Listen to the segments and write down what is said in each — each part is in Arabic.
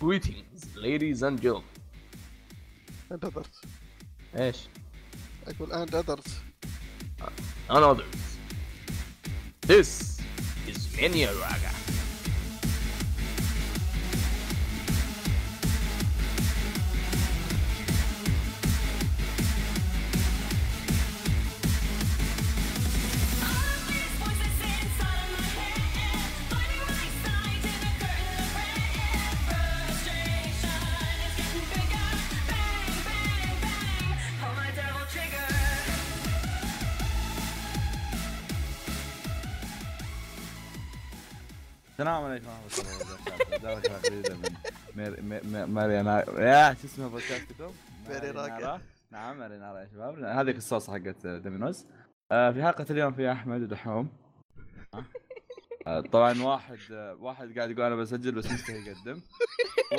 Greetings, ladies and gentlemen. اند اذرز ايش؟ اقول اند اذرز And others. This is Mania Raga. درجة من مارينا يا شو اسمه بودكاستكم؟ مارينارا. نعم يا شباب، هذه الصوصة حقت دومينوز. آه، في حلقة اليوم في أحمد ودحوم. آه، طبعا واحد واحد قاعد يقول أنا بسجل بس مستحي يقدم.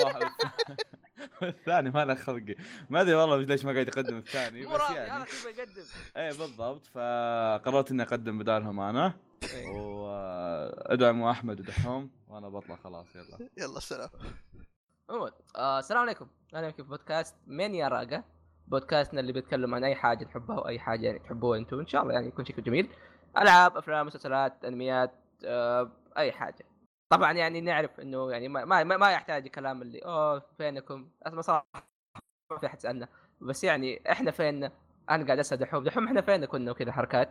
واحد الثاني ما له خلقي ما أدري والله ليش ما قاعد يقدم الثاني بس أنا يعني. كيف بقدم. إيه بالضبط. فقررت إني أقدم بدالهم أنا. وادعموا أحمد ودحوم. وأنا بطلع خلاص يلا. يلا سلام. عموما آه، السلام عليكم. أهلا فيكم في بودكاست مانيا راجا بودكاستنا اللي بيتكلم عن أي حاجة نحبها واي حاجة يعني تحبوها أنتم إن شاء الله يعني يكون شكله جميل. ألعاب أفلام مسلسلات أنميات آه، أي حاجة. طبعا يعني نعرف إنه يعني ما ما, ما- يحتاج الكلام اللي أوه فينكم؟ أصلا صراحة ما في أحد سألنا. بس يعني إحنا فين أنا قاعد أسأل دحوم. دحوم إحنا فين كنا وكذا حركات؟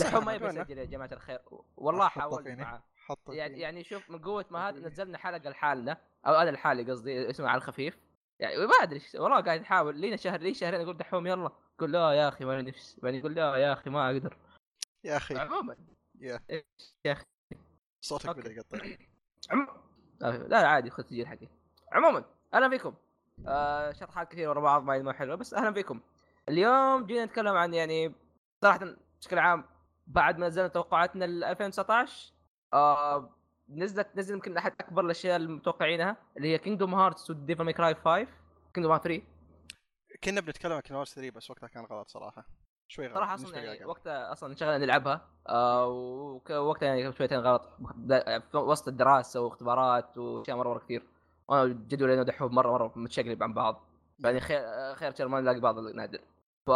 دحوم ما يبي يسجل يا جماعة الخير. والله حاولت. معاه. حط يعني يعني شوف من قوة ما هذا نزلنا حلقة لحالنا أو أنا لحالي قصدي اسمها على الخفيف. يعني ما أدري والله قاعد نحاول لينا شهر لي شهرين أقول دحوم يلا. يقول لا يا أخي ما نفس بعدين يقول لا يا أخي ما أقدر. يا أخي. عموما. يا. أخي؟ صوتك. بدأ يقطع. عم... لا لا عادي خذ تسجيل حقي. عموما أهلا فيكم. آه شطحات كثير ورا بعض ما حلوة بس أهلا فيكم. اليوم جينا نتكلم عن يعني صراحة بشكل عام بعد ما نزلنا توقعاتنا ل 2019 آه نزلت نزل يمكن أحد أكبر الأشياء المتوقعينها اللي هي Kingdom Hearts و Devil May Cry 5 Kingdom Heart 3 كنا بنتكلم عن كنوار 3 بس وقتها كان غلط صراحة. شوي غلط صراحة أصلا يعني. وقتها أصلا انشغلنا نلعبها آه وك- وقتها يعني شويتين غلط. في وسط الدراسة واختبارات وأشياء مرة مرة كثير. وأنا أنا دحوم مره مرة متشقلب عن بعض. يعني خير خير شر ما نلاقي بعض نادر. ف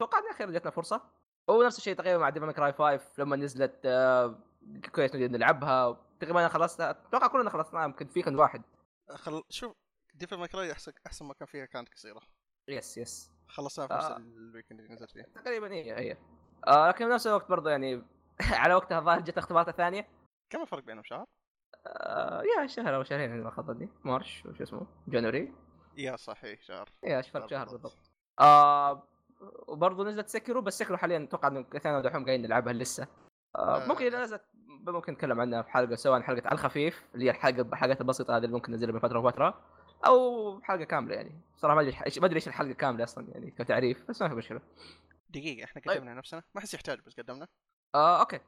توقعت إن خير جتنا فرصة. ونفس الشيء تقريبا مع Devil Cry 5 لما نزلت آه كويس نقدر نلعبها. تقريبا أنا خلصتها أتوقع كلنا خلصناها يمكن في كان واحد. خل... شوف Devil May Cry أحسن أحسن ما كان فيها كانت قصيرة. yes yes خلصناها في نفس آه. ال weekend اللي نزلت فيه. تقريبا هي هي. آه لكن في نفس الوقت برضه يعني على وقتها الظاهر جت اختبارات الثانية كم الفرق بينهم شهر؟ آه yeah شهر أو شهرين اذا ما خاب March وش اسمه؟ January. yeah صحيح شهر. yeah فرق شهر بالضبط. بالضبط. آه وبرضه نزلت Sekiro بس Sekiro حاليا أتوقع إنه اثنين ودحوم قاعدين نلعبها لسه. آه آه. ممكن إذا نزلت ممكن نتكلم عنها في حلقة سواء حلقة على الخفيف اللي هي الحلقة الحلقات البسيطة هذه اللي ممكن ننزلها من فترة وفتره أو حلقة كاملة يعني صراحة ما أدري ما أدري إيش الحلقة كاملة أصلا يعني كتعريف بس ما في مشكلة دقيقة إحنا طيب. قدمنا نفسنا ما احس يحتاج بس قدمنا آه okay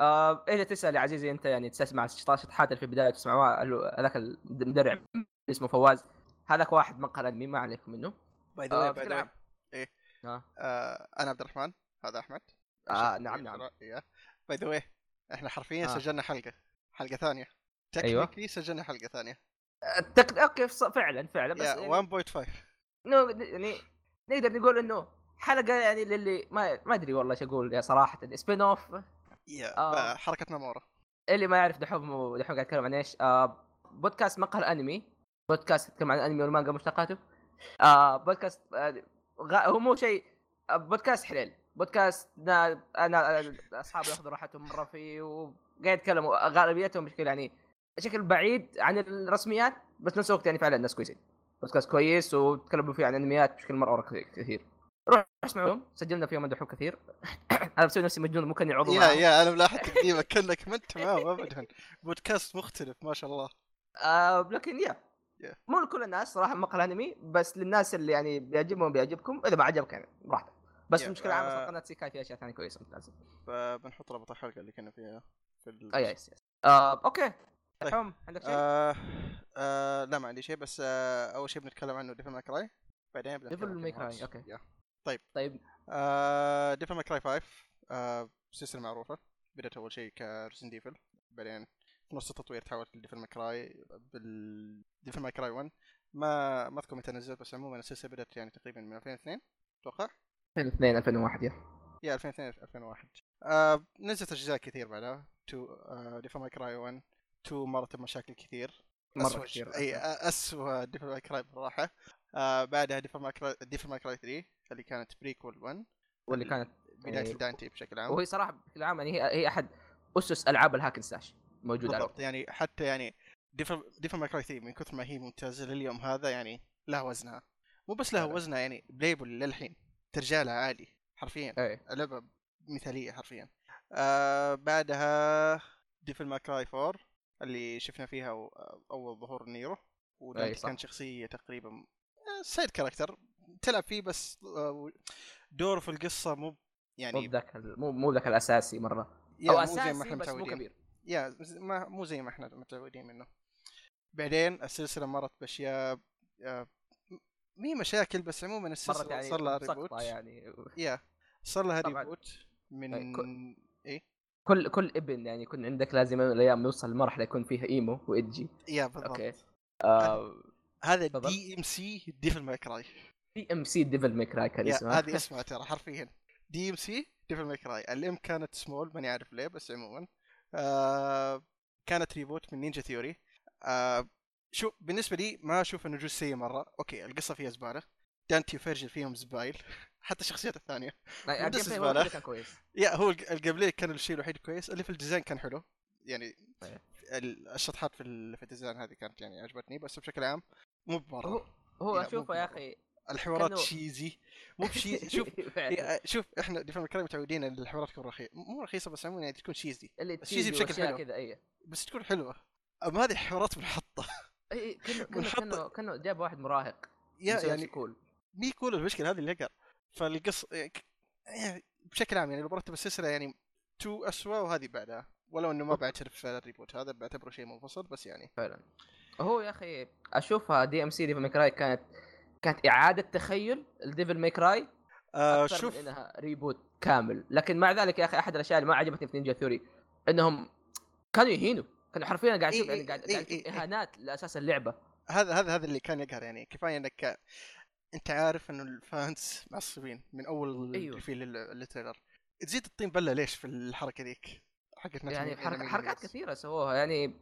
آه إذا تسأل يا عزيزي أنت يعني تسمع اللي في البداية هو هذاك المدرع اسمه فواز هذاك واحد مقهى انمي ما عليكم منه by آه، the بشكل عام. إيه آه. آه أنا عبد الرحمن هذا أحمد آه، نعم، نعم. by the way إحنا حرفيا آه. سجلنا حلقة. حلقة ثانية. أيوة. technically سجلنا حلقة ثانية. تق... okay ص- فعلا فعلا بس يعني 1.5 نو يعني نقدر نقول إنه حلقة يعني للي ما ما أدري والله إيش أقول يا صراحة. سبين اوف يا آه. بقى حركة مامورا اللي ما يعرف دحوم دحوم قاعد يتكلم عن إيش. آه بودكاست مقهى الأنمي. بودكاست يتكلم عن الانمي والمانجا ومشتقاته آه بودكاست آه غ... هو مو شيء آه بودكاست حليل. بودكاست نا... أنا أصحابي ياخذوا راحتهم مرة فيه وقاعد يتكلموا غالبيتهم بشكل يعني بشكل بعيد عن الرسميات بس نفس الوقت يعني فعلا الناس كويسين. بودكاست كويس وتكلموا فيه عن أنميات بشكل مرة كثير. روح اسمعوهم سجلنا فيهم دحوم كثير. أنا بسوي نفسي مجنون ممكن يعضوا يا معاهم. يا أنا ملاحظ تقديمك كانك ما أنت معاهم ابدا. بودكاست مختلف ما شاء الله. آه لكن يا. Yeah. مو لكل الناس صراحة مقهى الأنمي بس للناس اللي يعني بيعجبهم بيعجبكم إذا ما عجبك يعني براحتك. بس Yeah, المشكلة عامة آه. قناة سيكاي فيها أشياء ثانية كويسة ممتازه فبنحط رابط الحلقة اللي كنا فيها في ال... اي yes yes آه okay طيب. حوم عندك شيء؟ آه آه لا ما عندي شيء بس آه أول شيء بنتكلم عنه Devil May Cry بعدين بنتكلم Kingdom Cry، Hearts. okay. yeah. طيب آه Devil May Cry 5 آه سلسلة معروفة بدأت أول شيء ك Resident Evil بعدين في نص التطوير تحولت ل Devil May Cry بال Devil May Cry 1 ما ما أذكر متى نزل بس عموما السلسلة بدأت يعني تقريبا من 2002 أتوقع 2002 2001 يا يا 2002 2001 آه نزلت أجزاء كثير بعدها. two آه Devil May Cry 1 2 مرت بمشاكل كثير. مره أسوأ كثير أي اسوء Devil May Cry بالراحة. آه بعدها Devil May Cry Devil May Cry 3 اللي كانت prequel 1 واللي كانت بداية إيه. الدانتي بشكل عام. وهي صراحة بشكل عام يعني هي هي أحد أسس ألعاب ال hack and slash موجودة بالضبط. يعني حتى يعني Devil Devil May Cry 3 من كثر ما هي ممتازة لليوم هذا يعني لها وزنها. مو بس لها. وزنها يعني playable للحين. ترجع لها عادي حرفيا. إيه لعبة مثالية حرفيا. آه بعدها Devil May Cry 4 اللي شفنا فيها أول ظهور نيرو. صح. كان شخصية تقريبا side character تلعب فيه بس آه، دوره في القصة مو مو يعني بذاك ال- مو مو ذاك الأساسي مرة. أو مو زي أساسي ما إحنا بس مو كبير. yeah ما مو زي ما إحنا متعودين منه بعدين السلسلة مرت بأشياء آه، مي مشاكل بس عموما السلسله يعني صار لها ريبوت يعني. يا صار لها. ريبوت من أي، كل- إيه؟ كل كل ابن يعني يكون عندك لازم الأيام يوصل لمرحلة يكون فيها إيمو وايدجي يا بالضبط. أوكي. آه هذا. دي ام سي ديفل ماي كراي في ام سي ديفل ميك راي كان اسمها هذه اسمها ترى حرفيا. دي ام سي ديفل ماي كراي الأم كانت سمول ماني عارف ليه بس عموما. آه كانت reboot من Ninja Theory آه شو بالنسبة لي ما أشوف إنه جزء سيء مرة. okay القصة فيها زبالة. Dante و Vergil فيهم زبايل. حتى الشخصيات الثانية. بس اللي كان كويس. yeah هو ال game كان الشيء الوحيد كويس. اللي في ال design كان حلو. يعني. ال- الشطحات في في ال design هذه كانت يعني عجبتني. بس بشكل عام مو بمرة. هو هو اشوفه يا. أخي الحوارات كانوا- cheesy مو بشي شوف شوف إحنا دفاع الكلام متعودين إن الحوارات تكون رخيصة. مو رخيصة بس عموما يعني تكون شيزي اللي شيزي بشكل حلو. كذا اي بس تكون حلوة. أما هذه حوارات منحطه إي كأنه كأنه كأنه كأنه جاب واحد مراهق يا يعني كول مي كول المشكلة هذه اللي اقر فالقص يعني بشكل عام يعني لو برتب السلسلة يعني تو اسوء وهذه بعدها. ولو إنه ما بعترف الريبوت هذا بعتبره شيء منفصل بس يعني. فعلا. هو يا أخي أشوفها دي ام سي ديفل ميك راي كانت كانت إعادة تخيل right آه أكثر شوف. من إنها reboot كامل. لكن مع ذلك يا أخي أحد الأشياء اللي ما عجبتني في Ninja Theory إنهم كانوا يهينوا. كانوا حرفيا قاعد أشوف إيه يعني قاعد إيه قاعد. إهانات لأساس اللعبة. هذا هذا هذا اللي كان يقهر يعني كفايه إنك أنت عارف إنه ال fans معصبين من أول أيوه. في ال trailer. تزيد الطين بلة ليش في الحركة ذيك؟ حقت يعني من- حرك من- حركات كثيرة سووها يعني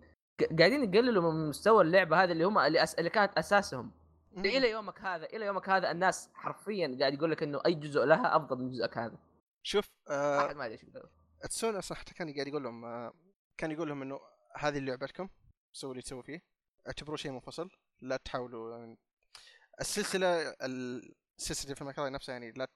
قاعدين يقللوا من مستوى اللعبة هذه اللي هم اللي, أس... اللي كانت أساسهم. مم. إلى يومك هذا إلى يومك هذا الناس حرفيا قاعد يقول لك إنه أي جزء لها أفضل من جزءك هذا. شوف آه أحد ما ادري إيش كان قاعد يقول لهم آه كان يقول لهم إنه هذه اللي لعبتكم سووا اللي تسووا فيه. اعتبروه شيء منفصل. لا تحاولوا يعني السلسلة السلسلة في المكان نفسها يعني لا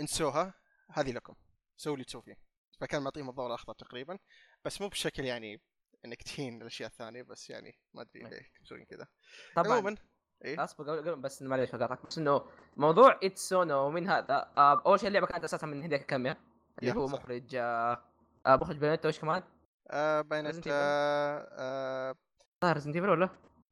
انسوها هذه لكم. سووا اللي تسووا فيه. فكان معطيهم الضوء الاخضر تقريبا. بس مو بشكل يعني إنك تهين الأشياء الثانية بس يعني ما أدري نعم. ليه مسوين كذا. طبعا. عموما إيه؟ اصبر قبل قبل بس معليش قاطعك بس إنه موضوع اتسونو ومن هذا آه أول شيء اللعبة كانت أساسا من هيديكا كاميا اللي يا، هو صح. مخرج آه آه مخرج بيانيتا وش كمان؟ آه Evil. آه ريزنت ايفل ولا؟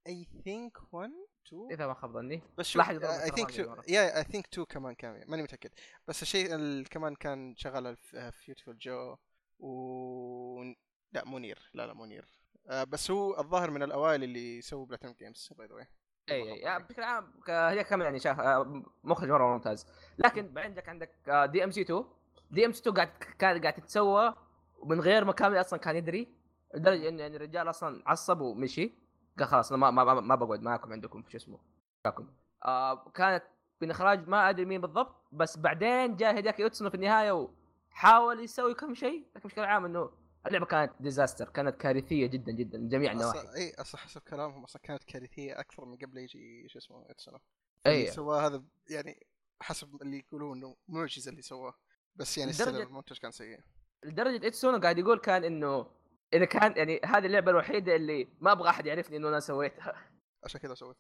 اي ثينك 1 2 إذا ما خاب ظني. بس يضرب اي ثينك الترابيزة مرة. يا اي ثينك 2 كمان كان ماني متأكد. بس الشيء ال- كمان كان شغال فيوتيفول جو و لا منير لا لا منير آه بس هو الظاهر من الأوائل اللي سووا بلاتينوم جيمز باي ذا واي إي إي بشكل عام هي كمان يعني شاف آه، مخرج مرة ممتاز. لكن عندك عندك آه، دي ام سي 2 دي ام سي 2 قاعد قاعد تتسوى ومن غير ما كامل أصلا كان يدري لدرجة انه يعني الرجال أصلا عصب ومشي. قال خلاص أنا ما ما, ما, بقعد معاكم عندكم في شو اسمه معكم. آه كانت من إخراج ما أدري مين بالضبط بس بعدين جاء Hideaki Itsuno في النهاية وحاول يسوي كم شيء لكن بشكل عام إنه اللعبة كانت disaster كانت كارثية جدا جدا من جميع النواحي. إي أصلا حسب كلامهم أصلا كانت كارثية أكثر من قبل يجي شو اسمه Itsuno أي. اللي سواه هذا يعني حسب اللي يقولون إنه معجزة اللي سواه. بس يعني السنة المنتج كان سيء. لدرجة Itsuno قاعد يقول كان إنه إذا كان يعني هذه اللعبة الوحيدة اللي ما أبغى أحد يعرفني إنه أنا سويتها. عشان كذا سويت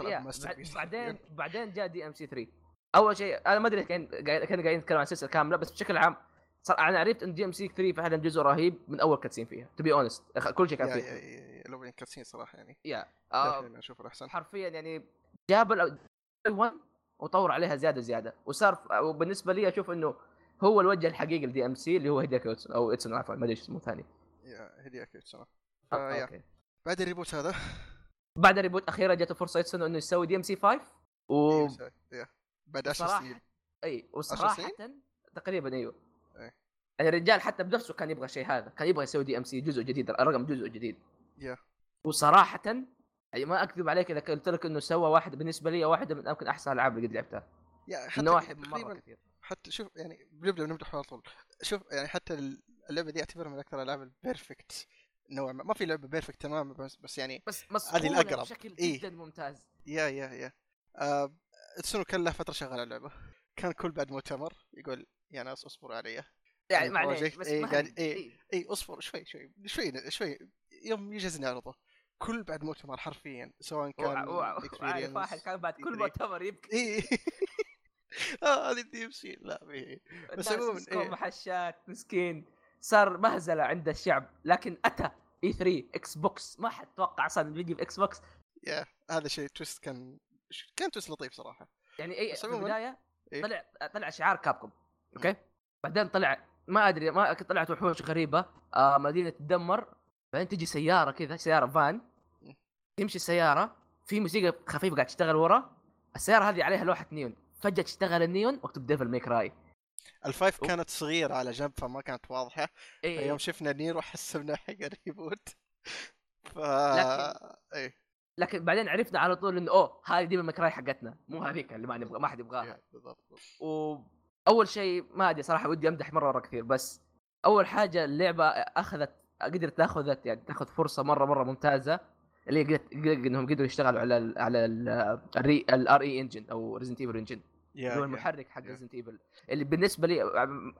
ماستر بيس بعدين بعدين جاء دي إم سي 3 أول شيء أنا ما أدري كان كان قاعدين نتكلم عن السلسله كاملة بس بشكل عام صار أنا عرفت إن دي إم سي 3 فعلا جزء رهيب من أول كاتسين فيها تو بي اونست كل شيء كان فيها. لو بين كاتسين صراحة يعني. يا آه أشوف الأحسن. حرفيا يعني جاب ال 1 وطور عليها زيادة زيادة. وصار وبالنسبة لي أشوف إنه هو الوجه الحقيقي لدي ام سي اللي هو هيديكي اوتسونو أو اتسونو عفوا ما أدري إيش اسمه ثاني. ف yeah. Okay. بعد ال reboot هذا؟ بعد ال reboot أخيرا جاته فرصة Itsuno إنه يسوي DMC 5 و إيه،. بعد 10 صراحة سنين. إي وصراحة تقريبا إيوه. إيه. يعني الرجال حتى بنفسه كان يبغى شيء هذا كان يبغى يسوي DMC جزء جديد رقم جزء جديد. وصراحة يعني ما أكذب عليك إذا قلت لك إنه سوى واحد بالنسبة لي واحدة من يمكن أحسن الالعاب اللي قد لعبتها. yeah حتى نواحي مرة كثير. حتى شوف يعني بنبدأ نمدح على طول. شوف يعني حتى اللعبة دي أعتبرها من أكثر الألعاب ال perfect نوعا ما. ما في لعبة perfect تماما بس بس يعني بس مصقولة الأقرب. بشكل إيه. جدا ممتاز. yeah yeah yeah. آه Itsuno كان له فترة شغال على اللعبة. كان كل بعد مؤتمر يقول يا ناس اصبروا علي. يعني ال project، معليش بس إيه، ما قاعد- هي- إيه. إيه. اي اصبر شوي شوي شوي شوي. يوم يجهزني عرضه كل بعد مؤتمر حرفيا سواء كان واحد كان بعد كل E3. مؤتمر يبكي. اي آه هذه دي ام سي. لا إيه. بس عموماً، إيه. محشات مسكين. صار مهزلة عند الشعب. لكن أتى إي 3 إكس بوكس. ما حد توقع أصلا بيجي في إكس بوكس. يا هذا شيء تويست كان كان تويست لطيف صراحة. يعني إي في البداية إيه. طلع طلع شعار كابكوم. أوكي؟ بعدين طلع ما أدري ما طلعت وحوش غريبة. آه مدينة تدمر. بعدين تجي سيارة كذا سيارة فان. تمشي السيارة في موسيقى خفيفة قاعد تشتغل ورا. السيارة هذه عليها لوحة نيون. فجأة تشتغل النيون مكتوب Devil May Cry ال five أوه. كانت صغيرة على جنب فما كانت واضحة. اي يوم شفنا نيرو حسبنا حق ال reboot ف لكن- إيه. لكن بعدين عرفنا على طول إنه أوه هذه Devil May Cry حقتنا. مو هذيك اللي ما نبغى ما حد يبغاها. yeah، بالضبط. واول شيء ما أدري صراحة ودي أمدح مرة مره كثير بس أول حاجة اللعبة أخذت قدرت تاخذ يعني تأخذ فرصة مرة مرة ممتازة. اللي قدرت إنهم قدروا يشتغلوا على ال على ال RE Engine أو Resident Evil Engine اللي هو. المحرك حق. Resident Evil اللي بالنسبة لي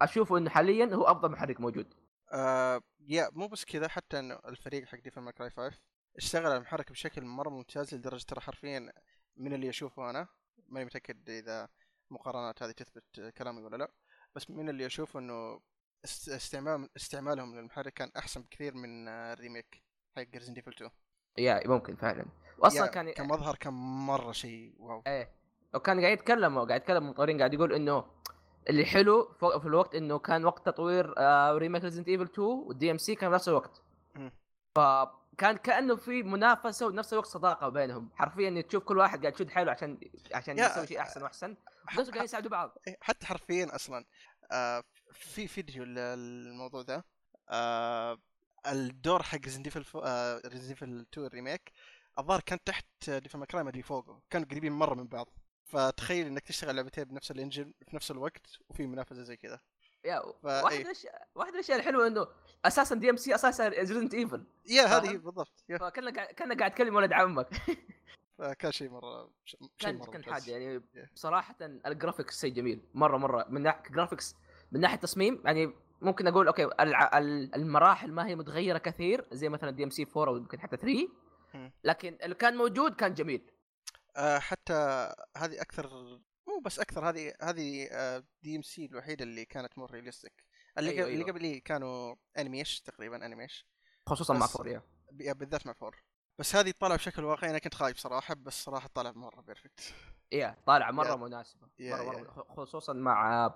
أشوفه إنه حاليا هو أفضل محرك موجود. آه yeah مو بس كذا حتى إنه الفريق حق Devil May Cry 5 اشتغل على المحرك بشكل مرة ممتاز لدرجة ترى حرفيا من اللي أشوفه أنا. ماني متأكد إذا مقارنات هذه تثبت كلامي ولا لا. بس من اللي أشوفه إنه است- استعمال استعمالهم للمحرك كان أحسن بكثير من آه، ال remake حق Resident Evil 2 yeah ممكن فعلا. واصلا كان كمظهر كان مرة شيء واو. إيه. وكان قاعد يتكلم قاعد يتكلم المطورين قاعد يقول إنه اللي حلو في الوقت إنه كان وقت تطوير آه remake Resident Evil 2 وال DMC كان بنفس الوقت. فكان كأنه في منافسة ونفس الوقت صداقة بينهم. حرفيا تشوف كل واحد قاعد يشد حيله عشان عشان يسوي شيء أحسن وأحسن بس قاعد يساعدوا بعض. إيه، حتى حرفيا أصلا آه في فيديو للموضوع ده آه الدور حق Resident Evil آه Resident Evil 2 ال remake الظاهر كان تحت Devil May Cry ما أدري فوقه كانوا قريبين مرة من بعض. فتخيل إنك تشتغل لعبتين بنفس ال engine في نفس الوقت وفي منافسة زي كذا yeah واحد إيه. من الاشياء واحد من الاشياء الحلوه إنه أساسا DMC أساسا Resident Evil yeah هذه؟ بالضبط yeah فكأنك قاعد تكلم ولد عمك فكان شيء مرة شيء كان مرة كان. حاجة يعني. بصراحه ال graphics شيء جميل مرة مرة من ناحية graphics من ناحية تصميم يعني ممكن أقول okay المراحل ما هي متغيرة كثير زي مثلا DMC 4 أو يمكن حتى 3 مم. لكن اللي كان موجود كان جميل آه حتى هذه أكثر مو بس أكثر هذه هذه DMC الوحيدة اللي كانت more realistic اللي أيوة، أيوة اللي أيوة. قبلي كانوا anime-ish تقريبا anime-ish خصوصا مع ب- بالذات مع four بس هذه طالعة بشكل واقعي أنا كنت خايف صراحة بس صراحة طالع مرة perfect yeah طالعة مرة yeah- مناسبة. yeah- مرة yeah. مره خصوصا مع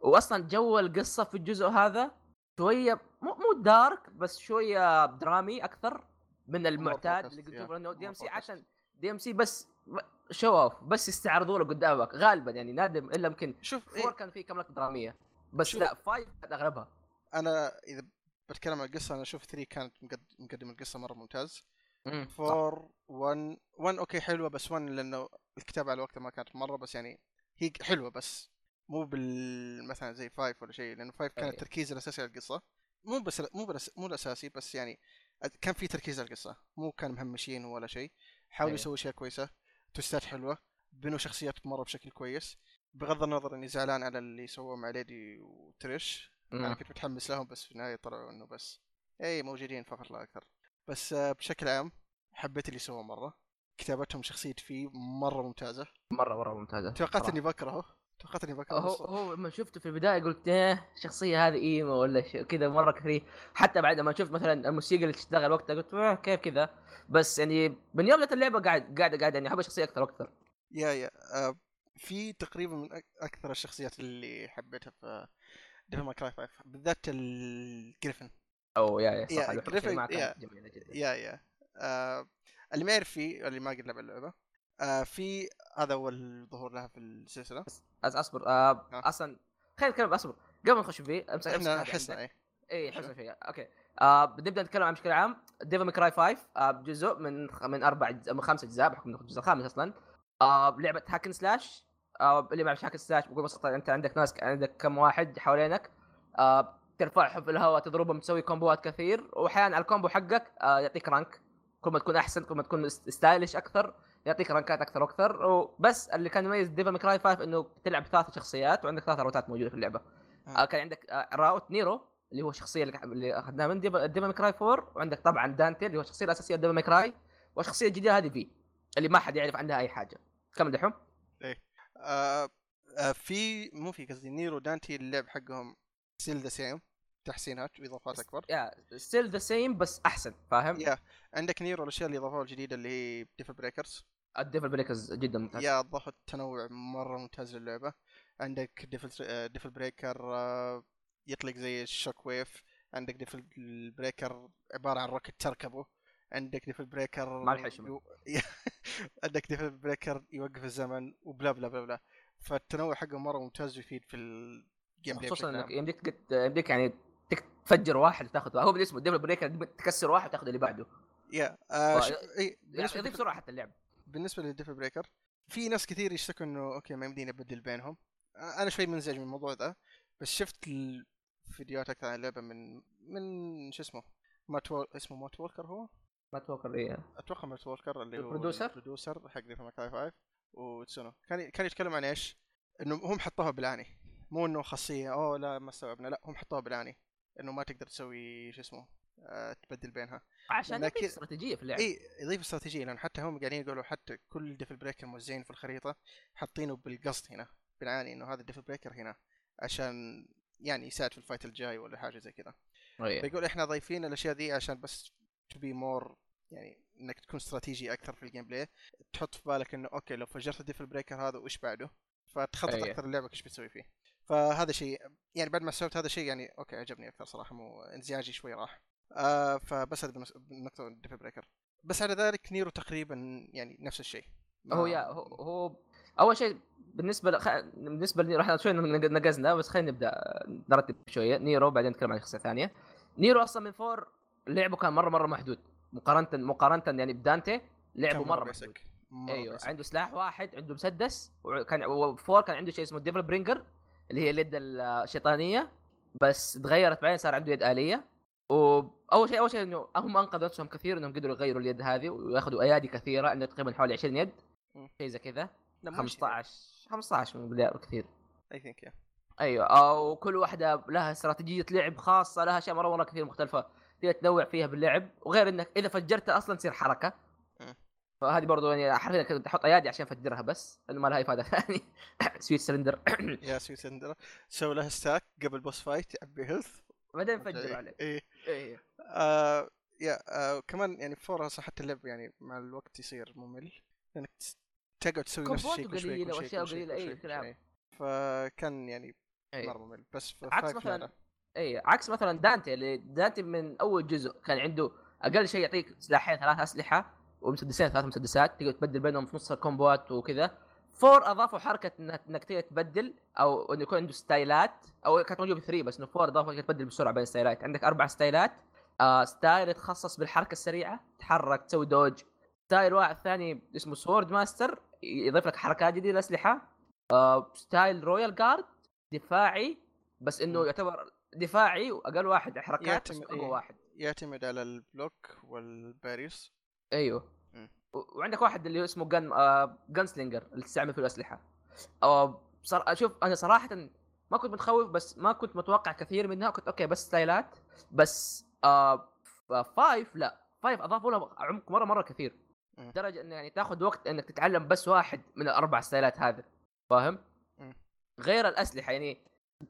واصلا جو القصة في الجزء هذا شوية مو مو dark بس شوية درامي أكثر من المعتاد اللي قلت yeah. إنه DMC. عشان DMC بس show off بس يستعرضوا له قدامك غالبا يعني نادر إلا يمكن شوف four إيه كان في كم لقطة درامية بس شوف. لا five كانت أغلبها أنا إذا بتكلم عن القصة أنا أشوف 3 كانت مقد- مقدم القصة مرة ممتاز مم، صح. 4 1 1 أوكي حلوة بس 1 لأنه الكتابة على وقتها ما كانت مرة بس يعني هي حلوة بس مو بال مثلا زي 5 ولا شيء لأنه 5 كان أي. التركيز الأساسي على القصة مو بس مو بس مو الأساسي بس يعني كان في تركيز على القصة مو كان مهمشين ولا شيء حاولوا أي. يسووا أشياء كويسة توستات حلوة بنوا شخصيات مرة بشكل كويس. بغض النظر إني زعلان على اللي سووه مع ليدي وتريش أنا مم. كنت متحمس لهم بس في النهاية طلعوا إنه بس اي موجودين فقط لا أكثر. بس آه، بشكل عام حبيت اللي سووه مرة. كتابتهم شخصية فيه مرة ممتازة. مرة مرة ممتازة. توقعت. إني بكرهه. توقعت إني بكرهه هو هو لما شفته في البداية قلت إيه الشخصيه هذه إيمو ولا كذا مرة كثير. حتى بعد ما شفت مثلا الموسيقى اللي تشتغل وقتها قلت "آه، كيف كذا. بس يعني من يوم اللعبة قاعد قاعد قاعد يعني أحب الشخصية أكثر وأكثر. yeah yeah. آه، V تقريبا من أكثر الشخصيات اللي حبيتها في Devil May Cry 5 بالذات الجريفن أو yeah yeah yeah، صح Griffon- yeah. جدا. yeah yeah. آه اللي ما يعرف V اللي ما قد لعب اللعبة. آه V هذا اول ظهور لها في السلسلة. أس أصبر آه. أصلا خلينا نتكلم اصبر قبل ما نخش فيه أمسك إحنا حسنا. إيه. اي حسنا فيها. okay. آه بنبدا نتكلم عن بشكل عام. Devil May Cry 5 آه جزء من من أربع أجزاء من خمس أجزاء بحكم إنه الجزء الخامس أصلا. آه لعبة hack and slash آه اللي ما يعرف hack and slash بكل بساطه أنت عندك ناس عندك كم واحد حوالينك. آه ترفعهم في الهواء تضربهم تسوي كومبوات كثير. واحيانا على ال combo حقك آه يعطيك rank كل ما تكون أحسن كل ما تكون stylish أكثر. يعطيك رانكات أكثر وأكثر. وبس اللي كان يميز Devil May Cry 5 إنه تلعب ثلاث شخصيات وعندك ثلاث روتات موجودة في اللعبة. آه. آه كان عندك آه route نيرو اللي هو الشخصية اللي أخذناها من Devil May Cry 4 وعندك طبعا دانتي اللي هو الشخصية الأساسية Devil May Cry والشخصية الجديدة هذه V اللي ما حد يعرف عنها أي حاجة. كمل دحوم. آه آه V مو V قصدي نيرو دانتي اللعب حقهم still the same تحسينات واضافات أكبر. yeah still the same بس أحسن فاهم؟ yeah عندك نيرو الأشياء اللي إضافوها الجديدة اللي هي Devil Breakers ال Devil Breakers جدا ممتاز. yeah اضافت تنوع مرة ممتاز للعبة. عندك Devil Devil Breaker يطلق زي ال shockwave. عندك Devil Breaker عبارة عن rocket تركبه. عندك Devil Breaker مع الحشمة. يو- عندك Devil Breaker يوقف الزمن و blah blah blah blah. فالتنوع حقه مرة ممتاز ويفيد في ال gameplay خصوصا إنك. يمديك يمديك يعني تفجر واحد وتاخذ هو بالاسم Devil Breaker تكسر واحد وتاخذ اللي بعده. yeah آه ف- شوف- اي يعني يضيف سرعة حتى اللعب. بالنسبة لل Devil Breaker في ناس كثير يشتكوا إنه okay ما يمديني أبدل بينهم أنا شوي منزعج من الموضوع ذا بس شفت الفيديوهات أكثر عن اللعبة من من شو اسمه Matt Wal... اسمه Matt Walker هو ما أتوقع إيه. أتوقع Matt Walker اللي هو ال producer؟ ال producer حق Devil May Cry 5 وإتسونو كان كان يتكلم عن إيش؟ إنه هم حطوها بالعاني مو إنه خاصية أوه لا ما استوعبنا لا هم حطوها بالعاني إنه ما تقدر تسوي شو اسمه تبدل بينها. عشان يضيف استراتيجية في اللعب. إي يضيف استراتيجية لأن حتى هم قاعدين يقولوا حتى كل Devil Breaker موزعين في الخريطة حاطينه بالقصد هنا بالعاني إنه هذا ال Devil Breaker هنا عشان يعني يساعد في ال fight الجاي ولا حاجة زي كذا. إيه. فيقول إحنا ضايفين الأشياء دي عشان بس to be more يعني إنك تكون استراتيجي أكثر في ال gameplay تحط في بالك إنه okay لو فجرت ال Devil Breaker هذا وش بعده؟ فتخطط أيه. أكثر اللعبه إيش بتسوي فيه. فهذا شيء يعني بعد ما سويت هذا الشيء يعني okay عجبني أكثر صراحة مو انزعاجي شوي راح. آه فبس هذا بالنقطة ال Devil Breaker بس على ذلك نيرو تقريبا يعني نفس الشيء. هو yeah هو, هو أول شيء بالنسبة ل... خ... بالنسبة لي راح شوي نق- نقزنا بس خلينا نبدأ نرتب شوية. نيرو بعدين نتكلم عن شخصيه ثانية نيرو أصلا من four لعبه كان مره مرة محدود. مقارنه مقارنة يعني بدانتي لعبه مرة محدود. مرة أيوه basic. عنده سلاح واحد عنده مسدس وكان و four كان عنده شيء اسمه Devil Bringer اللي هي اليد الشيطانية. بس تغيرت بعدين صار عنده يد آلية. وأول شيء أول شيء إنه هم أنقذوا نفسهم كثير إنهم قدروا يغيروا اليد هذه ويأخذوا أيادي كثيرة عنده تقريبا حوالي 20 يد. شيء زي كذا. لا، مو 15 15 من مليار كثير اي ثينك يا أيوه أو كل واحدة لها استراتيجية لعب خاصة لها أشياء مره مرة كثير مختلفة تقدر تنوع فيها باللعب. وغير إنك إذا فجرتها أصلا تصير حركة. فهذه برضو يعني حرفيا كنت تحط أيادي عشان أفجرها بس لأنه ما لها أي فائده ثانية. سويت سلندر يا سوي سندرا سوي له stack قبل boss fight يعبي health بعدين فجر عليه إيه. إيه آه yeah آه كمان يعني four أصلا حتى اللعب يعني مع الوقت يصير ممل. لانك تس- تقعد تسوي نفس الشيء كل شوي قليلة شيء قليلة، كلام. شيء. فكان يعني إيه. مرة ممل. بس عكس مثلا لا. اي عكس مثلا دانتي اللي دانتي من أول جزء كان عنده أقل شيء يعطيك سلاحين ثلاث أسلحة ومسدسين ثلاث مسدسات تقدر تبدل بينهم في نص الكومبوات وكذا. four أضافوا حركة انك تقدر تبدل أو إنه يكون عنده ستايلات أو كانت موجودة 3 بس إنه four أضافوا تبدل بسرعة بين الستايلات. عندك أربع ستايلات. آه style يتخصص بالحركة السريعة تحرك تسوي dodge. style واحد ثاني اسمه Swordmaster يضيف لك حركات جديدة للاسلحه آه style Royal Guard دفاعي بس إنه. يعتبر دفاعي وأقل واحد حركات بس يعتمد- أقوى إيه. واحد. يعتمد على ال block وال parries أيوه. وعندك واحد اللي اسمه Gun آه Gunslinger اللي تستعمل فيه الأسلحة. آه صار شوف أنا صراحة ما كنت متخوف بس ما كنت متوقع كثير منها كنت okay بس ستايلات بس آه five لا five أضافوا له عمق مرة مرة كثير. لدرجه انه يعني تاخذ وقت إنك تتعلم بس واحد من الأربع ستايلات هذه فاهم؟ غير الأسلحة يعني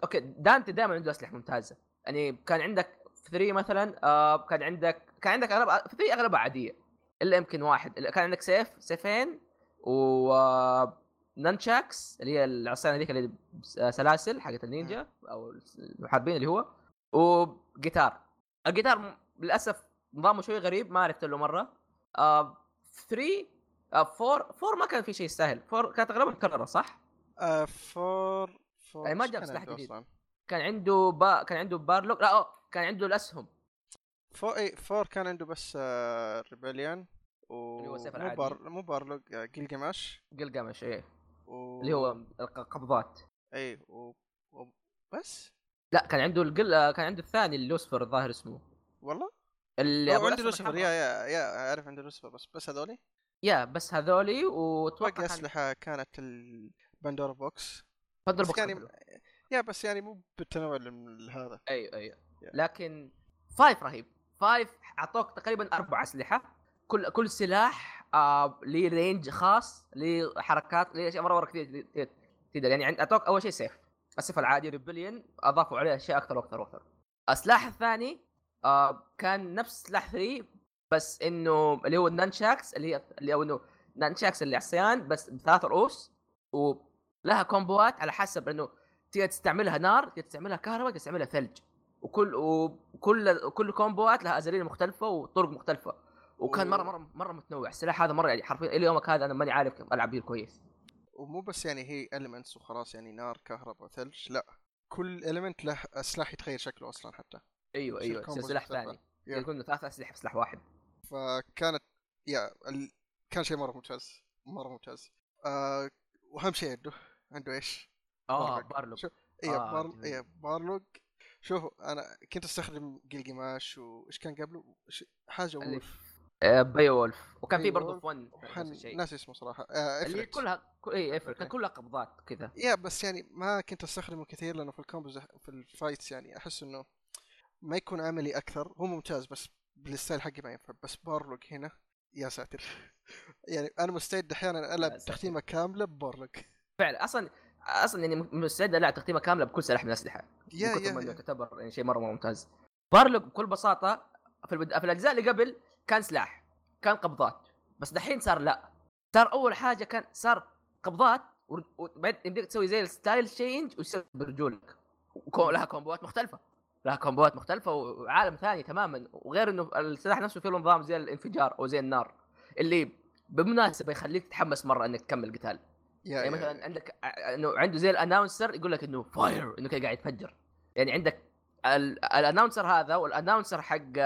okay دانتي دائما عنده أسلحة ممتازة. يعني كان عندك في 3 مثلا آه كان عندك كان عندك أغلب في 3 أغلبها عادية. إلا يمكن واحد. كان عندك سيف سيفين و آه، nunchucks اللي هي العصيان هذيك اللي س- سلاسل حقت النينجا أو المحاربين اللي هو. وجيتار الجيتار للأسف نظامه شوي غريب ما عرفت له مرة. آه 3 آه 4 4 ما كان في شيء يستاهل. 4 كانت اغلبها مكررة صح؟ آه four فور يعني ما جاب سلاح جديد. كان عنده با... كان عنده بارلوك لا أوه. كان عنده الأسهم. فور اي فور كان عنده بس آه ريبليون و اللي هو السيف مو. بار مو بارلوج آه جيلجماش. قلقمش إيه. و... اللي هو القبضات. اي و... و... بس. لا كان عنده القل آه، كان عنده الثاني لوسفر الظاهر اسمه. والله؟ اللي عنده لوسفر يا. يا يا أعرف عنده لوسفر بس بس هذولي؟ يا بس هذولي وأتوقع باقي كان أسلحة كانت ال Pandora box بس box يعني. yeah بس يعني مو بالتنوع هذا. أيوه أيوه. لكن five رهيب. five أعطوك تقريبا أربع أسلحة. كل كل سلاح آه range خاص ليه حركات أشياء مرة مرة كثير تقدر. يعني أعطوك أول شيء سيف السيف العادي Rebellion أضافوا عليه أشياء أكثر وأكثر وأكثر. السلاح الثاني آه كان نفس سلاح 3 بس إنه اللي هو ال nunchucks اللي هي اللي هو إنه nunchucks اللي العصيان بس بثلاث رؤوس. ولها كومبوات على حسب إنه تقدر تستعملها نار تقدر تستعملها كهرباء تقدر تستعملها ثلج. وكل وكل كل كومبوات لها أساليب مختلفة وطرق مختلفة. وكان مرة مرة مرة متنوع. السلاح هذا مرة يعني حرفيا إلى يومك هذا أنا ماني عارف كيف ألعب بيه كويس. ومو بس يعني هي elements وخلاص يعني نار كهرباء ثلج لا. كل element له سلاح يتغير شكله أصلا حتى. أيوه أيوه يصير سلاح. ثاني. يكون ثلاث أسلحة في سلاح واحد. فكانت يا ال... كان شيء مرة ممتاز مرة ممتاز. آه وأهم شيء عنده عنده إيش؟ آه بارلوك. بارلوك شوف اي آه، بار... جميل. اي بارلوج شوف أنا كنت أستخدم جلجماش وايش كان قبله؟ حاجة وولف. آه باي وولف. وكان في برضه 1 وحن... ناسي اسمه صراحة. آه اللي. كلها كل... اي افرت كان. كلها قبضات كذا. يا بس يعني ما كنت أستخدمه كثير لأنه في الكومبوز في الفايتس يعني أحس إنه ما يكون عملي أكثر. هو ممتاز بس بال style حقي ما ينفع. بس Balrog هنا يا ساتر. يعني أنا مستعد أحيانا ألعب. تختيمة كاملة ب Balrog فعلا. أصلا أصلا يعني مستعد العب تختيمه كاملة بكل سلاح من الأسلحة. yeah yeah, yeah. تعتبر يعني شيء مرة ممتاز. Balrog بكل بساطة في, البد... في الأجزاء اللي قبل كان سلاح كان قبضات. بس دحين صار لا. صار أول حاجة كان صار قبضات وبعدين يمديك تسوي زي ال style change ويصير برجولك. وكو... لها كومبوات مختلفة. لها كومبوات مختلفة وعالم ثاني تماما. وغير إنه السلاح نفسه فيه نظام زي الانفجار أو زي النار. اللي بالمناسبه يخليك تتحمس مرة إنك تكمل قتال. يعني مثلا عندك إنه عنده زي ال announcer يقول لك إنه fire إنه كده قاعد يتفجر. يعني عندك ال- ال announcer هذا وال announcer حق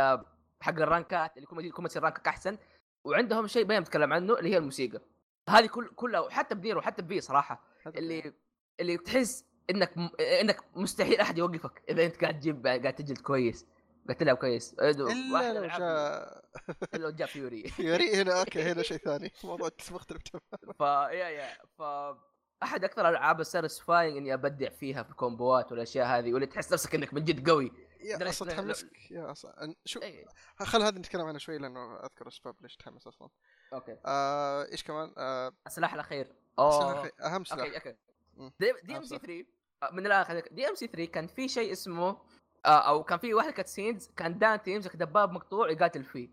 حق الرانكات اللي كل ما تصير rank ك أحسن وعندهم شيء ما نتكلم عنه اللي هي الموسيقى. هذه كل كلها وحتى بنيرو وحتى ب V صراحة. اللي اللي تحس إنك. إنك مستحيل أحد يوقفك إذا أنت قاعد تجيب قاعد تجلد كويس. قاعد تلعب كويس. إلا لو جاء. إلا لو جاء Fury. Fury هنا okay هنا شيء ثاني. موضوع مختلف تماما. ف yeah yeah. ف أحد أكثر الالعاب ال satisfying إني أبدع فيها في الكومبوات والأشياء هذه واللي تحس نفسك إنك من جد قوي. yeah أصلا تحمسك yeah أصلا شو. خل هذا نتكلم عنه شوي لأنه أذكر اسباب ليش تحمس أصلا. okay. آه إيش كمان؟ آه السلاح الأخير. أوه. أهم سلاح. okay. okay. DMC 3 آه، من الآخر DMC 3 كان في شيء اسمه أو كان في واحد cutscenes كان دانتي يمسك دباب مقطوع يقاتل فيه.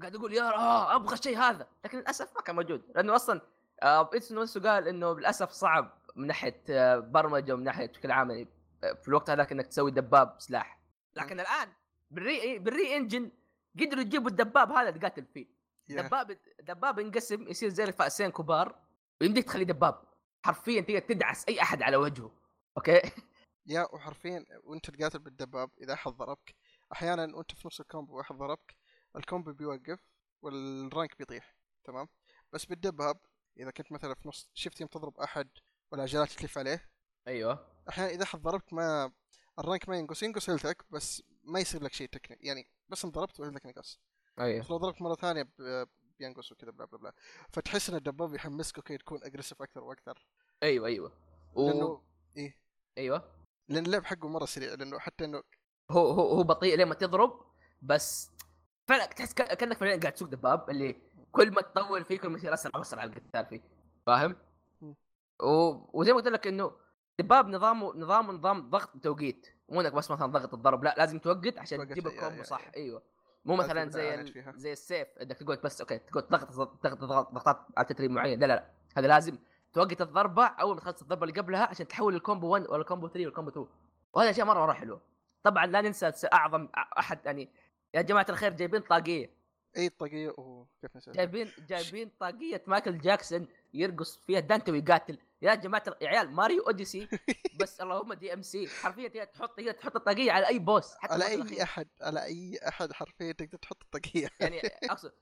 قاعد يقول يا آه أبغى الشيء هذا. لكن للأسف ما كان موجود. لأنه أصلا آه Itsuno نفسه قال إنه للأسف صعب من ناحية آه، برمجة ومن ناحية بشكل عام يعني آه، في الوقت هذاك إنك تسوي دباب سلاح. لكن الآن بال RE بال RE engine قدروا يجيبوا الدباب هذا تقاتل فيه. yeah. دباب دباب ينقسم يصير زي الفأسين كبار ويمديك تخليه دباب. حرفيا تقدر تدعس أي أحد على وجهه. okay? yeah وحرفيا وأنت تقاتل بالدباب إذا أحد ضربك. أحيانا وأنت في نص ال combo وأحد ضربك ال combo بيوقف وال rank بيطيح تمام؟ بس بالدباب إذا كنت مثلا في نص شفت يوم تضرب أحد والعجلات تلف عليه؟ أيوه. أحيانا إذا أحد ضربك ما ال rank ما ينقص ينقص هيلتك بس ما يصير لك شيء technically يعني بس انضربت وهيلتك نقص. أيوه. لو ضربت مرة ثانية ب- بينقص وكذا blah blah blah. فتحس إن الدباب يحمسك okay تكون aggressive أكثر وأكثر. أيوه أيوه. و... لأنه إيه؟ أيوه. لأن اللعب حقه مرة سريع لأنه حتى إنه هو هو هو بطيء لما تضرب بس فعلا تحس كأنك فعلا قاعد تسوق دباب اللي كل ما تطول فيه كل ما يصير أسرع واسرع القتال فيه. فاهم؟ و... وزي ما قلت لك إنه دباب نظامه نظامه نظام ضغط توقيت. مو إنك بس مثلا ضغط الضرب لا لازم توقت عشان تجيب ال combo صح. yeah. أيوه. مو لا مثلا زي ال... زي السيف إنك تقعد بس okay تقعد ضغط ضغط ضغط ضغطات على ترتيب معين. لا لا لا. هذا لازم توقت الضربة أول ما تخلص الضربة اللي قبلها عشان تحول ال combo 1 ولا ال combo 3 ولا ال combo 2 وهذه أشياء مره مرة حلوة. طبعا لا ننسى أعظم أحد يعني يا جماعة الخير جايبين طاقية. اي الطاقيه أوه كيف نسيت؟ جايبين جايبين طاقية مايكل جاكسون يرقص فيها دانتي ويقاتل. يا جماعة يا عيال Mario Odyssey بس اللهم DMC. حرفيا هي تحط هي تحط الطاقية على أي boss حتى على أي. احد على أي أحد حرفيا تقدر تحط الطاقية. يعني أقصد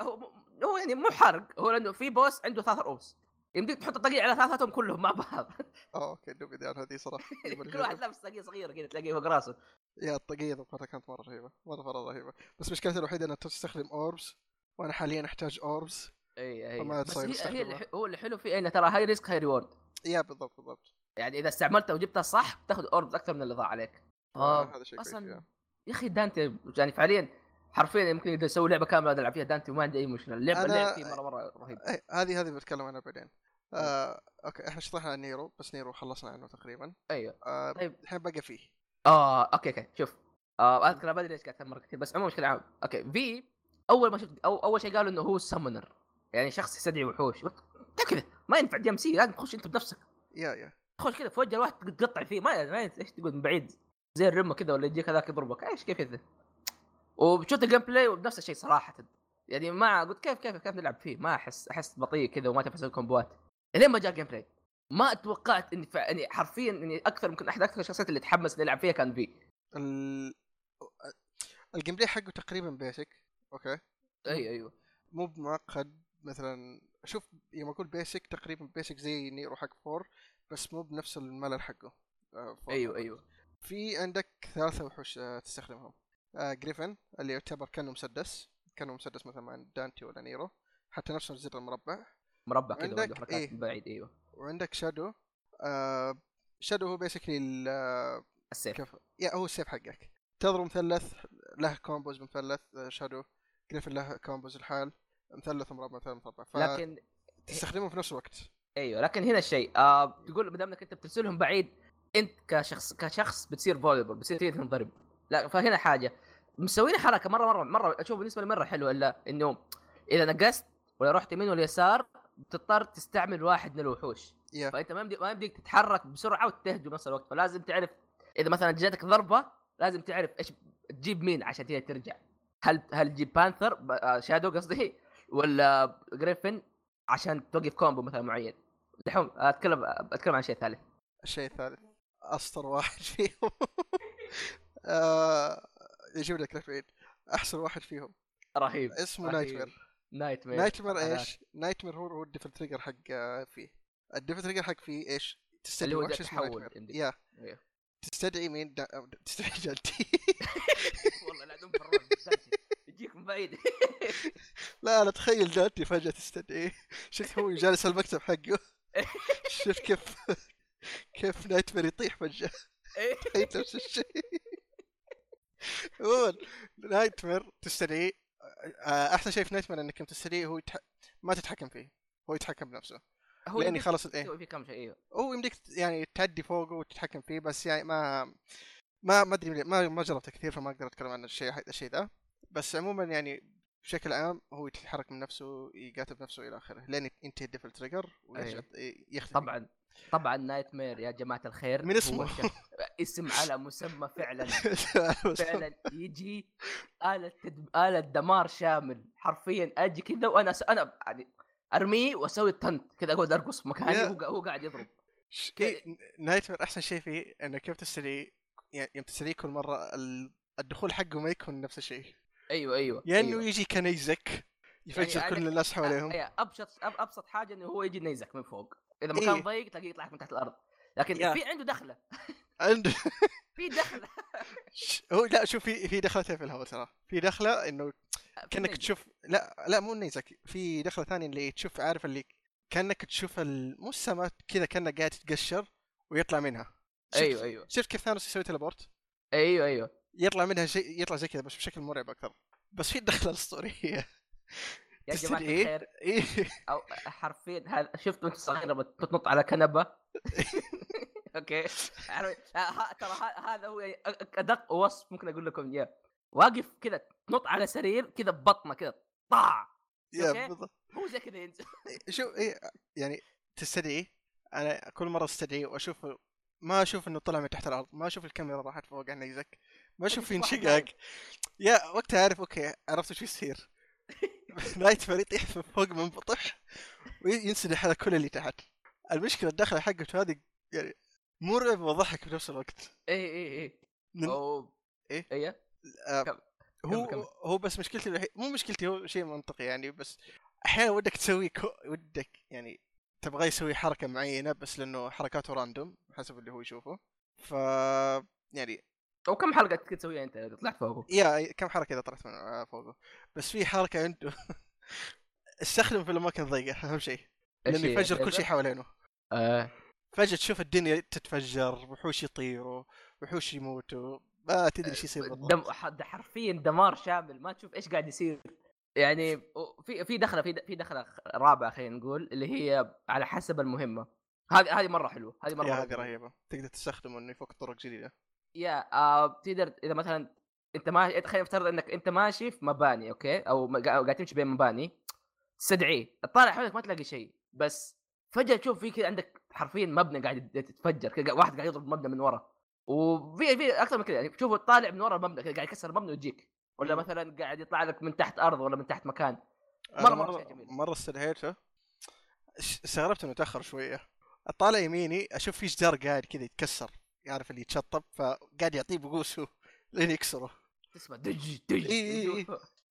هو هو يعني مو حرق هو لأنه في boss عنده ثلاث رؤوس. يمديك تحط الطاقية على ثلاثتهم كلهم مع بعض. آه okay دوبي عن هذه صراحة كل واحد لابس طاقية صغيرة كذا تلاقيه فوق راسه yeah الطاقية ذكرتها كانت مرة رهيبة مرة مرة رهيبة. بس مشكلتها الوحيدة إنها تستخدم orbs وأنا حاليا أحتاج orbs إي إي. فما بس هي, هي هو اللي حلو فيه إنه ترى high risk high reward yeah بالضبط بالضبط. يعني إذا استعملتها وجبتها صح تاخذ orbs أكثر من اللي ضاع عليك. آه، هذا شيء أصلا. yeah. أخي دانتي يعني فعليا حرفيا يمكن يسوي لعبة كاملة نلعب فيها دانتي وما عندي أي مشكلة. اللعبة أنا- اللعب فيه مرة مرة رهيب. هذه هذه بتكلم عنها بعدين. آه، okay إحنا شطحنا عن نيرو بس نيرو خلصنا عنه تقريبا. أيوه. آه، طيب. الحين بقى فيه آه okay okay شوف. آه أذكر ما ادري ليش قاعد مره كثير بس عموما بشكل عام. okay في أول ما شفت أو أول شيء قالوا إنه هو summoner يعني شخص يستدعي وحوش. كذا ما ينفع DMC لازم تخش أنت بنفسك. yeah yeah. تخش كذا في وجه الواحد تقطع فيه ما ما إيش تقول من بعيد. زي الرمة كذا ولا يجيك هذاك يضربك. إيش كيف كذا وشفت ال gameplay بنفس الشيء صراحة. يعني ما قلت كيف كيف كيف نلعب فيه؟ ما أحس أحس بطيء كذا وما تنفع أسوي كومبوات لين ما جاء ال gameplay ما توقعت إني فع... إني حرفيا إني أكثر يمكن أحد أكثر الشخصيات اللي تحمس نلعب فيها كان في ال... ال gameplay حقه تقريبا basic okay? أيوه أيوه. مو بمعقد مثلا شوف يوم أقول basic تقريبا basic زي نيرو حق four بس مو بنفس الملل حقه آه،. أيوه أيوه. في عندك ثلاثة وحوش آه، تستخدمهم. آه، جريفن اللي يعتبر كأنه مسدس كأنه مسدس مثلا مع دانتي ولا نيرو حتى نفس الزر المربع. مربع كذا وعنده حركات إيه. من بعيد أيوه. وعندك Shadow آه Shadow هو basically السيف. كيف؟ yeah هو السيف حقك. تضرب مثلث له combos مثلث آه، Shadow Griffon له combos لحال. مثلث مربع مثلث مربع. لكن فتستخدمهم في نفس الوقت. أيوه لكن هنا الشيء آه تقول ما دام انك انت بترسلهم بعيد أنت كشخص كشخص بتصير vulnerable بتصير تنضرب لا فهنا حاجة. مسوين حركة مرة مرة مرة أشوف بالنسبة لي مرة حلوة إلا إنه إذا نقصت ولا رحت يمين ولا يسار بتضطر تستعمل واحد من الوحوش. yeah. فأنت ما يمديك ما يمديك تتحرك بسرعة وتهجم بنفس الوقت. فلازم تعرف إذا مثلا جاتك ضربة لازم تعرف إيش تجيب مين عشان تقدر ترجع. هل هل تجيب panther آه، Shadow قصدي ولا جريفن عشان توقف combo مثلا معين. دحوم اتكلم أتكلم عن شيء ثالث. الشيء الثالث أسطر واحد فيهم. آه يجيب لك بعيد أحسن واحد فيهم. رهيب اسمه رهيب. نايت مير نايت مير نايت مير إيش؟ نايت مير هو هو الديفل تريجر حق آه، فيه. الديفل تريجر حق فيه إيش؟ تستدعي اللي هو تحول. يا. تستدعي مين؟ دا... تستدعي جدي والله لا دم براد يجيك من بعيد. لا لا تخيل دانتي فجأة تستدعيه شفت هو جالس على المكتب حقه. شفت كيف كيف نايت مير يطيح فجأة. تخيل نفس الشيء. عموما Nightmare تستدعيه آه، أحسن شيء في Nightmare إنك يوم تستدعيه هو يتح... ما تتحكم فيه هو يتحكم بنفسه. هو لأني خلص إيه. فيه كم شيء أيوه. هو يمديك يعني تعدي فوقه وتتحكم فيه بس يعني ما ما ما أدري ما ما جربته كثير فما أقدر أتكلم عن الشيء الشيء ذا بس عموما يعني بشكل عام هو يتحرك من نفسه يقاتل بنفسه إلى آخره لين ينتهي ال devil trigger ويختفي أيوه. طبعا. طبعا Nightmare يا جماعة الخير من اسمه. اسم على مسمى فعلا. فعلا يجي آلة تد... آلة دمار شامل. حرفيا أجي كذا وأنا س... أنا يعني أرميه وأسوي taunt كذا أقعد أرقص مكاني. هو هو قاعد يضرب. ش- إيه، Nightmare أحسن شيء فيه انه كيف تستدعي يعني يوم تستدعي كل مرة ال- الدخول حقه ما يكون نفس الشيء. أيوه أيوه يا إنه أيوه. يجي كنيزك يفجر يعني كل الناس حواليهم. أبسط أبسط حاجة إنه هو يجي ينيزك من فوق. إذا إيه. مكان ضيق تلاقيه يطلع من تحت الأرض. لكن يا. في عنده دخلة. عنده. في دخلة. هو لا شوف في في دخلتين في الهواء ترى. في دخلة إنه في كأنك. تشوف لا لا مو نيزك. في دخلة ثانية اللي تشوف عارف اللي كأنك تشوف ال- مو السماء كذا كانك قاعد تتقشر ويطلع منها. أيوه أيوه. شفت كيف ثانوس يسوي تليبورت أيوه أيوه. يطلع منها شيء يطلع زي كذا بس بشكل مرعب أكثر. بس في الدخله الاسطوريه يا جماعة تستدعيه؟ الخير. إيه؟ أو حرفيا هذا شفت وانت صغير لما تنط على كنبة؟ أوكي. ها- ترى هذا هو يعني أدق وصف ممكن أقول لكم إياه. واقف كذا تنط على سرير كذا ببطنه كذا طاع. يا هو زي كذا ينزل. شوف إيه يعني تستدعيه أنا كل مرة استدعيه وأشوف ما أشوف إنه طلع من تحت الأرض ما أشوف الكاميرا راحت فوق عن نيزك ما أشوف انشقاق يا وقتها عارف okay عرفت وش يصير. Nightmare يطيح من فوق منبطح وينسدح على كل اللي تحت. المشكلة الدخلة حقته هذه يعني مرعب وضحك بنفس الوقت. اي اي اي من- أو... إيه؟ آه، كم- هو كمل. هو بس مشكلتي الوحيد مو مشكلتي هو شيء منطقي يعني بس أحيانا ودك تسوي كو... ودك يعني تبغى يسوي حركة معينة بس لأنه حركاته random حسب اللي هو يشوفه. ف يعني أو كم حلقة تقدر تسويها أنت؟ إذا طلعت فوقه. يا كم حركه إذا طلعت آه، فوقه. بس في حركة عنده. استخدم في الأماكن الضيقة أهم شيء. لأنه؟ يفجر كل؟ شيء حوالينه. آه. فجأة تشوف الدنيا تتفجر وحوش يطيروا وحوش يموتوا ما تدري إيش يصير بالضبط. دم حرفيا دمار شامل ما تشوف إيش قاعد يصير. يعني في في دخلة في في دخلة رابعة خلينا نقول اللي هي على حسب المهمة. هذه هذه مرة حلوة هذه مرة هذه. رهيبة. تقدر تستخدمه إنه يفك طرق جديدة. يا آه تقدر إذا مثلا أنت ما خلينا نفترض إنك أنت ماشي في مباني أوكي أو قاعد تمشي بين مباني تستدعيه تطالع حولك ما تلاقي شيء بس فجأة تشوف في كذا عندك حرفيا مبنى قاعد يتفجر كذا واحد قاعد يضرب مبنى من ورا وفي في أكثر من كذا يعني تشوفه طالع من ورا المبنى قاعد يكسر المبنى ويجيك ولا مم. مثلا قاعد يطلع لك من تحت أرض ولا من تحت مكان مرة- مرة شيء جميل. مرة استدعيته ش- استغربت إنه تأخر شوية أطالع يميني أشوف في جدار قاعد كذا يتكسر يعرف اللي يتشطب فقاعد يعطيه بقوسه لين يكسره. تسمع دج دج.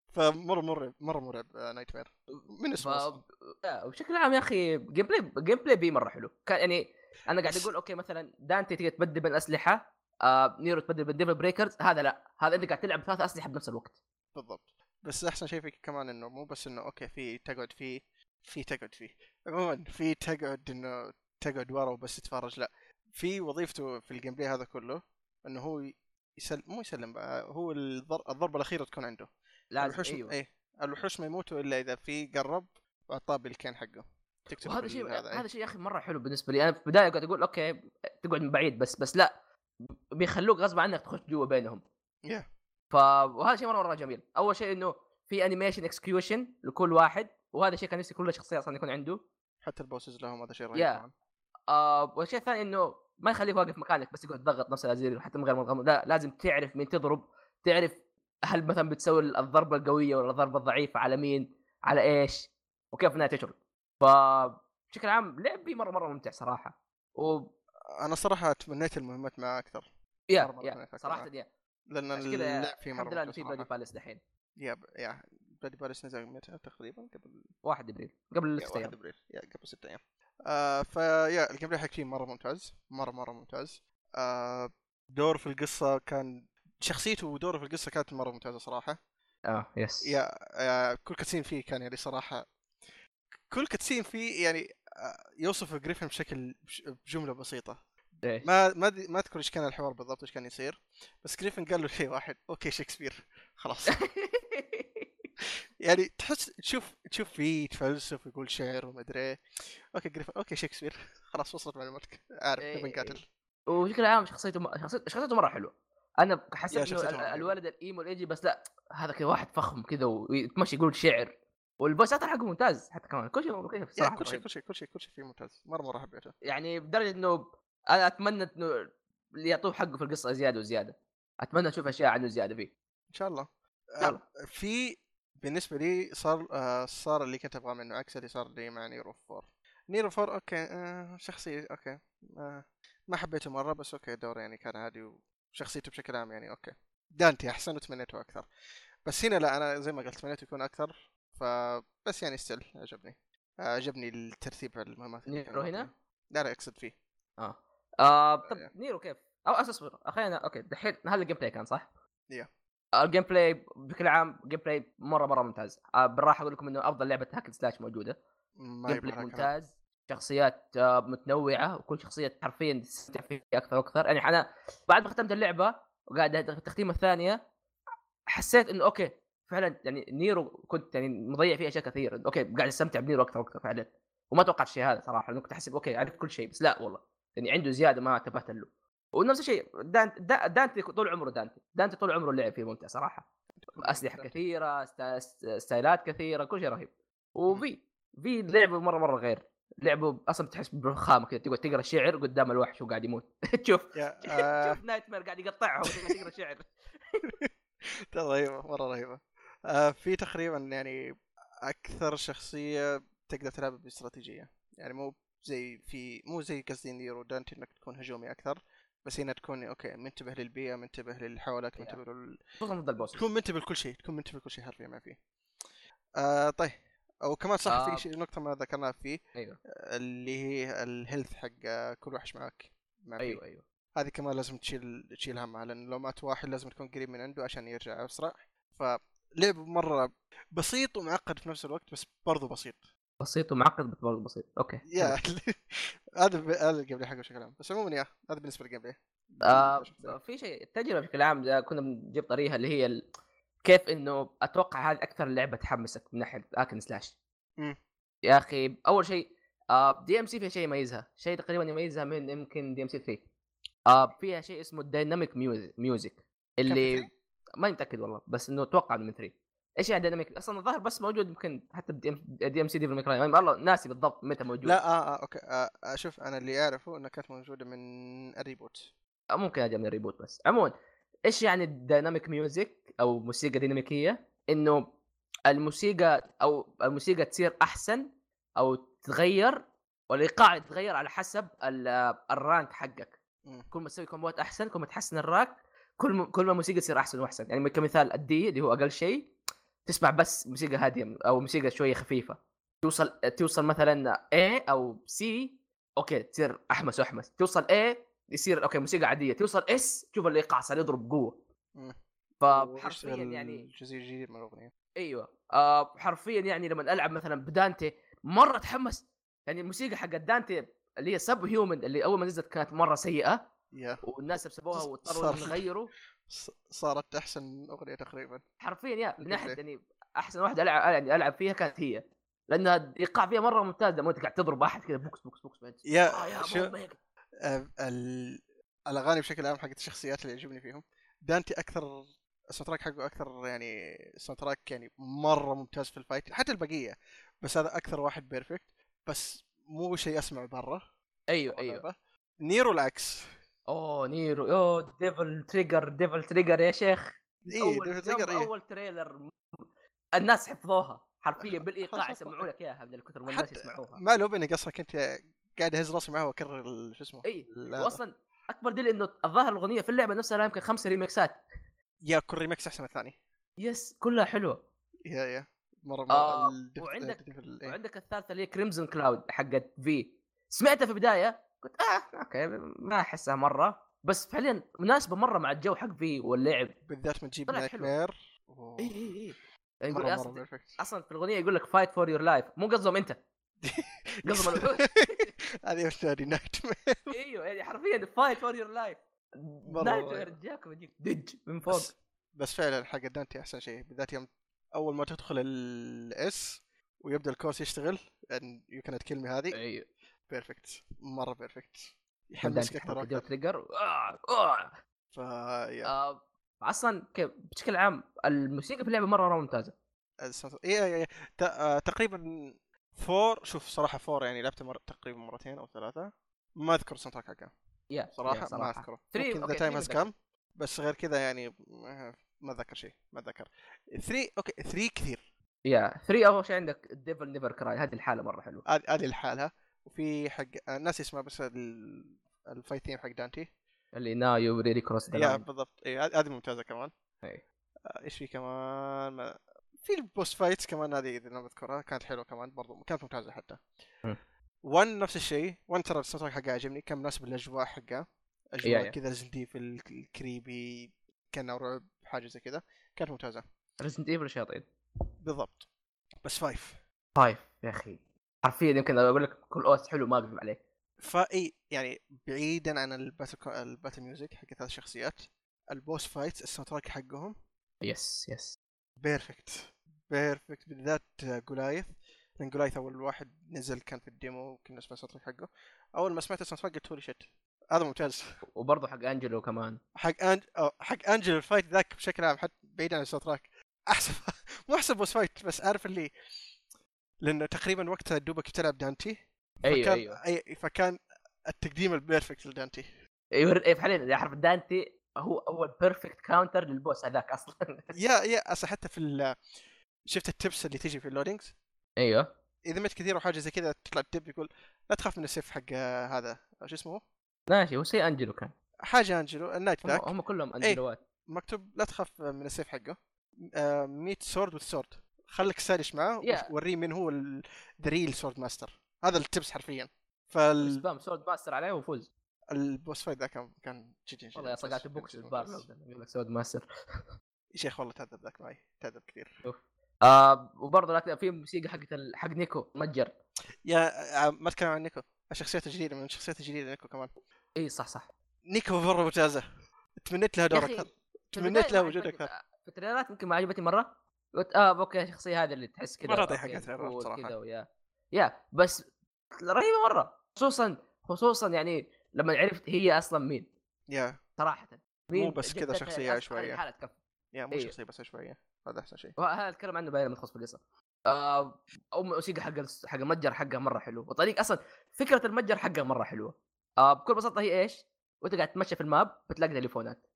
فمرة مرعب مرة مرعب آه، Nightmare من ف... اسمه أصلاً. آه، بشكل عام يا أخي gameplay gameplay V مرة حلو. كان يعني أنا قاعد أقول okay مثلا دانتي تقدر تبدل بين الاسلحه آه نيرو تبدل بين Devil Breakers هذا لا. هذا أنت قاعد تلعب ثلاث أسلحة بنفس الوقت. بالضبط. بس أحسن شيء فيه كمان إنه مو بس إنه okay V تقعد فيه V تقعد فيه. عموما V تقعد إنه تقعد ورا وبس تتفرج لا. في وظيفته في ال gameplay هذا كله إنه هو يسلم مو يسلم بقى، هو الضر... الضربة الأخيرة تكون عنده. لازم الوحوش أيوه. إيه الوحوش ما يموتوا إلا إذا V قرب وأعطاه بال cane حقه. تكتب وهذا شيء هذا إيه. هذا شيء يا أخي مرة حلو بالنسبة لي. أنا في البداية قاعد أقول okay تقعد من بعيد بس بس لا بيخلوك غصب عنك تخش جوا بينهم. yeah ف وهذا شيء مرة مرة جميل. أول شيء إنه في animation execution لكل واحد وهذا شيء كان نفسي كل شخصية أصلا يكون عنده. حتى ال bosses لهم هذا شيء رهيب. طبعاً. آه والشيء الثاني إنه ما يخليك واقف مكانك بس يقعد تضغط نفس الأزارير حتى من غير ما لا لازم تعرف مين تضرب تعرف هل مثلا بتسوي الضربة القوية ولا الضربة الضعيفة على مين على إيش وكيف إنها تشرب ف بشكل عام لعب V مرة مرة ممتع صراحة. و أنا صراحة تمنيت المهمات معاه أكثر. yeah مرة مرة yeah أفكر صراحة. yeah. لأن اللعب فيه مرة الحمد لله ممتع في Bloody. Palace دحين. yeah ب- yeah Bloody Palace نزل متى تقريبا؟ قبل 1 إبريل. قبل yeah ست 1 أيام إبريل. yeah قبل ست أيام. آه ف yeah ال gameplay حق مرة ممتاز مرة مرة ممتاز. آه دور في القصة كان شخصيته ودوره في القصة كانت مرة ممتازة صراحة. آه يس يا آه كل cutscene فيه كان يعني صراحة كل cutscene فيه يعني آه يوصف جريفن بشكل بش- بجملة بسيطة. إيش؟ ما ما ما أذكر إيش كان الحوار بالضبط إيش كان يصير بس جريفن قال له شيء واحد okay شكسبير خلاص. يعني تحس تشوف V يتفلسف ويقول شعر وما أدري إيه. okay جريفن okay شكسبير. خلاص وصلت معلوماتك. عارف إيه. نبي نقاتل. وبشكل عام شخصيته م... شخصيته, شخصيته مرة حلوة. أنا حسيت إنه. الولد الإيمو الايجي بس لا هذا كذا واحد فخم كذا ويتمشى يقول شعر. actor حقه ممتاز حتى كمان. كل شيء كل شيء صراحة كل شيء. كل شيء كل شيء كل شيء فيه ممتاز. مرة مرة حبيته. يعني بدرجة إنه أنا أتمنى إنه اللي يعطوه حقه في القصة زيادة وزيادة. أتمنى أشوف أشياء عنه زيادة فيه. إن شاء الله. إن شاء الله. في بالنسبة لي صار آه صار اللي كنت أبغاه منه عكس اللي صار لي مع نيرو four نيرو four okay آه شخصية okay آه ما حبيته مرة بس okay الدور يعني كان عادي وشخصيته بشكل عام يعني okay دانتي أحسن وتمنيته أكثر بس هنا لا أنا زي ما قلت تمنيته يكون أكثر فبس يعني still عجبني آه، عجبني الترتيب المهمات نيرو هنا؟ لا لا اقصد V آه, آه طب إيه. نيرو كيف؟ أو اصبر خلينا okay دحين هذا ال gameplay كان صح؟ yeah. آه، ال gameplay بشكل عام gameplay مرة مرة ممتاز. آه بالراحة أقول لكم إنه أفضل لعبة hack slash موجودة. gameplay. ممتاز. شخصيات آه، متنوعة وكل شخصية حرفيا تستمتع فيها أكثر وأكثر. يعني أنا بعد ما ختمت اللعبة وقاعد التختيمة الثانية حسيت إنه okay فعلا يعني نيرو كنت يعني مضيع فيه أشياء كثير. okay قاعد أستمتع بنيرو أكثر وأكثر فعلا. وما توقعت الشيء هذا صراحة. كنت احسب okay عرفت كل شيء بس لا والله. يعني عنده زيادة ما انتبهت له. ونفس الشيء دانت دا دانتي طول عمره دانتي دانتي طول عمره لعبه ممتع صراحة. أسلحة كثيرة ستا- ست- ستايلات كثيرة كل شيء رهيب. و V V لعبه مرة مرة غير. لعبه أصلا بتحس بالرخامه كذا تقعد تقرأ شعر قدام الوحش وقاعد يموت. تشوف آه، تشوف Nightmare قاعد يقطعهم تقرأ شعر. ترى رهيبة مرة رهيبة. آه V تقريبا يعني أكثر شخصية تقدر تلعب باستراتيجية. يعني مو زي V مو زي قصدي نيرو دانتي إنك تكون هجومي أكثر. بس هنا تكون okay منتبه للبيئة منتبه للي حولك منتبه لل... خصوصا ضد ال boss. تكون منتبه لكل شيء تكون منتبه لكل شيء حرفيا ما فيه آه طيب. أو كمان صح آه. في شيء نقطة ما ذكرناها في V أيوه. اللي هي ال health حق آه، كل وحش معك. ما فيه. أيوه أيوه. هذه كمان لازم تشيل تشيل همها لأن لو مات واحد لازم تكون قريب من عنده عشان يرجع أسرع. فلعب مرة بسيط ومعقد في نفس الوقت بس برضو بسيط. بسيط ومعقد بس برضه بسيط. أوكي يا هذا هذا ال gameplay حقه بشكل عام بس عموما yeah هذا بالنسبة لل gameplay آه في شيء التجربة بشكل عام كنا بنجيب طاريها اللي هي ال... كيف إنه أتوقع هذه أكثر لعبة تحمسك من ناحية hack and slash مم. يا أخي أول شيء آه DMC فيها شيء يميزها. شيء تقريبا يميزها من يمكن DMC 3 آه فيها شيء اسمه ال dynamic music اللي؟ ماني متأكد والله بس إنه أتوقع من 3 إيش يعني dynamic أصلا الظاهر بس موجود يمكن حتى ب DMC Devil May Cry والله ناسي بالضبط متى موجود. لا آه آه okay. آه آه، شوف أنا اللي أعرفه إنها كانت موجودة من ال reboot. أو ممكن هذه من ال reboot بس. عموما إيش يعني ال dynamic music أو موسيقى ديناميكيه إنه الموسيقى أو الموسيقى تصير أحسن أو تتغير والايقاع يتغير على حسب ال- ال rank حقك. كل ما تسوي كومبوات أحسن كل ما تحسن ال rank كل ما كل ما الموسيقى تصير أحسن وأحسن. يعني كمثال ال D اللي هو أقل شيء. تسمع بس موسيقى هادية أو موسيقى شوية خفيفة. توصل توصل مثلا A أو C okay تصير أحمس وأحمس. توصل A يصير okay موسيقى عادية. توصل S تشوف الايقاع صار يضرب بقوه. فحرفيا يعني الجزء الجديد من الأغنية؟ أيوه. آه حرفيا يعني لما ألعب مثلا بدانتي مرة اتحمس يعني الموسيقى حقت دانتي اللي هي Subhuman اللي أول ما نزلت كانت مرة سيئة. yeah. والناس سبوها صار- واضطروا يغيروا. صارت أحسن أغنية تقريبا. حرفيا yeah من ناحية ال game يعني أحسن واحدة العب يعني ألعب فيها كانت هي. لأنها الايقاع فيها مرة ممتاز لما أنت قاعد تضرب احد كذا بوكس بوكس بوكس yeah آه يا شو. الأغاني بشكل عام حقت الشخصيات اللي يعجبني فيهم. دانتي أكثر ال soundtrack حقه أكثر يعني ال soundtrack يعني مرة ممتاز في ال fight حتى البقية. بس هذا أكثر واحد perfect بس مو شيء اسمع برا. أيوه أيوه. نيرو العكس. اوه نيرو. اوه Devil Trigger Devil Trigger يا شيخ. اي أول trailer إيه. أول trailer الناس حفظوها حرفيا بالإيقاع. يسمعوا لك إياها من الكثر ما الناس يسمعوها. ما له بيني أصلا كنت قاعد أهز راسي معه وأكرر شو اسمه اي واصلا أكبر دليل إنه الظاهر الأغنية في اللعبة نفسها لها يمكن خمسه ريمكسات yeah كل ريمكس أحسن من الثاني. yes كلها حلوة. yeah yeah. مرة مرة آه، وعندك- إيه. وعندك الثالثة اللي هي Crimson Cloud حقت V سمعتها في البداية؟ قلت آه okay ما أحسها مرة. بس فعليا مناسبة مرة مع الجو حق V واللعب. بالذات من تجيب night. mare اي اي اي يقول أصلا أصلا في الأغنية يقول لك fight for your life مو قصدهم أنت. قصدهم الوحوش هذه نادي nightmare. إيوه يعني حرفيا fight for your life night. mare يجيك دج من فوق. بس, بس فعلا حق دانتي أحسن شيء. بالذات يوم أول ما تدخل ال S ويبدأ الكورس يشتغل يو كانت كلمه هذه. إيوه. perfect مرة perfect يحمسك أكثر ديو وأكثر trigger آه، آه. آه، أصلا كيف بشكل عام الموسيقى في اللعبة مرة مرة ممتازة. إيه. ت- آه، تقريبا four شوف صراحة four يعني لعبته مر... تقريبا مرتين أو ثلاثة. ما أذكر ال soundtrack حقه yeah صراحة, ما أذكره. Three- ممكن the okay، time has. come بس غير كذا يعني ما- ما أتذكر شيء ما أتذكر. 3 okay 3 كثير. yeah 3 أول شيء عندك Devils Never Cry هذه الحالة مرة حلوة. هذه لحالها وفي حق آه، الناس اسمها بس ال- ال fight theme حق دانتي. اللي now you really crossed the yeah line بالضبط. اي هذه ممتازة كمان. إي. آه، إيش في كمان؟ ما... في ال boss fights كمان هذه إذا ما أذكرها كانت حلوة كمان برضو كانت ممتازة حتى. 1 نفس الشيء. 1 ترى ال soundtrack حقها عجبني كان مناسب للأجواء حقها. yeah- اجواء. كذا Resident ال creepy كان رعب حاجة زي كذا. كانت ممتازة. Resident Evil شياطين بالضبط. بس فايف فايف يا أخي. حرفيا يمكن أقول لك كل OST حلو ما اكذب عليك five يعني بعيدا عن ال battle. ال battle music حق ثلاث شخصيات ال boss fights ال soundtrack حقهم. يس يس. بيرفكت بيرفكت بالذات Goliath لأن Goliath أول واحد نزل كان في ال demo وكنا نسمع ال sound حقه. أول ما سمعت ال soundtrack قلت holy shit هذا ممتاز. وبرضه حق أنجلو كمان. حق أنج... أو حق انجل ال fight ذاك بشكل عام حتى بعيد عن ال soundtrack. أحسن مو أحسن boss fight بس عارف اللي لأنه تقريبا وقتها دوبك تلعب دانتي أيوه أيوه. أي فكان التقديم ال perfect لدانتي. أيوه إيه، فعليا حرف دانتي هو اول perfect encounter لل boss هذاك أصلا. yeah yeah أصلا حتى في ال- شفت ال tips اللي تجي في ال loadings أيوه. إذا مت كثير وحاجه زي كذا تطلع ال tip يقول لا تخاف من السيف حق آه، هذا. شو اسمه؟ ماشي هو سي أنجلو كان. حاجة أنجلو ال knight هم, ذاك. هم كلهم إيه. أنجلوات. مكتوب لا تخاف من السيف حقه. ميت سورد وذ سورد خليك سادش معاه. وريه من هو ذا ريل سورد ماستر هذا التبس حرفيا. فال سبام سورد ماستر عليه وفوز. البوس فايت ذا كان كان جدا والله يا صقعت بوكس البار يقول لك سورد ماستر يا شيخ والله تعذب ذاك معي تعذب كثير. آه وبرضه في موسيقى حقت حق نيكو متجر. يا آه، ما أتكلم عن نيكو. شخصيته جديده من الشخصيات الجديدة نيكو كمان. اي صح صح. نيكو مرة ممتازة. تمنيت لها yeah دور أخي، أكثر في تمنيت لها ما وجود عجبتني. أكثر في التريلرات يمكن ما عجبتني مرة. آه okay الشخصيه هذه اللي تحس كذا cool صراحة. كذا ويا yeah بس رهيبة مرة خصوصا خصوصا يعني لما عرفت هي أصلا مين. yeah. صراحة. مو بس كذا. حالة كف. yeah مو إيه. شخصية بس شوية. هذا أحسن شيء. وهذا اتكلم عنه بعدين لما تخلص في القصة. آه أو موسيقى حق حق المتجر حقها مرة حلو وطريق أصلا فكرة المتجر حقها مرة حلوة. آه بكل بساطة هي إيش؟ وأنت قاعد تمشي في ال map بتلاقي تليفونات.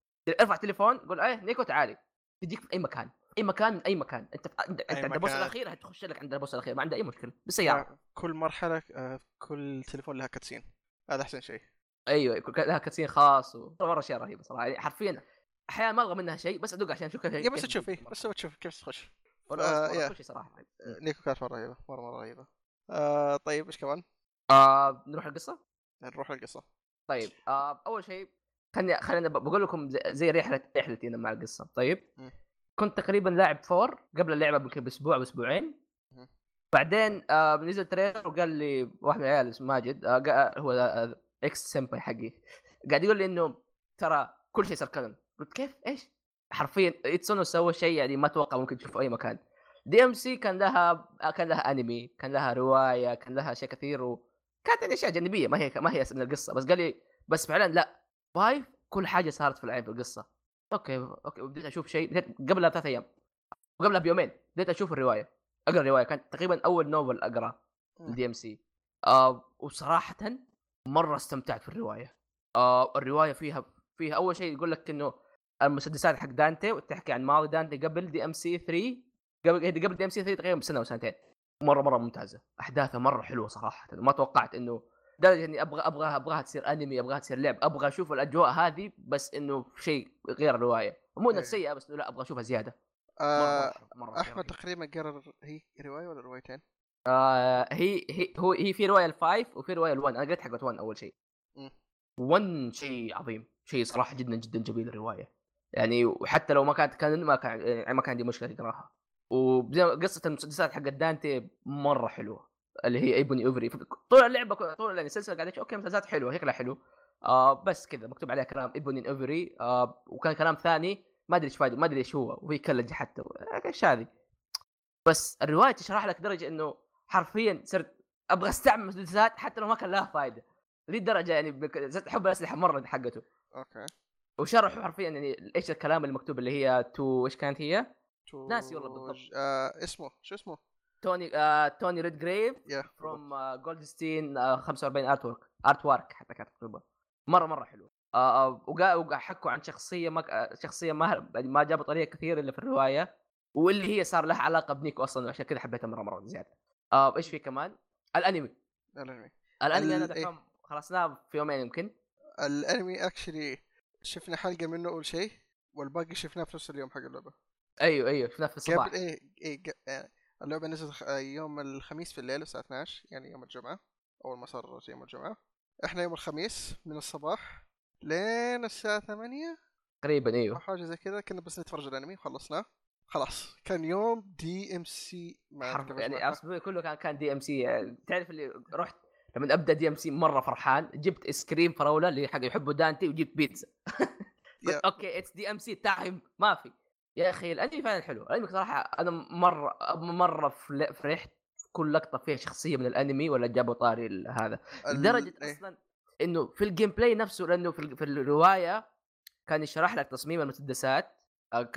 ارفع تليفون قول إيه نيكو تعالي. تجيك في أي مكان. أي مكان من أي مكان. أنت أنت, عند ال boss. الأخير هتخش لك عند ال boss الأخير ما عنده أي مشكلة. بالسيارة. كل مرحلة آه، كل تليفون لها cutscene. هذا أحسن شيء. أيوه لها cutscene خاص و... مرة اشياء رهيبه صراحة. يعني حرفيا أحيانا ما أبغى منها شيء بس أدق عشان أشوف كيف بس تشوف إيه، بس تشوف كيف تخش. والله. كل شيء صراحة آه، نيكو كانت مرة رهيبة مرة مرة رهيبة. آه طيب إيش كمان؟ آه نروح القصة؟ نروح للقصه طيب آه أول شيء خليني خليني بقول لكم زي, زي رحلة رحلتي أنا مع القصة. طيب؟ م. كنت تقريبا لاعب four قبل اللعبة يمكن بأسبوع أو أسبوعين. م. بعدين آه نزل trailer وقال لي واحد من العيال اسمه ماجد آه قا- هو آه إكس سمباي حقي. قاعد يقول لي إنه ترى كل شيء صار كلام قلت كيف؟ إيش؟ حرفيا ايتسونو سوى شيء يعني ما أتوقع ممكن تشوفه في أي مكان. DMC كان لها كان لها انمي كان لها رواية كان لها اشياء كثير وكانت يعني أشياء جانبية ما هي ما هي من القصة. بس قال لي بس فعلا لا five كل حاجة صارت في العين في القصة. أوكي أوكي وبديت أشوف شيء بديت قبلها بثلاث أيام وقبلها بيومين بديت أشوف الرواية أقرأ الرواية كانت تقريبا أول novel اقرا. ال DMC. آه وصراحه مرة استمتعت في الرواية. آه الرواية فيها فيها أول شيء يقول لك إنه المسدسات حق دانتي وتحكي عن ماضي دانتي قبل دي إم سي 3 قبل قبل دي إم سي 3 تقريبا بسنة أو سنتين. مرة مرة ممتازة. أحداثها مرة حلوة صراحة ما توقعت إنه لدرجه إني أبغى ابغاها أبغاها تصير انمي أبغاها تصير لعب أبغى أشوف الأجواء هذه بس إنه شيء غير الرواية. مو إنها إيه. سيئة بس لا أبغى أشوفها زيادة. مرة آه مرة مرة أحمد شيء تقريبا قرر هي رواية ولا روايتين؟ آه هي هي هو هي في رواية ال five وفي رواية ال1 أنا قريت حقت 1 أول شيء. 1 شيء عظيم. شيء صراحة جدا جدا جميل الرواية. يعني وحتى لو ما كانت كان ما كان يعني ما كان عندي مشكلة تقراها وقصه المسدسات حقت دانتي مرة حلوة. اللي هي Ebony Ivory. طول اللعبة طول يعني السلسله قاعد أوكي مسدسات حلوة شكلها حلو. آه بس كذا مكتوب عليها كلام Ebony Ivory. آه وكان كلام ثاني ما أدري إيش فايدة ما أدري إيش هو وهي كلج حتى إيش هذه. بس الرواية تشرح لك درجة إنه حرفيا صرت أبغى أستعمل مسدسات حتى لو ما كان لها فائده لي الدرجه يعني بك- أحب الأسلحة مرة حقته. أوكي. وشرحوا حرفيا يعني إيش الكلام المكتوب اللي هي تو إيش كانت هي؟ تو- ناسي والله بالضبط. آه اسمه شو اسمه؟ توني آه توني ريد جريف فروم جولدستين 45 ارت ورك ارت وارك حتى كانت مكتوبه مرة مرة حلو آه آه، وقا وقا حكوا عن شخصية ما شخصية ما يعني ما جابوا طريقة كثير إلا في الرواية واللي هي صار لها علاقة بنيكو أصلا وعشان كذا حبيتها مرة مرة زيادة. إيش في كمان؟ الأنمي. الأنمي. الأنمي ال- أنا إيه. دحين خلصناه في يومين يمكن. الأنمي اكشلي شفنا حلقة منه أول شيء والباقي شفناه في نفس اليوم حق اللعبة. أيوه أيوه شفناه في الصباح. قبل إيه إيه اللعبة نزلت آه، يوم الخميس في الليل الساعة 12 يعني يوم الجمعة أول ما صار يوم الجمعة. إحنا يوم الخميس من الصباح لين الساعة 8 تقريبا أيوه. حاجة زي كذا كنا بس نتفرج الأنمي وخلصناه خلاص كان يوم DMC يعني. اسبوعي كله كان كان DMC تعرف اللي رحت لما أبدأ DMC مرة فرحان جبت ايس كريم فراولة اللي حق يحبوا دانتي وجبت بيتزا قلت. أوكي it's DMC time ما في. يا أخي الأنمي فعلا حلو. الأنمي صراحة أنا مرة مرة فرحت في كل لقطة فيها شخصية من الأنمي ولا جابوا طاري ال- هذا. ال- لدرجة إيه. أصلا إنه في ال gameplay نفسه لأنه في, ال- في الرواية كان يشرح لك تصميم المسدسات.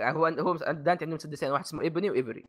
هو هو دانتي عنده مسدسين واحد اسمه Ebony و Ivory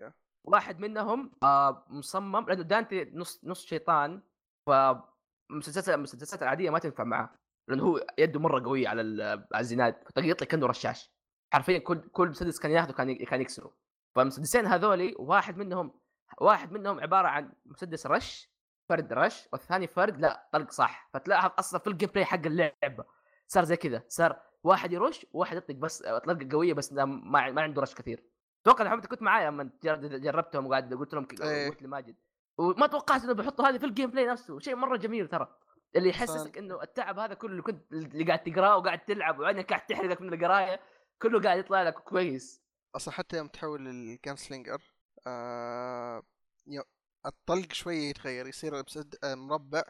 Yeah. واحد منهم آه مصمم لأنه دانتي نص نص شيطان فالمسدسات المسدسات العادية ما تنفع معاه لأنه هو يده مرة قوية على ال- على الزناد فطق كأنه رشاش. حرفيا كل كل مسدس كان ياخذه كان كان يكسره. فالمسدسين هذولي واحد منهم واحد منهم عبارة عن مسدس رش فرد رش والثاني فرد لا طلق صح. فتلاحظ أصلا في ال gameplay حق اللعبة صار زي كذا صار واحد يرش وواحد يطلق بس طلقة قوية بس ما ما عنده رش كثير. أتوقع إن انت كنت معايا لما جر- جربتهم وقاعد قلت لهم إيه. قلت لماجد. وما توقعت إنه بيحطوا هذه في ال gameplay نفسه شيء مرة جميل ترى. اللي يحسسك إنه التعب هذا كله اللي كنت اللي قاعد تقراه وقاعد تلعب وعينك قاعد تحرقك من القراية كله قاعد يطلع لك كويس أصلا حتى يوم تحول لل Gunslinger آه يو- الطلق شوية يتغير يصير. آه، مربع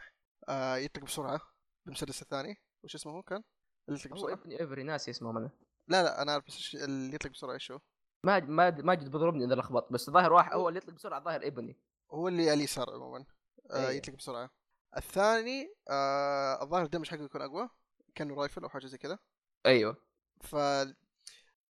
آه يطلق بسرعة بالمسدس الثاني وش اسمه هو كان؟ اللي يطلق بسرعة ابني افري ناس اسمه أنا لا لا أنا أعرف بس اللي يطلق بسرعة إيش هو؟ ما ما ماجد بيضربني إذا لخبط بس ظاهر واحد هو اللي يطلق بسرعة ظاهر ابني هو اللي على اليسار عموما آه إيه. يطلق بسرعة الثاني آه الظاهر الدمج حقه يكون أقوى كأنه رايفل أو حاجة زي كذا أيوه ف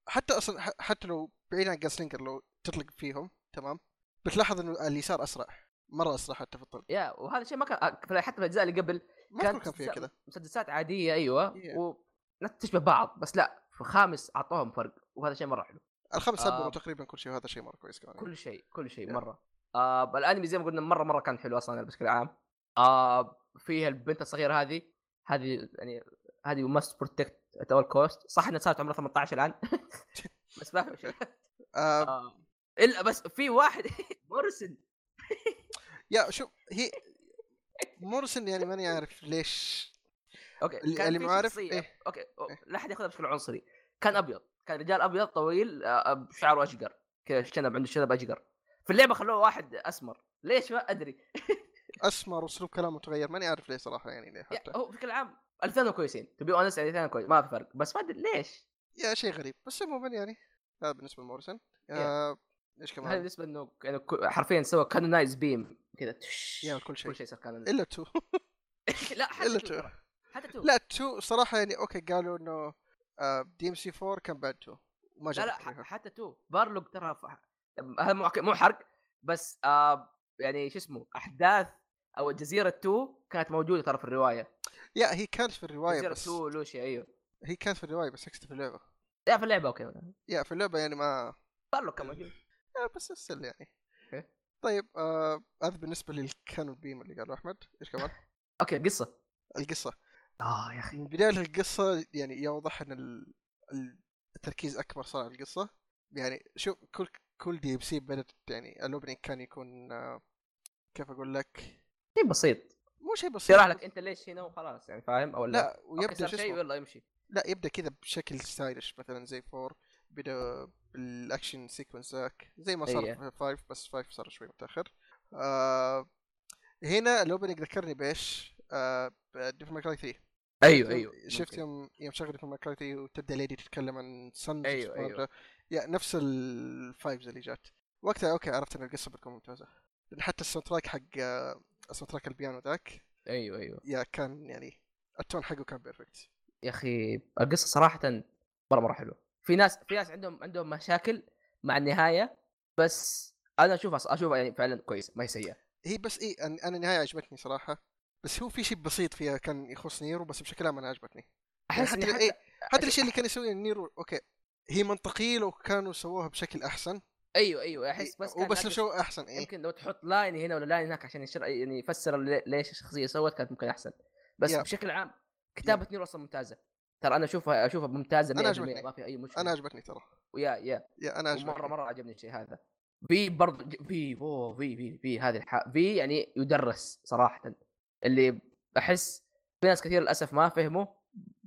حتى أصلا حتى لو بعيد عن جاسلينجر لو تطلق فيهم تمام؟ بتلاحظ إنه اليسار أسرع مرة أسرع حتى في الطلق. يا وهذا الشيء ما كان آه، حتى في الاجزاء اللي قبل تكون كان فيها كذا. مسدسات عادية أيوه Yeah. ونفس تشبه بعض بس لا في الخامس أعطوهم فرق وهذا شيء مرة حلو. الخمس آه. سبروا تقريبا كل شيء وهذا شيء مرة كويس كمان. كل شيء كل شيء Yeah. مرة. آه الأنمي زي ما قلنا مرة مرة كان حلو أصلا بشكل عام. آه فيها البنت الصغيرة هذه هذه يعني هذه must protect at all cost صح إنها صارت عمرها 18 الآن؟ بس ما في آه. آه. إلا بس في واحد Morrison يا شوف هي Morrison يعني ماني عارف ليش. أوكي اللي- ما عارف، إيه. أوكي إيه. لا أحد يأخذها بشكل عنصري. كان أبيض كان رجال أبيض طويل آه، بشعره اشقر كذا شنب عنده شنب اشقر في اللعبة خلوه واحد أسمر. ليش؟ ما أدري. أسمر وأسلوب كلامه تغير ماني عارف ليه صراحة يعني ليه حتى. هو بشكل عام الاثنين كويسين to be honest يعني الاثنين كويس ما في فرق. بس ما أدري ليش. يا شيء غريب. بس عموما يعني هذا بالنسبة ل Morrison آه إيش هذا كمان بالنسبة إنه يعني حرفيا سوى canonize them كذا. يا كل شيء. كل شيء صار canon إلا two. لا حتى إلا two two. حتى two. لا two صراحة يعني أوكي قالوا إنه DMC 4 كان بعد two. وما لا لا. حتى two. prologue ترى هذا مو مو حرق. بس آه يعني شو اسمه أحداث أو جزيره two كانت موجودة ترى في الرواية. yeah هي كانت في الرواية بس two لوشيا أيوه. هي كانت في الرواية بس exist في اللعبة. لا في اللعبة okay. yeah في اللعبة يعني ما بارلوج كان موجود yeah بس still يعني. okay. طيب آه هذا بالنسبة لل canon بيم اللي قاله أحمد. إيش كمان؟ okay قصة. القصة. آه يا أخي. من بداية القصة يعني يوضح إن ال- ال- التركيز أكبر صار على القصة. يعني شوف كل كل DMC بدأت يعني ال opening كان يكون آه كيف أقول لك؟ شيء بسيط. مو شيء بسيط شرح لك. انت ليش هنا وخلاص يعني فاهم؟ أو لا. لا ويبدأ شيء ويلا يمشي. لا يبدأ كذا بشكل stylish مثلا زي four بدا بال action sequence ذاك زي ما صار إيه. في five بس five صار شوي متأخر. آه هنا ال opening ذكرني بإيش؟ آه Devil May Cry 3 أيوه أيوه شفت ممكن. يوم يوم شغل Devil May Cry 3 وتبدأ ليدي تتكلم عن سن أيوة، أيوة. yeah نفس ال vibes اللي جات. وقتها okay عرفت إن القصة بتكون ممتازة. حتى ال soundtrack حق ال soundtrack البيانو ذاك. أيوه أيوه. yeah كان يعني ال tone حقه كان perfect يا أخي القصة صراحة مرة مرة حلوة. في ناس في ناس عندهم عندهم مشاكل مع النهاية بس أنا اشوفها اشوفها يعني فعلا كويسه ما هي سيئة. هي بس أنا- أنا النهاية عجبتني صراحة. بس هو في شيء بسيط فيها كان يخص نيرو بس بشكل عام أنا عجبتني. أحس حتى اني إيه، حتى حتى الاشياء اللي كان يسويها نيرو okay هي منطقية لو كانوا سووها بشكل أحسن. أيوه أيوه أحس بس كان وبس سووا أحسن إيه. يمكن لو تحط line هنا ولا line هناك عشان يشر... يعني يفسر لي- ليش الشخصية سوت كانت ممكن أحسن. بس yeah. بشكل عام كتابة نيرو أصلا ممتازة. ترى أنا أشوفها أشوفها ممتازة 100% أنا عجبتني. ما في أي مشكلة. أنا عجبتني ترى. و yeah yeah. yeah أنا عجبتني. مره مرة عجبني الشيء هذا. في برضه V oh V V في هذه الح... V يعني يدرس صراحة. اللي أحس في ناس كثير للأسف ما فهموا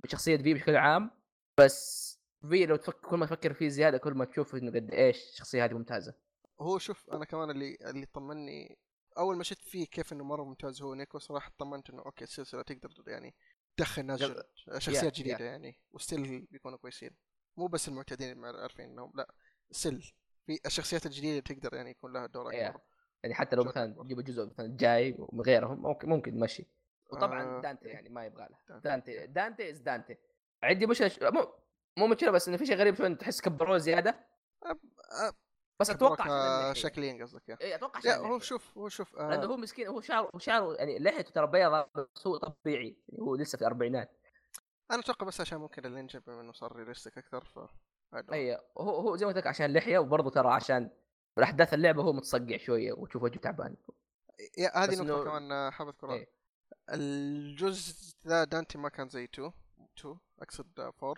بشخصية V بشكل عام بس V لو تفكر كل ما تفكر فيه زيادة كل ما تشوف إنه قد إيش الشخصيه هذه ممتازة. هو شوف أنا كمان اللي اللي طمني أول ما شفت V كيف إنه مرة ممتاز هو نيكو صراحة طمنت إنه okay السلسلة تقدر يعني تدخل ناس جد- شخصيات يا- جديدة يعني و still بيكونوا كويسين. مو بس المعتادين اللي عارفين إنهم لا still في الشخصيات الجديدة تقدر يعني يكون لها دور yeah. اكبر يعني حتى لو مثلا أكبر. تجيب جزء مثلا جاي ومن غيرهم ممكن ممكن تمشي وطبعا آه، دانتي يعني ما يبغى له. دانتي. دانتي is دانتي. عندي مشكلة مو مو مشكله بس إنه في شيء غريب شوي تحس كبروه زيادة آه، بس أتوقع آه،. شكليا قصدك اي أتوقع لا هو. شوف هو شوف آه، لأنه هو مسكين هو شعره هو شعره يعني لحيته ترى بيضاء بس هو طبيعي يعني هو لسه في الأربعينات أنا أتوقع بس عشان ممكن الانجب بما انه صار realistic أكثر ف. اي هو هو زي ما قلت لك عشان اللحيه وبرضه ترى عشان احداث اللعبة هو متصقع شوية وتشوف وجهه تعبان yeah هذه بس نقطة إنه- كمان آه، حاب أذكرها إيه. الجزء ذا دانتي ما كان زي 2 2 أقصد 4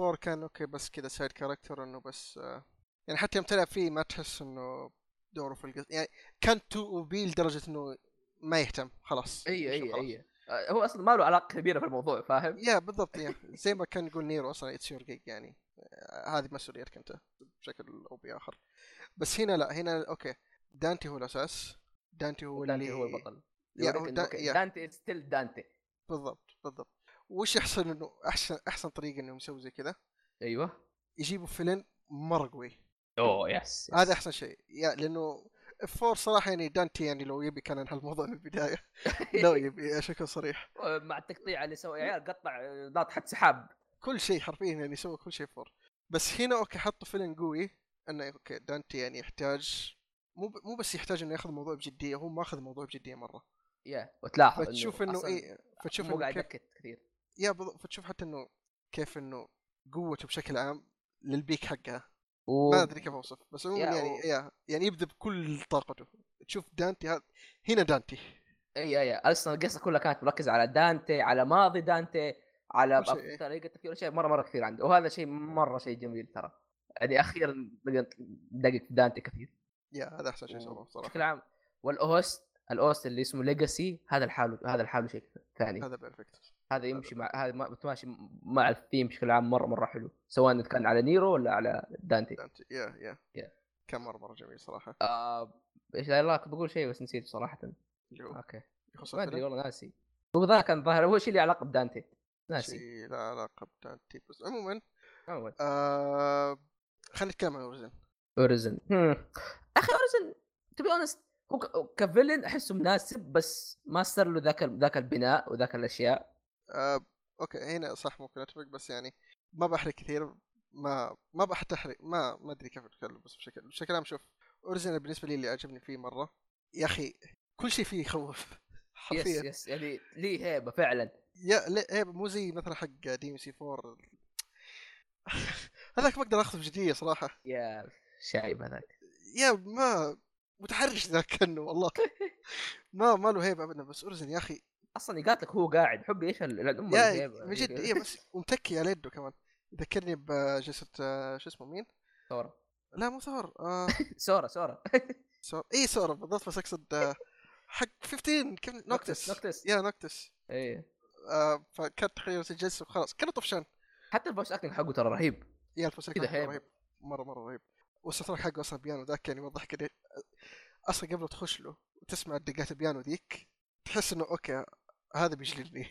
4 كان okay بس كذا side character إنه بس آه، يعني حتى يوم تلعب فيه ما تحس إنه دوره في القصة. يعني كان too OP لدرجة إنه ما يهتم خلاص أي أي. أي. آه، هو أصلا ما له علاقة كبيرة في الموضوع فاهم؟ yeah بالضبط yeah زي ما كان يقول نيرو أصلا it's your gig يعني آه، هذه مسؤوليتك أنت بشكل أو بآخر. بس هنا لا هنا okay دانتي هو الأساس دانتي هو دانتي اللي هو البطل. دا- yeah. دانتي still دانتي. بالضبط بالضبط. وش يحصل إنه أحسن أحسن طريقة إنهم يسووا زي كذا؟ أيوه. يجيبوا villain مرة قوي. oh yes هذا أحسن شيء. yeah لأنه four صراحة يعني دانتي يعني لو يبي كان انهى الموضوع من البداية. لو يبي اكون صريح. مع التقطيع اللي سوى يا عيال قطع ناطحة سحاب. كل شيء حرفيا يعني سوى كل شيء four. بس هنا okay حطوا villain قوي. إنه okay دانتي يعني يحتاج مو. مو بس يحتاج إنه ياخذ الموضوع بجدية هو ما اخذ الموضوع بجدية مرة. yeah وتلاحظ فتشوف إنه إيه فتشوف مو إنه قاعد ينكت كثير. yeah فتشوف حتى إنه كيف إنه قوته بشكل عام لل peak حقها و... ما أدري كيف أوصف بس عموما يعني و- yeah يعني يبذل بكل طاقته. تشوف دانتي هذا هنا دانتي. إي إي أصلا القصة كلها كانت مركزة على دانتي على ماضي دانتي على شيء،. طريقة تفكير اشياء مرة مرة كثير عنده. وهذا شيء مرة شيء جميل ترى. يعني أخيرا دقق في دانتي كثير. yeah هذا أحسن شيء سووه بشكل عام وال OST ال OST اللي اسمه Legacy هذا الحاله هذا الحاله شيء ثاني. هذا perfect هذا يمشي مع هذا ما- متماشي مع الثيم بشكل عام مرة مرة حلو. سواء كان على نيرو ولا على دانتي. دانتي yeah yeah. yeah. كان مرة مرة جميل صراحة. آه إيش لا كنت بقول شيء بس نسيت صراحة. هو okay. ما أدري والله ناسي. هو ذا كان ظاهر هو شيء له علاقة بدانتي. ناسي. شيء لا علاقة بدانتي. بس عموما عموما. آه خلينا نتكلم عن اوريزن اوريزن أخي اوريزن to be honest هو ك villain أحسه مناسب بس ما صار له ذاك ذاك البناء وذاك الأشياء. آه okay هنا صح ممكن أتفق بس يعني ما بحرق كثير ما ما بحتحرق ما ما أدري كيف أتكلم بس بشكل بشكل عام شوف اوريزن بالنسبة لي اللي عجبني فيه مرة يا أخي كل شيء فيه يخوف yes حرفيا. yes يعني ليه هيبة فعلا. yeah لا إيه مو زي مثلا حق DMC 4 هذاك ما أقدر أخذه بجدية صراحة. yeah شايب هذاك. yeah ما متحرش ذاك كأنه والله. ما ما له هيبة ابدا بس اوريزن يا أخي أصلا يقاتلك هو قاعد حبي إيش ال- الـ um من جد إيه بس ومتكي على يده كمان. يذكرني بجلسه شو اسمه مين؟ سورا لا مو ثور آه. سورا سورا سور اي سور بالضبط بس أقصد آه، حق 15 كيف نوكتس نوكتس. يا نوكتس. إيه. آه فكانت تخيل الجلسه وخلاص. كانه طفشان حتى ال voice acting حقه ترى رهيب. yeah كذا هيبة. رهيب. مرة مرة رهيب. وال soundtrack حقه أصلا بيانو ذاك يعني يوضح كذا أصلا قبل تخش له وتسمع دقات البيانو ذيك تحس إنه أوكي هذا بيجلدني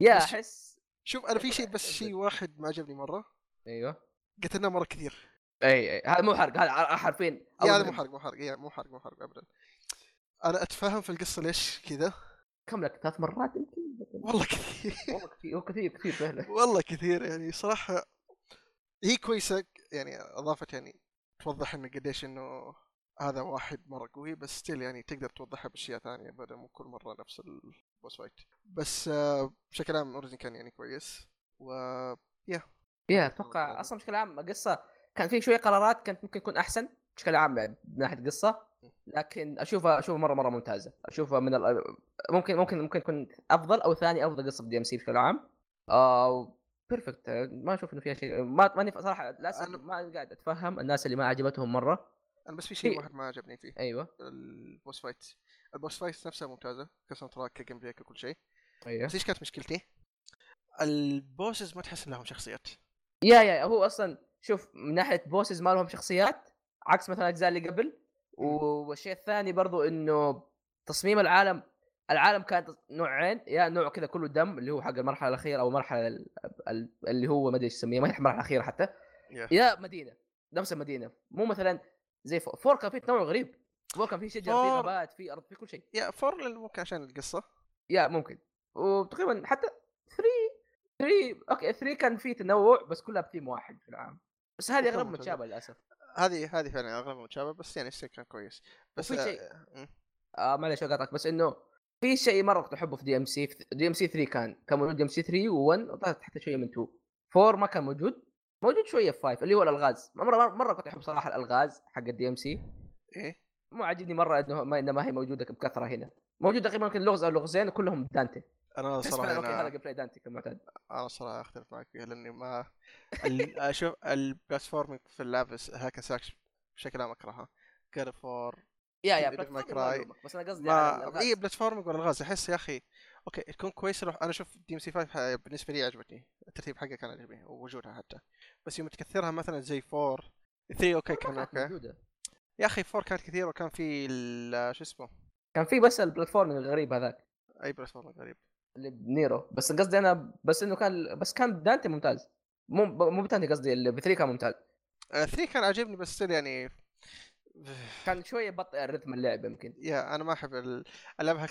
يا أحس شوف أنا في شيء بس شيء واحد ما عجبني مرة. أيوه. قتلناه مرة كثير. أي أي. هذا مو حرق هذا حرفين. يا هذا مو حرق مو حرق مو حرق مو حرق ابدا. أنا أتفهم في القصة ليش كذا. كم لك؟ ثلاث مرات يمكن؟ والله كثير. والله كثير هو كثير كثير فعلا. والله كثير يعني صراحة هي كويسة يعني اضافت يعني توضح إنه قديش إنه هذا واحد مرة قوي بس still يعني تقدر توضحها بأشياء ثانية بدل مو كل مرة نفس ال boss fight بس آه، بشكل عام Urizen كان يعني كويس و yeah أتوقع أصلا بشكل عام القصة كان في شوية قرارات كانت ممكن تكون أحسن بشكل عام يعني من ناحية القصة لكن اشوفها أشوفها مره مرة ممتازة. أشوفها من ال... ممكن ممكن ممكن تكون أفضل أو ثاني أفضل قصة في DMC بشكل عام. آه perfect ما أشوف إنه فيها شيء ما ماني صراحة للأسف ما قاعد أتفهم الناس اللي ما عجبتهم مرة. أنا بس في شيء واحد ما عجبني فيه. أيوه. ال boss fight. ال boss fight نفسها ممتازة ك soundtrack ك gameplay كل شيء. أيوه. بس إيش كانت مشكلتي؟ ال bosses ما تحس إن لهم شخصيات. yeah yeah هو أصلا شوف من ناحية bosses ما لهم شخصيات عكس مثلا الأجزاء اللي قبل. والشيء الثاني برضو إنه تصميم العالم العالم كان نوعين yeah نوع كذا كله دم اللي هو حق المرحلة الأخيرة أو المرحله ال- ال- اللي هو ما أدري إيش يسميها ما هي المرحله الاخيره حتى. yeah. yeah مدينة نفس المدينة. مو مثلا زي four, four كان فيه تنوع غريب. four كان فيه شجر فيه four- غابات فيه أرض فيه كل شيء. yeah four ممكن عشان القصة. yeah ممكن. وتقريبا حتى 3 3 okay 3 كان فيه تنوع بس كلها بثيم واحد في العام. بس هذه وكان اغلب ممتاز. متشابه للأسف. هذه هذه فعلا اغلبها متشابه بس يعني still كان كويس. بس وفي شيء- آه،. آه معلش اقاطعك بس إنه في شيء مرة كنت أحبه في دي ام سي DMC 3 كان كان موجود دي ام سي 3 و1 وطلعت حتى شوية من 2 4 ما كان موجود. موجود شوية في 5 اللي هو الألغاز. مرة مرة, كنت أحب صراحة الألغاز حق ال DMC إيه. مو عاجبني مرة إنه ما, إنه ما هي موجودة بكثرة هنا. موجود تقريبا يمكن لغز أو لغزين وكلهم دانتي. أنا صراحة okay هذا جيم بلاي دانتي كالمعتاد أنا صراحة أختلف معك فيها لأني ما أشوف ال platforming في اللعبه هاك ساك بشكل عام أكرهها. جاد four yeah yeah بس أنا قصدي ما. اي platforming ولا الغاز أحس يا أخي okay تكون كويس روح أنا أشوف DMC 5 بالنسبة لي عجبتني الترتيب حقها كان عجبني ووجودها حتى. بس يوم تكثرها مثلا زي 4 3 okay كان أوكي. موجودة. يا أخي 4 كانت كثيرة وكان في شو اسمه؟ كان في بس ال platform الغريب هذاك. أي platform غريب. اللي بنيرو. بس قصدي أنا بس إنه كان بس كان دانتي ممتاز. مو مو بدانتي قصدي اللي ب 3 كان ممتاز. 3 كان عاجبني بس يعني كان شوية بطئ الرتم اللعب يمكن. yeah أنا ما أحب ال- العاب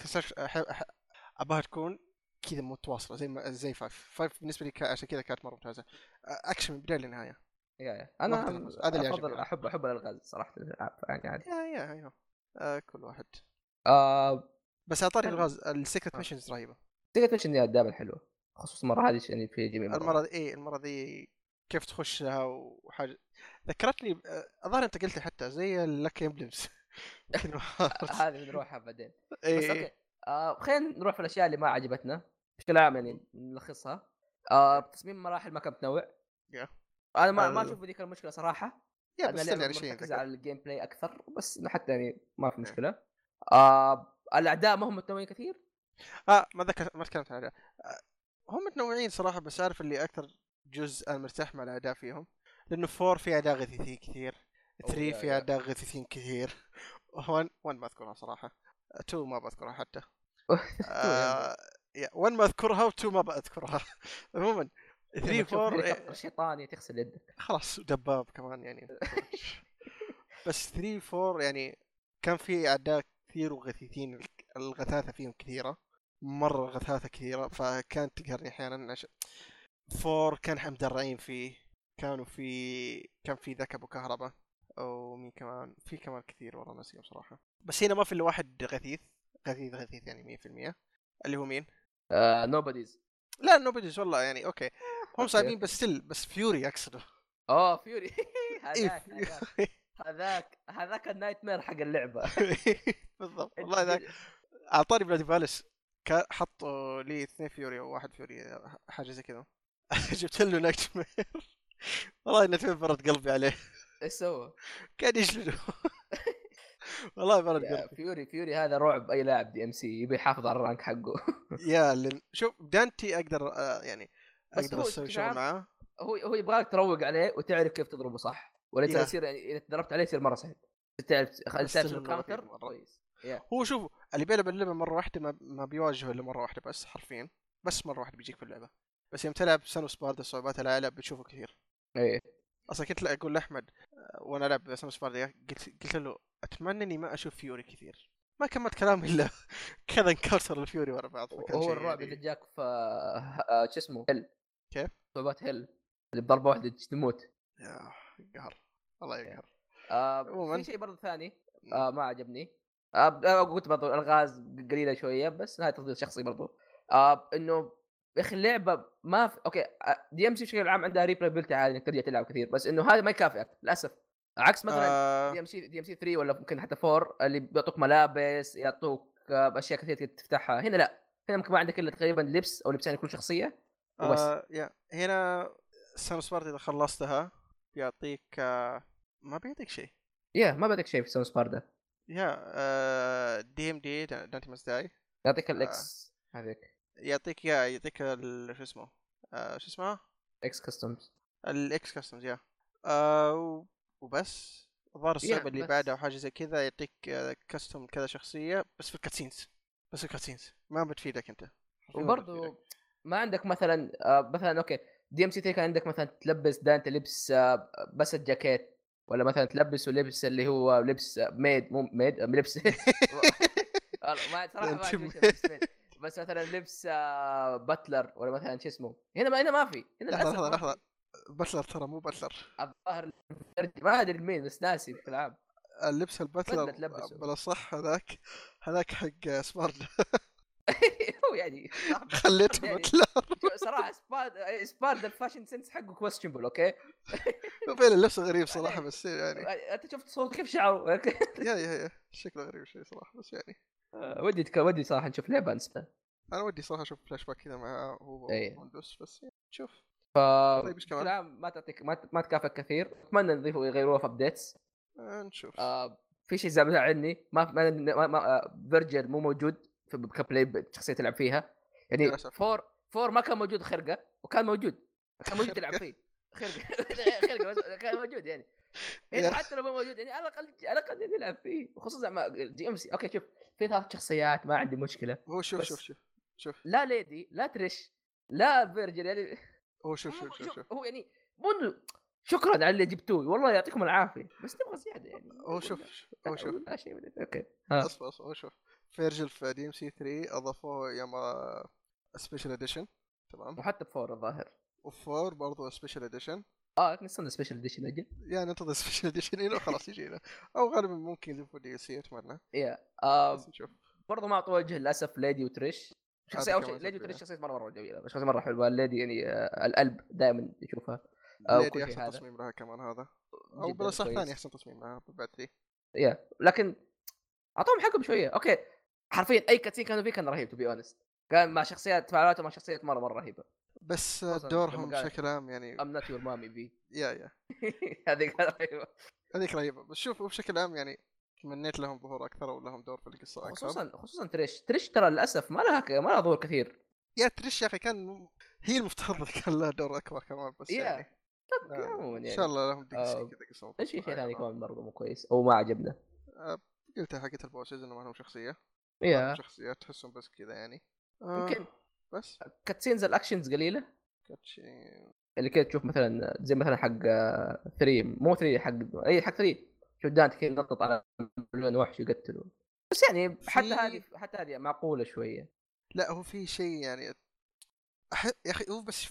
ابغاها تكون كذا متواصلة زي ما زي 5 5 بالنسبة لي كا- عشان كذا كانت مرة ممتازة. أكشن من البداية للنهاية. yeah yeah. أنا هذا اللي افضل. احب أحب الألغاز صراحة الالعاب يعني عادي. yeah yeah أيوه. آه كل واحد. آه. بس على طاري. الغاز ال secret آه. missions رهيبة. secret mission دائما حلوة. خصوصا المرة هذه يعني في جميع. المرة دي اي المرة دي كيف تخشها وحاجة. ذكرتني آه، الظاهر أنت قلت حتى زي اللاكي امبلمز هذه بنروحها بعدين. بس اي okay. آه خلينا نروح في الأشياء اللي ما عجبتنا بشكل عام يعني نلخصها. آه تصميم المراحل ما كان متنوع. yeah. أنا ما ما أشوف ذيك المشكلة صراحة. اللعبة يعني شيء مركزة على ال gameplay أكثر بس حتى يعني ما في مشكلة. آه الأعداء ما هم متنوعين كثير؟ آه ما ذكر ما تكلمت عن الأداء. آه، هم متنوعين صراحة بس عارف اللي أكثر جزء أنا مرتاح مع الاداء فيهم. لأنه 4 في أداء غثيثين كثير أوه، 3 يا- في يا. أداء غثيثين كثير. 1 1 ما أذكرها صراحة. 2 ما بذكرها حتى. آه، يا 1 ما أذكرها و2 ما بذكرها عموما 3 4 4 شيطاني تغسل يدك. خلاص دباب كمان يعني. بس 3 4 يعني كان في أعداء كثير وغثيثين الغثاثة فيهم كثيرة مرة غثاثة كثيرة فكانت تقهرني أحيانا. عشان 4 كان مدرعين فيه. كانوا في كان في ذاك ابو كهرباء ومين كمان؟ في كمان كثير والله ناسيهم بصراحه بس هنا ما في إلا واحد غثيث. غثيث غثيث يعني 100% اللي هو مين؟ آه نوبوديز لا نوبديز والله يعني okay. هم. صعبين بس still بس Fury اقصده اوه Fury إيه، هذاك. هذاك هذاك ال nightmare حق اللعبة. بالضبط. والله ذاك أعطاني bloody palace. حطوا لي اثنين Fury أو واحد Fury حاجة زي كذا. جبت له Nightmare والله مير برد قلبي عليه. إيش سوى؟ قاعد يجلده. والله برد يا قلبي Fury Fury هذا رعب أي لاعب DMC يبي يحافظ على ال rank حقه. يا لن... شوف دانتي أقدر آه، يعني أقدر أسوي شغل عام معاه. هو هو يبغاك تروق عليه وتعرف كيف تضربه صح. ولا. يصير يعني إذا تدربت عليه يصير مرة سهل. تعرف تعرف مرة. كويس. هو شوف اللي بيلعب اللعبة مرة واحدة ما, ما بيواجهه إلا مرة واحدة بس حرفيا. بس مرة واحدة بيجيك في اللعبة. بس يوم تلعب سنو سباردا صعوبات العالم بتشوفه كثير. إيه. أصلا كنت أقول لأحمد وأنا ألعب سنو سباردا قلت قلت له أتمنى إني ما أشوف فيوري كثير. ما كملت كلام إلا كذا انكسر ال Fury ورا بعض شيء الرعب يعني- اذا جاك في آه، شو اسمه hell. كيف؟ صعوبات hell. اللي بضربة واحدة تموت. يا قهر الله يقهر. آه. في شيء برضه ثاني آه ما عجبني. آه آه، قلت برضه الالغاز قليلة شوية بس هاي تفضيل شخصي برضه آه إنه يا أخي اللعبة ما في okay آه، DMC بشكل عام عندها replayability عالي إنك ترجع تلعب كثير بس إنه هذا ما يكافئك للأسف. عكس مثلا آه. دي أم سي دي أم سي 3 ولا ممكن حتى 4 اللي بيعطوك ملابس يعطوك آه، أشياء كثير تفتحها. هنا لا هنا ممكن ما عندك إلا تقريبا لبس أو لبسين لكل شخصية وبس. آه يا هنا سنو سباردا إذا خلصتها بيعطيك آه ما بيعطيك شيء. يا ما بدك شيء في سون سباردا يا آه دي ام دي دانتي ماستاي يعطيك الاكس هذيك. يعطيك يا يعطيك شو اسمه آه شو اسمها؟ ex costumes. ال ex costumes yeah. آه وبس. الظاهر يا، الصعبة اللي. بعدها أو حاجة زي كذا يعطيك آه، costume كذا شخصية بس في ال cutscenes. بس في ال cutscenes. ما بتفيدك أنت. وبرضه ما عندك مثلا آه، مثلا okay. DMC 3 كان عندك مثلا تلبس دانت لبس آه، بس الجاكيت ولا مثلا تلبسه لبس اللي هو لبس آه، ميد مو ميد آه، لبس. ما صراحة ما. لبس ميد بس مثلا لبس آه، باتلر ولا مثلا شو اسمه؟ هنا ما هنا ما في. هنا لحظة لحظة لحظه في. باتلر ترى مو باتلر الظاهر ما أدري مين بس ناسي بشكل عام اللبس الباتلر. بالاصح هذاك هذاك حق سبارد هو يعني خليته يعني- باتلر صراحة سبارد سبارد الفاشن سنس حقه كويستشنبل أوكي؟ وبين اللبس غريب صراحة بس يعني. أنت شفت صوت كيف شعره؟ يا يا يا. شكله غريب شوي صراحة بس يعني. ودي تك- ودي صراحة نشوف لعبة انستا. أنا ودي صراحة أشوف فلاش باك كذا مع هو إيه. ويندوز بس يعني شوف ف طيب، إيش كمان؟ عام ما تعطيك ما, ما تكافئ كثير. أتمنى يضيفوا يغيروها في ابديتس آه، نشوف. آه في شيء زعل عني ما ما, ما, ما آه، فيرجل مو موجود في كبلاي شخصية تلعب فيها. يعني للأسف. فور فور ما كان موجود خرقة وكان موجود. كان موجود تلعب فيه. خرقة. خرقة كان موجود يعني. يعني. حتى لو ما موجود يعني على الأقل على الأقل نلعب فيه. وخصوصا مع DMC okay شوف. في ثلاث شخصيات ما عندي مشكلة. هو شوف شوف شوف شوف. لا ليدي لا تريش لا فيرجل يعني هو شوف شوف شوف شوف هو يعني إنه شكرا على اللي جبتوه والله يعطيكم العافية بس نبغى زيادة يعني. هو شوف هو شوف. لا شيء من- أوكي. اصبر اصبر هو شوف. فيرجل في DMC 3 أضافوه يوم special edition تمام؟ وحتى ب four الظاهر. و four برضو special edition آه نستنى special edition أجل يعني ننتظر special edition هنا وخلاص يجينا أو غالبا ممكن يضيفوا DLC اتمنى يا برضو ما اعطوا وجه للأسف ليدي وتريش. شخصية أول شيء ليدي. وتريش شخصية مرة مرة جميلة شخصية مرة حلوة. الليدي يعني آه القلب دائما يشوفها. آه، ليدي أحسن. تصميم لها كمان هذا. أو كويس. ثاني أحسن تصميم لها بعد ذي yeah لكن أعطوهم حقهم شوية. okay. حرفيا أي cutscene كانوا فيه كان رهيب to be honest كان مع شخصيات تفاعلاته مع شخصيات مرة مرة رهيبة. بس دورهم بشكل عام يعني I'm not your mommy بي yeah yeah. هذه كانت رهيبة. هذيك رهيبة. بس شوف بشكل عام يعني تمنيت لهم ظهور أكثر ولهم دور في القصة أكثر. خصوصا خصوصا تريش. تريش ترى للأسف ما لها ك- ما لها ظهور كثير. yeah تريش يا أخي كان هي المفترض كان لها دور أكبر كمان بس. يعني طب آه، عموما إن يعني شاء الله لهم دي آه، كذا قصة إيش في شيء. ثاني كمان برضه مو كويس؟ أو ما عجبنا. آه، قلتها حقت ال bosses إنه ما لهم شخصية. yeah. شخصيات تحسهم بس كذا يعني. آه، يمكن بس. cutscenes ال actions قليلة. كاتشي اللي كذا تشوف مثلا زي مثلا حق 3 مو 3 حق أي حق 3 شوف دانت كذا نطط على مليون وحش يقتلوا بس يعني حتى في- هذه حتى هذه معقولة شوية. لا هو في شيء يعني أح... يا أخي هو بس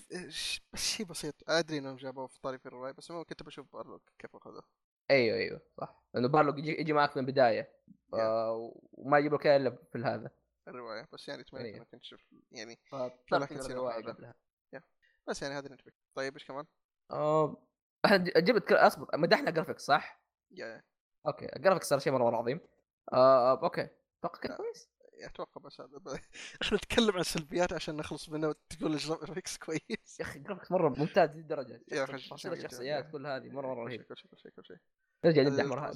بس شيء بسيط. أدري إنهم جابوه في طريق الرواية بس كنت بشوف بارلوك كيف أخذه. أيوه أيوه صح. لأنه بارلوك يجي, يجي معك من البداية. آه وما يجيب لك إلا في هذا. الرواية بس يعني تمنيت أيوه. انك تشوف يعني cutscene الرواية. قبلها بس يعني هذا اللي نتبك طيب إيش كمان؟ آه إحنا جبت أصبر مدحنا graphics صح؟ yeah okay ال graphics صار شيء مرة مرة عظيم آه أوكي أتوقع كان. كويس أتوقع بس هذا. إحنا نتكلم عن السلبيات عشان نخلص منه وتقول ال graphics كويس يا أخي ال graphics مرة ممتاز للدرجه yeah تفاصيل جميل، الشخصيات. كل هذه مرة مرة رهيب كل شيء كل شيء كل شيء نرجع نمدح مره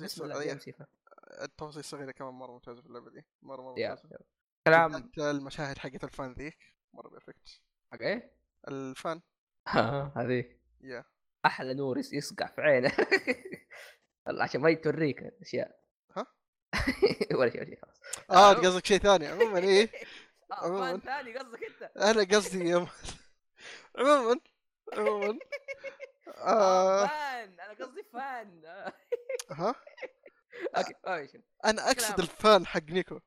التفاصيل الصغيرة كمان مرة ممتازة في اللعبة دي مرة مرة ممتازة كلام. المشاهد حقت الفان ذيك. مرة بيرفكت حق إيه؟ الفان ها، هذه يا أحلى نور يس- يصقع في عينه. عشان ما توريك اشياء ها؟ ولا شيء ولا شيء خلاص. آه عموما. قصدك شيء ثاني. عموما إيه. آه عموماً. فان ثاني قصدك أنت. أنا قصدي عموما عموما. آه فان. أنا قصدي فان. آه. ها؟ أوكي آه،. أنا أقصد. الفان حق نيكو.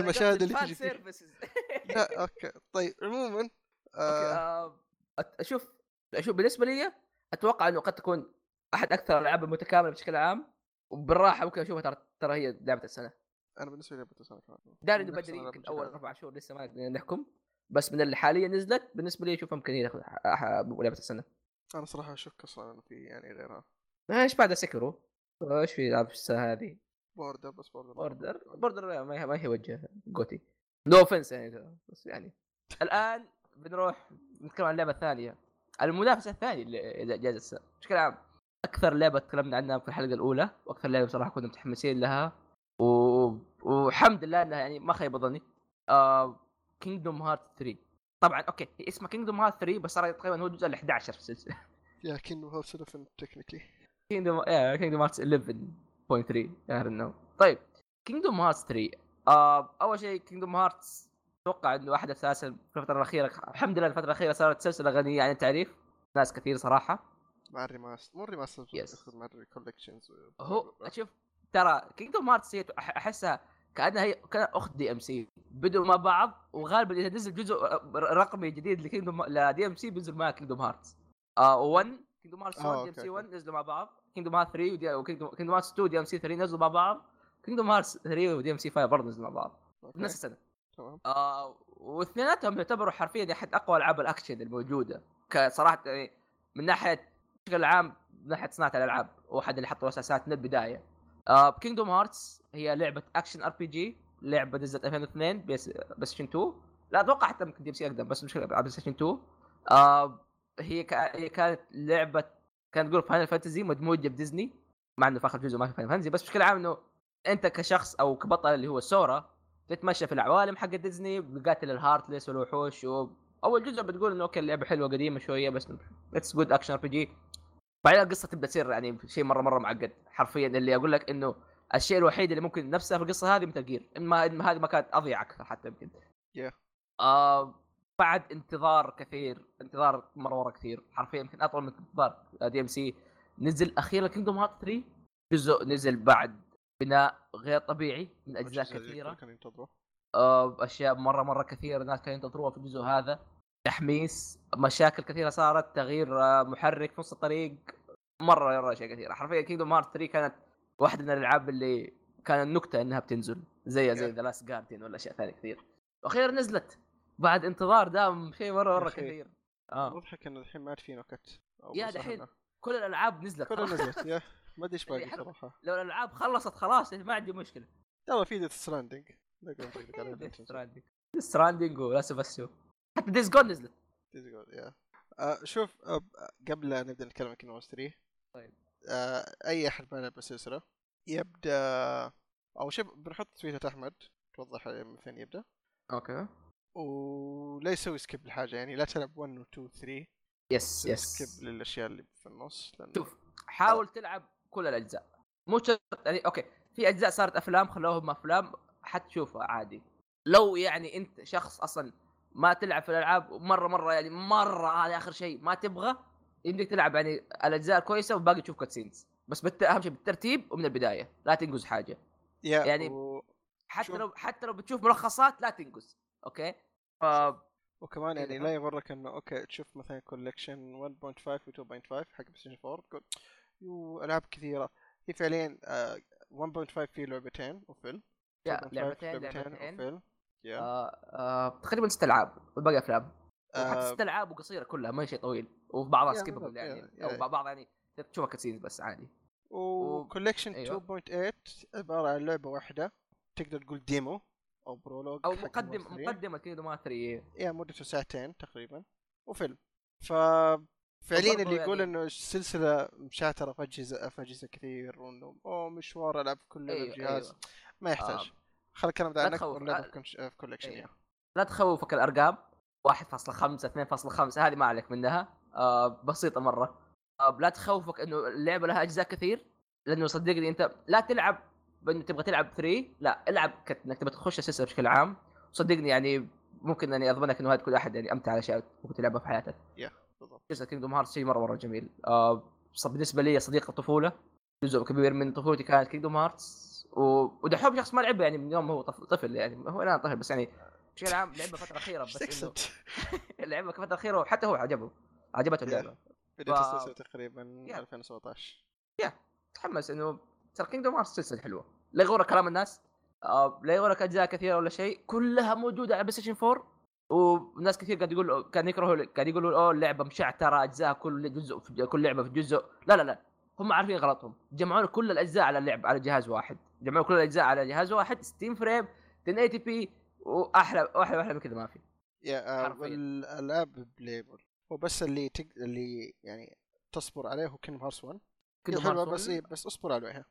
المشاهد اللي تجي سيرفيسز. لا okay. طيب عموما آه آه، أت- أشوف أشوف بالنسبة لي أتوقع إنه قد تكون أحد أكثر الألعاب المتكاملة بشكل عام وبالراحة ممكن أشوفها ترى ترى هي لعبة السنة. أنا بالنسبة لي لعبة السنة كمان. داري إنه بدري يمكن أول. أربع شهور لسه ما نحكم بس من اللي حاليا نزلت بالنسبة لي أشوفها ممكن هي لعبة السنة. أنا صراحة أشك أصلا في يعني غيرها. آه، إيش بعد سيكيرو؟ إيش في العاب السنة هذه؟ بوردر بس بوردر بوردر بوردر ما هي ما هي وجه جوتي. no offense يعني بس يعني. الآن بنروح نتكلم عن اللعبه الثانية المنافسة الثانية لجائزه بشكل عام أكثر لعبة تكلمنا عنها في الحلقة الأولى وأكثر لعبة بصراحة كنا متحمسين لها و... وحمد لله إنها يعني ما خيب ظني. Kingdom Heart 3 طبعا okay اسمها Kingdom Heart 3 بس صار تقريبا هو الجزء ال 11 في السلسلة. yeah Kingdom Heart 11 technically Kingdom yeah Kingdom Heart 11 2.3 طيب Kingdom Hearts 3 آه أول شيء Kingdom Hearts أتوقع إنه احد أساسا في الفترة الأخيرة الحمد لله الفترة الأخيرة صارت سلسلة غنية عن التعريف. ناس كثير صراحة. مع ال remaster مو ال remaster yes. مع ال collections هو شوف ترى Kingdom Hearts هي أحسها كأنها هي كان أخت DMC بدوا مع بعض وغالبا إذا نزل جزء رقمي جديد ل Kingdom ل DMC بينزل مع Kingdom Hearts 1 Kingdom Hearts 1 DMC 1 نزلوا مع بعض. Kingdom Heart 3 و Kingdom Hearts 2 DMC 3 نزلوا مع بعض. Kingdom Hearts 3 و DMC 5 برضه نزلوا مع بعض. okay، بنفس السنة. تمام. آه واثنيناتهم يعتبروا حرفيا أحد أقوى ألعاب الأكشن الموجودة. كصراحة يعني من ناحية بشكل عام من ناحية صناعة الألعاب واحد اللي حطوا الاساسات من البداية. آه Kingdom Hearts هي لعبة action RPG لعبة نزلت 2002 بس بس 2 لا أتوقع حتى ممكن DMC أقدم بس مش على PlayStation 2 آه هي هي كانت لعبة كانت تقول Final Fantasy مدموجه بديزني مع إنه في آخر جزء ما في Final Fantasy بس بشكل عام إنه أنت كشخص أو كبطل اللي هو Sora تتمشى في العوالم حق ديزني بقاتل ال Heartless والوحوش و... أول جزء بتقول إنه okay اللعبة حلوة قديمة شوية بس it's good action RPG بعدين القصة تبدأ تصير يعني شيء مرة مرة معقد حرفيا اللي أقول لك إنه الشيء الوحيد اللي ممكن نفسه في القصة هذه Metal Gear إما هذه ما كانت أضيع أكثر حتى يمكن Yeah. آه بعد انتظار كثير انتظار مرة مرة كثير. حرفيا يمكن أطول من انتظار DMC نزل أخيرا Kingdom Heart 3 جزء نزل بعد بناء غير طبيعي من أجزاء كثيرة. آه، أشياء مرة مرة كثيرة الناس كانوا ينتظروها في الجزء هذا. تحميس مشاكل كثيرة صارت تغيير آه، محرك في نص الطريق. مرة مرة أشياء كثيرة. حرفيا Kingdom Heart 3 كانت واحدة من الألعاب اللي كان النكتة إنها بتنزل. زي زي The Last Guardian ولا أشياء ثانية كثير. وأخيرا نزلت بعد انتظار دام شيء مرة مرة. كثير. آه. مضحك إنه الحين ما عاد في نكت yeah دحين إنه كل الألعاب نزلت كلها نزلت yeah. ما أدري إيش باقي يعني. صراحة. لو الألعاب خلصت خلاص ما عندي مشكلة. يلا في Death Stranding Stranding و Last of Us حتى Days Gone نزلت. yeah. آه، شوف آه، قبل لا نبدأ نتكلم عن Kingdom 3 طيب. آه، أي أحد ما لعب السلسله يبدأ أو شوف بنحط تويتر أحمد توضح من فين يبدأ. okay. ولا يسوي skip لحاجة يعني لا تلعب 1 و 2 و 3 يس يس skip للأشياء اللي في النص شوف حاول تلعب كل الأجزاء. مو شرط يعني okay في أجزاء صارت أفلام خلوهم أفلام حتشوفها عادي. لو يعني أنت شخص أصلا ما تلعب في الألعاب مرة مرة يعني مرة هذا آخر شيء ما تبغى يمديك تلعب يعني الأجزاء الكويسه وباقي تشوف cutscenes بس بالت... أهم شيء بالترتيب ومن البداية لا تنقز حاجة. yeah يعني- و... حتى شوف. لو حتى لو بتشوف ملخصات لا تنقز okay؟ ف... وكمان يعني إيه. لا يغرك إنه okay تشوف مثلا collection 1.5 و 2.5 حق PlayStation 4 تقول yo ألعاب كثيرة. هي فعليا آه 1.5 فيه لعبتين وفيلم. yeah 2.5 لعبتين لعبتين وفيلم. آه آه تقريبا ست ألعاب والباقي أفلام. آه، ست ألعاب وقصيرة كلها ما هي شيء طويل. وبعضها yeah skippable يعني يا- أو yeah. بعض يعني تشوفها cutscenes بس عادي. و collection أيوة. 2.8 عبارة عن لعبة واحدة تقدر تقول demo أو prologue أو مقدم. مقدمة Kingdom Heart 3 يا مدته ساعتين تقريبا وفيلم ف فعليا اللي يقول يعني- إنه السلسلة مشاترة في اجهزه في أجهزة كثير وإنه اوه مشوار ألعب في كل لعبه أيوه بجهاز أيوه ما يحتاج آه. خل الكلام ده عنك آه. في كونش- في كولكشن أيوه. يعني. لا تخوفك الأرقام 1.5 2.5 هذه ما عليك منها آه بسيطة مرة آه لا تخوفك إنه اللعبة لها أجزاء كثير لأنه صدقني أنت لا تلعب بانه تبغى تلعب 3 لا إلعب إنك تبغى تخش السلسله بشكل عام. صدقني يعني ممكن أني أضمنك إنه هذه تكون أحد يعني أمتع الاشياء ممكن تلعبها في حياتك. بالضبط. جزء Kingdom Heart شيء مرة مرة جميل. آه بالنسبة لي صديق الطفولة جزء كبير من طفولتي كانت Kingdom Hearts. ودحوم شخص ما لعبه يعني من يوم هو طف... طفل يعني هو الآن طفل بس يعني بشكل عام لعبه فترة أخيرة بس إنه سكسنت لعبه فترة أخيرة وحتى هو عجبه. عجبته اللعبة. بدايه ف- السلسله تقريبا yeah. 2017 تحمس إنه ترى Kingdom Heart سلسله حلوة لا يغرك كلام الناس. آه لا يغرك أجزاء كثيرة ولا شيء. كلها موجودة على PlayStation 4 وناس كثير قاعد يقول كان يكرهوا قاعد يقولوا أوه اللعبة مشعترة أجزاء كل جزء في كل لعبة في جزء. لا لا لا. هم عارفين غلطهم. جمعوا كل الأجزاء على اللعب على جهاز واحد. جمعوا كل الأجزاء على جهاز واحد 60 frame 1080 P واحلى واحلى وأحلى من كذا ما في. yeah آه، حرفياً. والألعاب playable. هو بس اللي تق... اللي يعني تصبر عليه هو Kingdom Hearts 1 هي Kingdom حلوة Hearts بس 1 إيه بس اصبر عليها.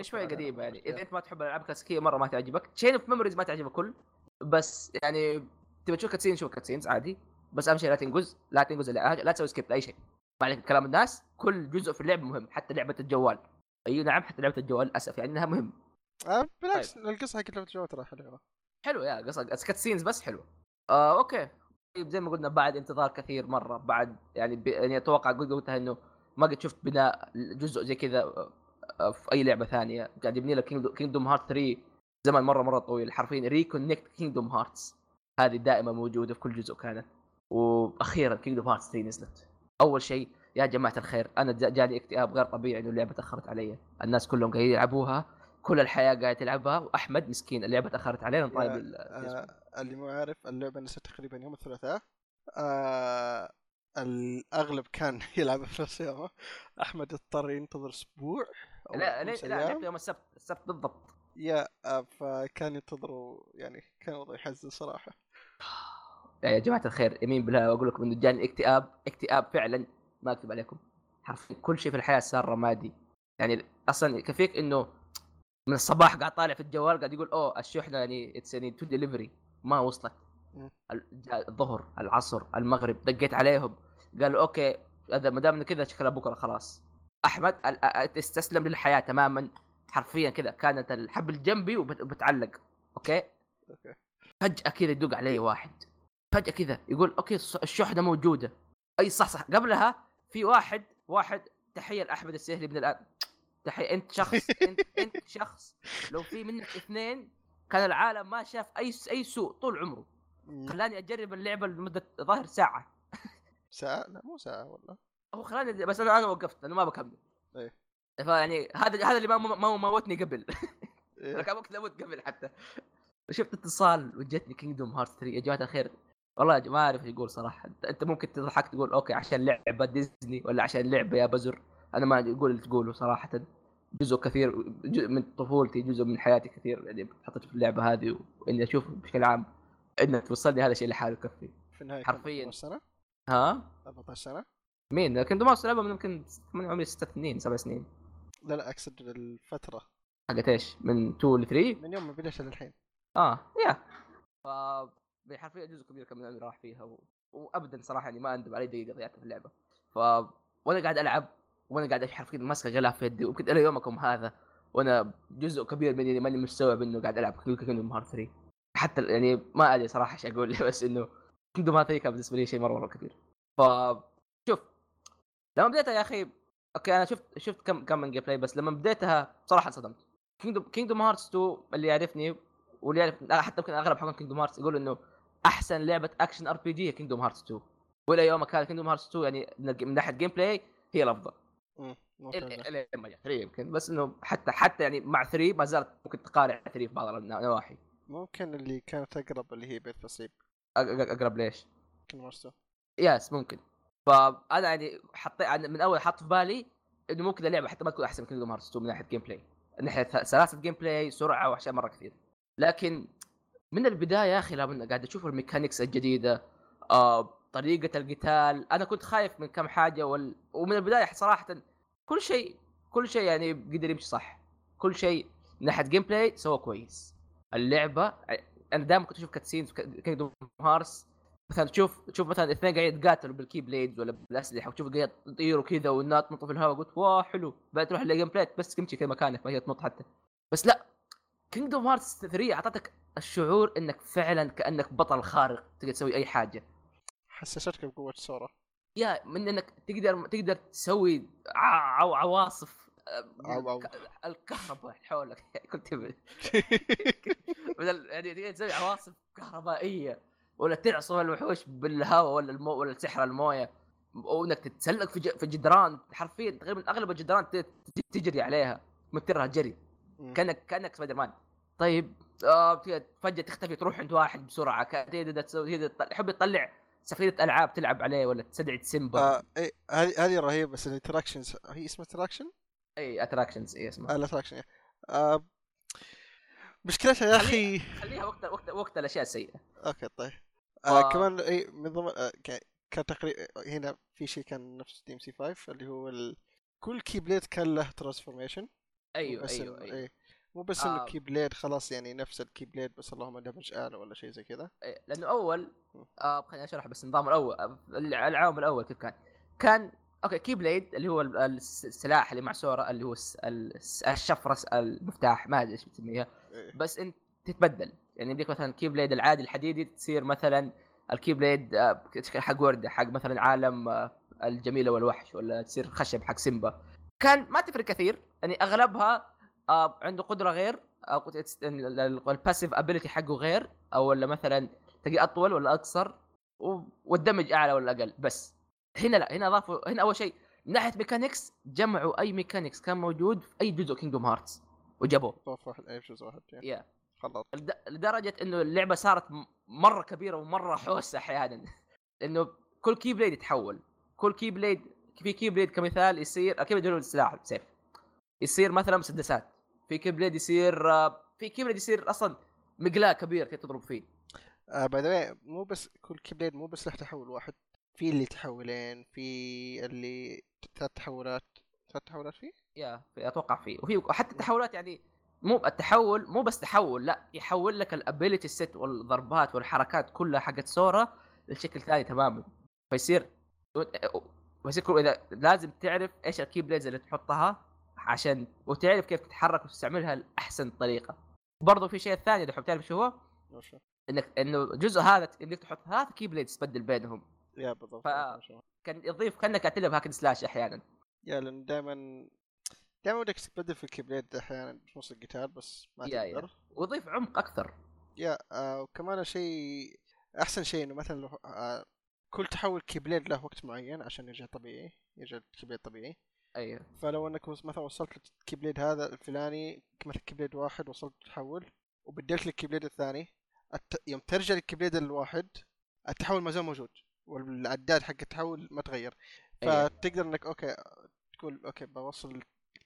شوي على قديمة يعني. إذا أنت ما تحب الألعاب الكلاسيكيه مرة ما تعجبك. Chain of Memories ما تعجبك كل بس يعني تبي تشوف cutscene شوف cutscenes عادي. بس أهم شيء لا تنقز لا تنقز لا, لا تسوي skip لاي شيء ما عليك كلام الناس كل جزء في اللعبه مهم حتى لعبة الجوال. أي نعم حتى لعبة الجوال للأسف يعني إنها مهم. آه بالعكس القصة حقت لعبة الجو ترى حلوة. حلو yeah قصة cutscenes بس حلو آه okay. طيب زي ما قلنا بعد انتظار كثير مرة بعد يعني ب... يعني أتوقع قلت قلتها إنه ما قد شفت بناء جزء زي كذا في أي لعبة ثانية. قاعد يبني لك Kingdom Heart 3 زمن مره مرة طويل. حرفيا reconnect Kingdom Hearts هذه دائما موجودة في كل جزء كانت. وأخيرا Kingdom Hearts 3 نزلت. أول شيء يا جماعة الخير أنا جا- جاني اكتئاب غير طبيعي إنه اللعبة تأخرت علي. الناس كلهم قاعدين يلعبوها. كل الحياة قاعدة تلعبها. وأحمد مسكين اللعبة تأخرت علينا طيب آه اللي مو عارف اللعبة نزلت تقريبا يوم الثلاثاء. آه الاغلب كان يلعب في نفس يومه أحمد اضطر ينتظر أسبوع. لا لا لا. لعبت يوم السبت السبت بالضبط. يا آه، فكان ينتظروا يعني كان وضع يحزن صراحة. يا جماعة الخير يمين بالله أقول لكم إنه جاني اكتئاب اكتئاب فعلا ما أكذب عليكم. حرفيا كل شيء في الحياة صار رمادي يعني أصلا يكفيك إنه من الصباح قاعد طالع في الجوال قاعد يقول أوه الشحنه يعني it's يعني to delivery ما وصلت. الظهر العصر المغرب دقيت عليهم. قالوا okay هذا ما دام كذا شكلها بكرة خلاص. أحمد استسلم للحياة تماما حرفيا كذا. كانت الحبل جنبي وبت- وبتعلق. okay؟ okay. فجأة كذا يدق علي واحد. فجأة كذا يقول okay الشحنة موجودة. أي صح صح. قبلها في واحد واحد تحية لأحمد السهلي من الآن. تحية. أنت شخص أنت أنت شخص لو في منك اثنين كان العالم ما شاف أي أي سوء طول عمره. خلاني أجرب اللعبة لمدة ظاهر ساعة. ساعة؟ لا مو ساعة والله. هو خلاني بس أنا أنا وقفت أنا ما بكمل إيه. فيعني هذا هذا اللي ما ما موتني قبل. إيه. أنا كان ممكن أموت قبل حتى. شفت اتصال وجتني Kingdom Heart 3 يا جماعة الخير. والله ما أعرف إيش يقول صراحة. انت ممكن تضحك تقول okay عشان لعبة ديزني ولا عشان لعبة يا بزر؟ أنا ما أقول اللي تقوله صراحة. جزء كثير جزء من طفولتي جزء من حياتي كثير. يعني حطيت في اللعبة هذه وإني أشوف بشكل عام إنك توصلني هذا شيء لحاله يكفي في النهاية حرفياً. 14 سنة؟ ها؟ 14 سنة؟ مين؟ هارت لعبه من يمكن من عمري ست سنين سبع سنين. لا لا أقصد الفترة. حقت إيش؟ من 2 ل 3 من يوم ما بديت للحين. آه يا ف حرفيا جزء كبير كان من عمري راح فيها و... وابدا صراحة يعني ما اندم علي دقيقة ضيعتها في اللعبة. ف وأنا قاعد ألعب وأنا قاعد حرفيا ماسك غلاف في يدي ويمكن إلى يومكم هذا وأنا جزء كبير مني ماني مستوعب إنه قاعد ألعب Kingdom Heart 3 حتى يعني ما أدري صراحة إيش أقول بس إنه Kingdom Heart 3 كان بالنسبة لي شيء مره مرة كبير. ف لما بديتها يا أخي okay أنا شفت شفت كم كم من gameplay بس لما بديتها صراحة انصدمت. Kingdom Kingdom Hearts 2 اللي يعرفني واللي يعرف حتى يمكن أغلب حقون Kingdom Hearts يقول إنه أحسن لعبة action RPG هي Kingdom Hearts 2 وإلى يومك هذا Kingdom Hearts 2 يعني من ناحية gameplay هي الأفضل. إلى لما جاء 3 يمكن بس إنه حتى حتى يعني مع 3 ما زالت ممكن تقارع 3 في بعض النواحي ممكن اللي كانت أقرب اللي هي بيت أق- أقرب ليش؟ كل مرسو yes ممكن. فأنا يعني حطيت من أول حط في بالي إنه ممكن اللعبة حتى ما تكون أحسن من Kingdom Hearts 2 من ناحية gameplay من ناحية سلاسة gameplay سرعة واشياء مرة كثير. لكن من البداية يا أخي لما قاعد أشوف ال mechanics الجديدة آه طريقة القتال أنا كنت خايف من كم حاجة وال... ومن البداية صراحة كل شيء كل شيء يعني قدر يمشي صح. كل شيء من ناحية gameplay سوى كويس. اللعبة أنا دائما كنت أشوف cutscene في Kingdom Hearts مثلا تشوف تشوف مثلا اثنين قاعد يتقاتلوا بال keyblades ولا بالأسلحة وتشوف قاعد يطيروا كذا والنار تنط في الهواء قلت wow حلو. بعد تروح لل gameplay بس تمشي كذا مكانك ما هي تنط حتى. بس لا Kingdom Hearts 3 أعطتك الشعور إنك فعلا كأنك بطل خارق تقدر تسوي أي حاجة. حسستك بقوة سورا. يا من إنك تقدر تقدر تسوي عو عواصف آه، عو- الكهرباء حولك. كنت يعني تقدر تسوي عواصف كهربائية. ولا تعصف الوحوش بالهواء ولا المو ولا سحر الموية وإنك تتسلق في ج- في جدران حرفيا تقريبا أغلب الجدران تجري عليها مترها جري. كانك كأنك سبايدر مان طيب آه فجأة تختفي تروح عند واحد بسرعة تحب تطلع سفينة ألعاب تلعب عليه ولا تستدعي سيمبا آه اي هذه هذه رهيبة بس ال attractions هي اسمها attraction؟ إي attractions إي اسمها. آه ال attraction آه مشكلتها يا أخي خليها وقت وقت وقت الأشياء السيئة. okay طيب. آه ف- كمان إي من ضمن آه ك- كان تقريبا هنا في شيء كان نفس DMC 5 اللي هو ال... كل keyblade كان له transformation أيوه بس أيوه أيوه إيه. مو بس انه آه. keyblade خلاص يعني نفس ال keyblade بس اللهم damage اعلى ولا شيء زي كذا إيه، لأنه أول. آه خليني أشرح بس النظام الأول آه، العام الأول كيف كان كان okay keyblade اللي هو ال- الس- السلاح اللي مع سورا اللي هو الشفرة المفتاح ما أدري إيش بتسميها. بس انت تتبدل يعني يمديك مثلا keyblade العادي الحديدي تصير مثلا ال keyblade آه، حق وردة حق مثلا عالم آه، الجميلة والوحش ولا تصير خشب حق سيمبا. كان ما تفرق كثير يعني أغلبها آه، عنده قدرة غير أو ال passive ability حقه غير أو ولا مثلا تلاقيه أطول ولا أقصر وال damage أعلى ولا أقل بس. هنا لا هنا اضافوا هنا أول شيء من ناحية mechanics جمعوا أي mechanics كان موجود في أي جزء Kingdom Hearts وجابوه. واحد اي جزء واحد يعني. yeah خلط لد- لدرجة إنه اللعبة صارت مرة كبيرة ومرة حوسة أحيانا إنه كل keyblade يتحول. كل keyblade في keyblade كمثال يصير blade هو السلاح سيف. يصير مثلا مسدسات. في keyblade يصير في keyblade يصير أصلا مقلاة كبير كي تضرب فيه. آه by the way مو بس كل keyblade مو بس له تحول واحد. في اللي تحولين في اللي ثلاث تحولات. ثلاث تحولات فيه؟ yeah أتوقع فيه. وفي وحتى التحولات يعني مو التحول مو بس تحول لا يحول لك ال ability set والضربات والحركات كلها حقت سورا لشكل ثاني تماما. فيصير فيصير كل إذا لازم تعرف إيش ال keyblades اللي تحطها عشان وتعرف كيف تتحرك وتستعملها لأحسن طريقة. برضو في شيء ثاني دحين تعرف شو هو؟ انك إنه الجزء هذا إنك تحط ثلاث keyblades تبدل بينهم. yeah بالضبط؟ كان يضيف كأنك قاعد تلعب hack and slash أحيانا. yeah لأن دائما دائما ودك تبدل في ال keyblade أحيانا في نص القتال بس ما يا- yeah. تقدر. ويضيف عمق أكثر. yeah آه وكمان شيء أحسن شيء إنه مثلا آه كل تحول keyblade له وقت معين عشان يرجع طبيعي يرجع ال keyblade طبيعي. أيوه. فلو إنك مثلا وصلت لل keyblade هذا الفلاني مثلا keyblade واحد وصلت تحول وبدلت ال keyblade الثاني الت... يوم ترجع لل keyblade الواحد التحول ما زال موجود والعداد حق التحول ما تغير. أيوة. فتقدر إنك okay تقول okay بوصل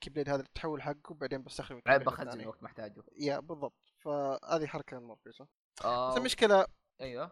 ال keyblade هذا التحول حقه بعدين بستخدم بعد ال keyblade بخزن. وقت محتاجه. yeah بالضبط. فهذه حركة مره كويسه آه بس المشكلة أيوه.